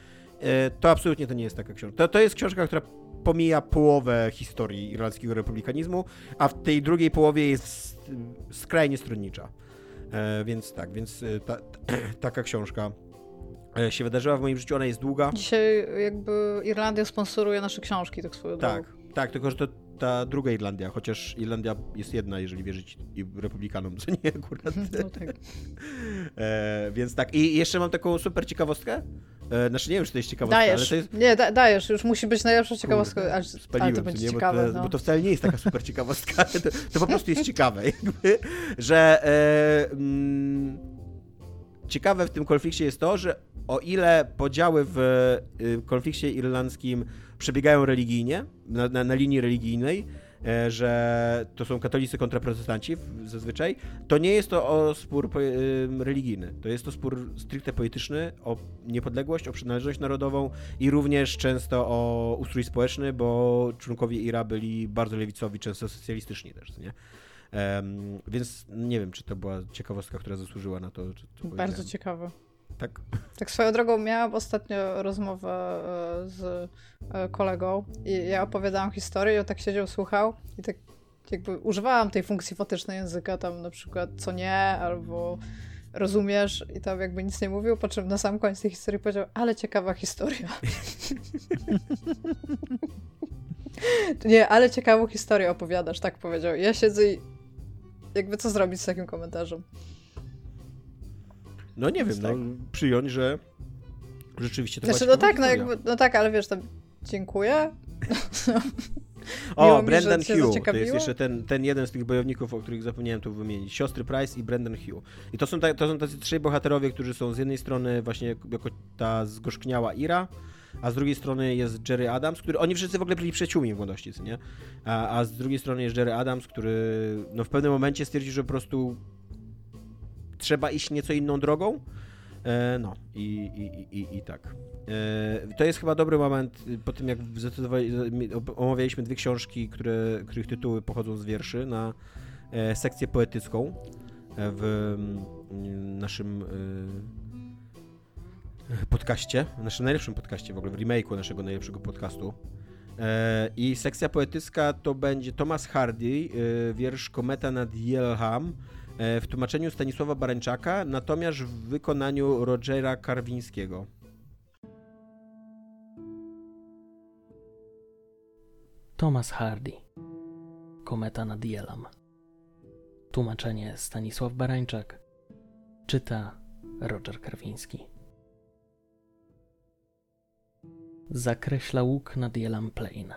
[SPEAKER 2] to absolutnie to nie jest taka książka. To, to jest książka, która pomija połowę historii irlandzkiego republikanizmu, a w tej drugiej połowie jest skrajnie stronnicza. E, więc tak, więc e, ta, taka książka się wydarzyła w moim życiu, ona jest długa.
[SPEAKER 4] Dzisiaj jakby Irlandia sponsoruje nasze książki, tak swoją
[SPEAKER 2] Tak, tak, tylko że to ta druga Irlandia, chociaż Irlandia jest jedna, jeżeli wierzyć republikanom, co nie akurat. No tak. e, więc tak, i jeszcze mam taką super ciekawostkę. E, znaczy nie wiem, czy to jest ciekawostka,
[SPEAKER 4] dajesz.
[SPEAKER 2] ale to jest...
[SPEAKER 4] Nie, da, dajesz, już musi być najlepsza ciekawostka, Kurde,
[SPEAKER 2] spaliłem, ale to będzie nie, ciekawe. Bo to, no. bo to, wcale nie jest taka super ciekawostka, to, to, po prostu jest ciekawe, jakby, że e, mm, ciekawe w tym konflikcie jest to, że o ile podziały w y, konflikcie irlandzkim przebiegają religijnie, na, na, na linii religijnej, e, że to są katolicy kontra protestanci zazwyczaj, to nie jest to o spór religijny. To jest to spór stricte polityczny o niepodległość, o przynależność narodową i również często o ustrój społeczny, bo członkowie IRA byli bardzo lewicowi, często socjalistyczni też, nie? Um, więc nie wiem, czy to była ciekawostka, która zasłużyła na to.
[SPEAKER 4] Bardzo ciekawe.
[SPEAKER 2] Tak.
[SPEAKER 4] Tak swoją drogą miałam ostatnio rozmowę e, z e, kolegą i ja opowiadałam historię i on tak siedział, słuchał i tak jakby używałam tej funkcji fotycznej języka, tam na przykład co nie, albo rozumiesz i tam jakby nic nie mówił, po czym na sam koniec tej historii powiedział, ale ciekawa historia. nie, ale ciekawą historię opowiadasz, tak powiedział. Ja siedzę i jakby co zrobić z takim komentarzem?
[SPEAKER 2] No nie wiem, no, tak. no, przyjąć, że rzeczywiście to
[SPEAKER 4] Znaczy, no tak, no, jakby, no tak, ale wiesz, tam dziękuję.
[SPEAKER 2] o, Brendan Hugh, to jest jeszcze ten, ten jeden z tych bojowników, o których zapomniałem tu wymienić. Siostry Price i Brendan Hugh. I to są, ta, to są tacy trzej bohaterowie, którzy są z jednej strony właśnie jako ta zgorzkniała Ira, a z drugiej strony jest Jerry Adams, który oni wszyscy w ogóle byli przyjaciółmi w młodości, nie? A, a z drugiej strony jest Jerry Adams, który no, w pewnym momencie stwierdził, że po prostu trzeba iść nieco inną drogą. E, no i, i, i, i tak. E, to jest chyba dobry moment po tym, jak omawialiśmy dwie książki, które, których tytuły pochodzą z wierszy, na e, sekcję poetycką w mm, naszym podcaście, w naszym najlepszym podcaście w ogóle, w remake'u naszego najlepszego podcastu. I sekcja poetycka to będzie Thomas Hardy, wiersz Kometa nad Yellowham, E, w tłumaczeniu Stanisława Barańczaka, natomiast w wykonaniu Rogera Karwińskiego.
[SPEAKER 1] Thomas Hardy. Kometa nad Jelam Tłumaczenie Stanisław Barańczak. Czyta Roger Karwiński. Zakreśla łuk nad Jelam Plain.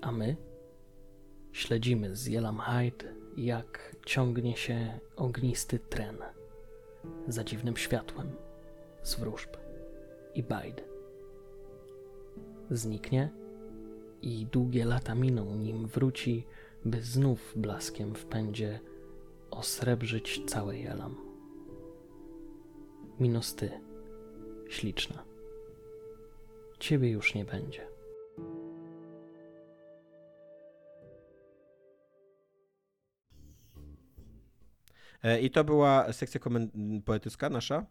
[SPEAKER 1] A my śledzimy z Jelam Height jak ciągnie się ognisty tren za dziwnym światłem z wróżb i bajd. Zniknie i długie lata miną, nim wróci, by znów blaskiem w pędzie osrebrzyć całe jelam. Minus ty, śliczna. Ciebie już nie będzie.
[SPEAKER 2] I to była sekcja poetycka nasza.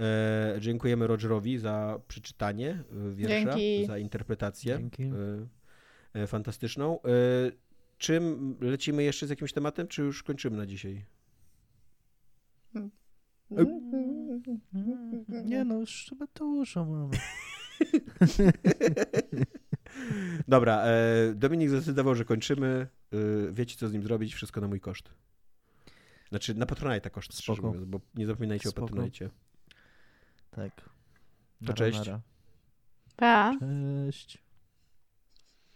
[SPEAKER 2] E, dziękujemy Rogerowi za przeczytanie e, wiersza, Dzięki. za interpretację Dzięki. fantastyczną. Czym lecimy jeszcze z jakimś tematem, czy już kończymy na dzisiaj?
[SPEAKER 3] Nie no, już chyba dużo mamy.
[SPEAKER 2] Dobra, e, Dominik zdecydował, że kończymy. E, wiecie, co z nim zrobić, wszystko na mój koszt. Znaczy, na Patronite koszt, szczerze mówiąc, bo nie zapominajcie
[SPEAKER 3] Spoko.
[SPEAKER 2] o Patronite.
[SPEAKER 3] Tak.
[SPEAKER 2] To cześć.
[SPEAKER 3] Nara.
[SPEAKER 4] Pa.
[SPEAKER 3] Cześć.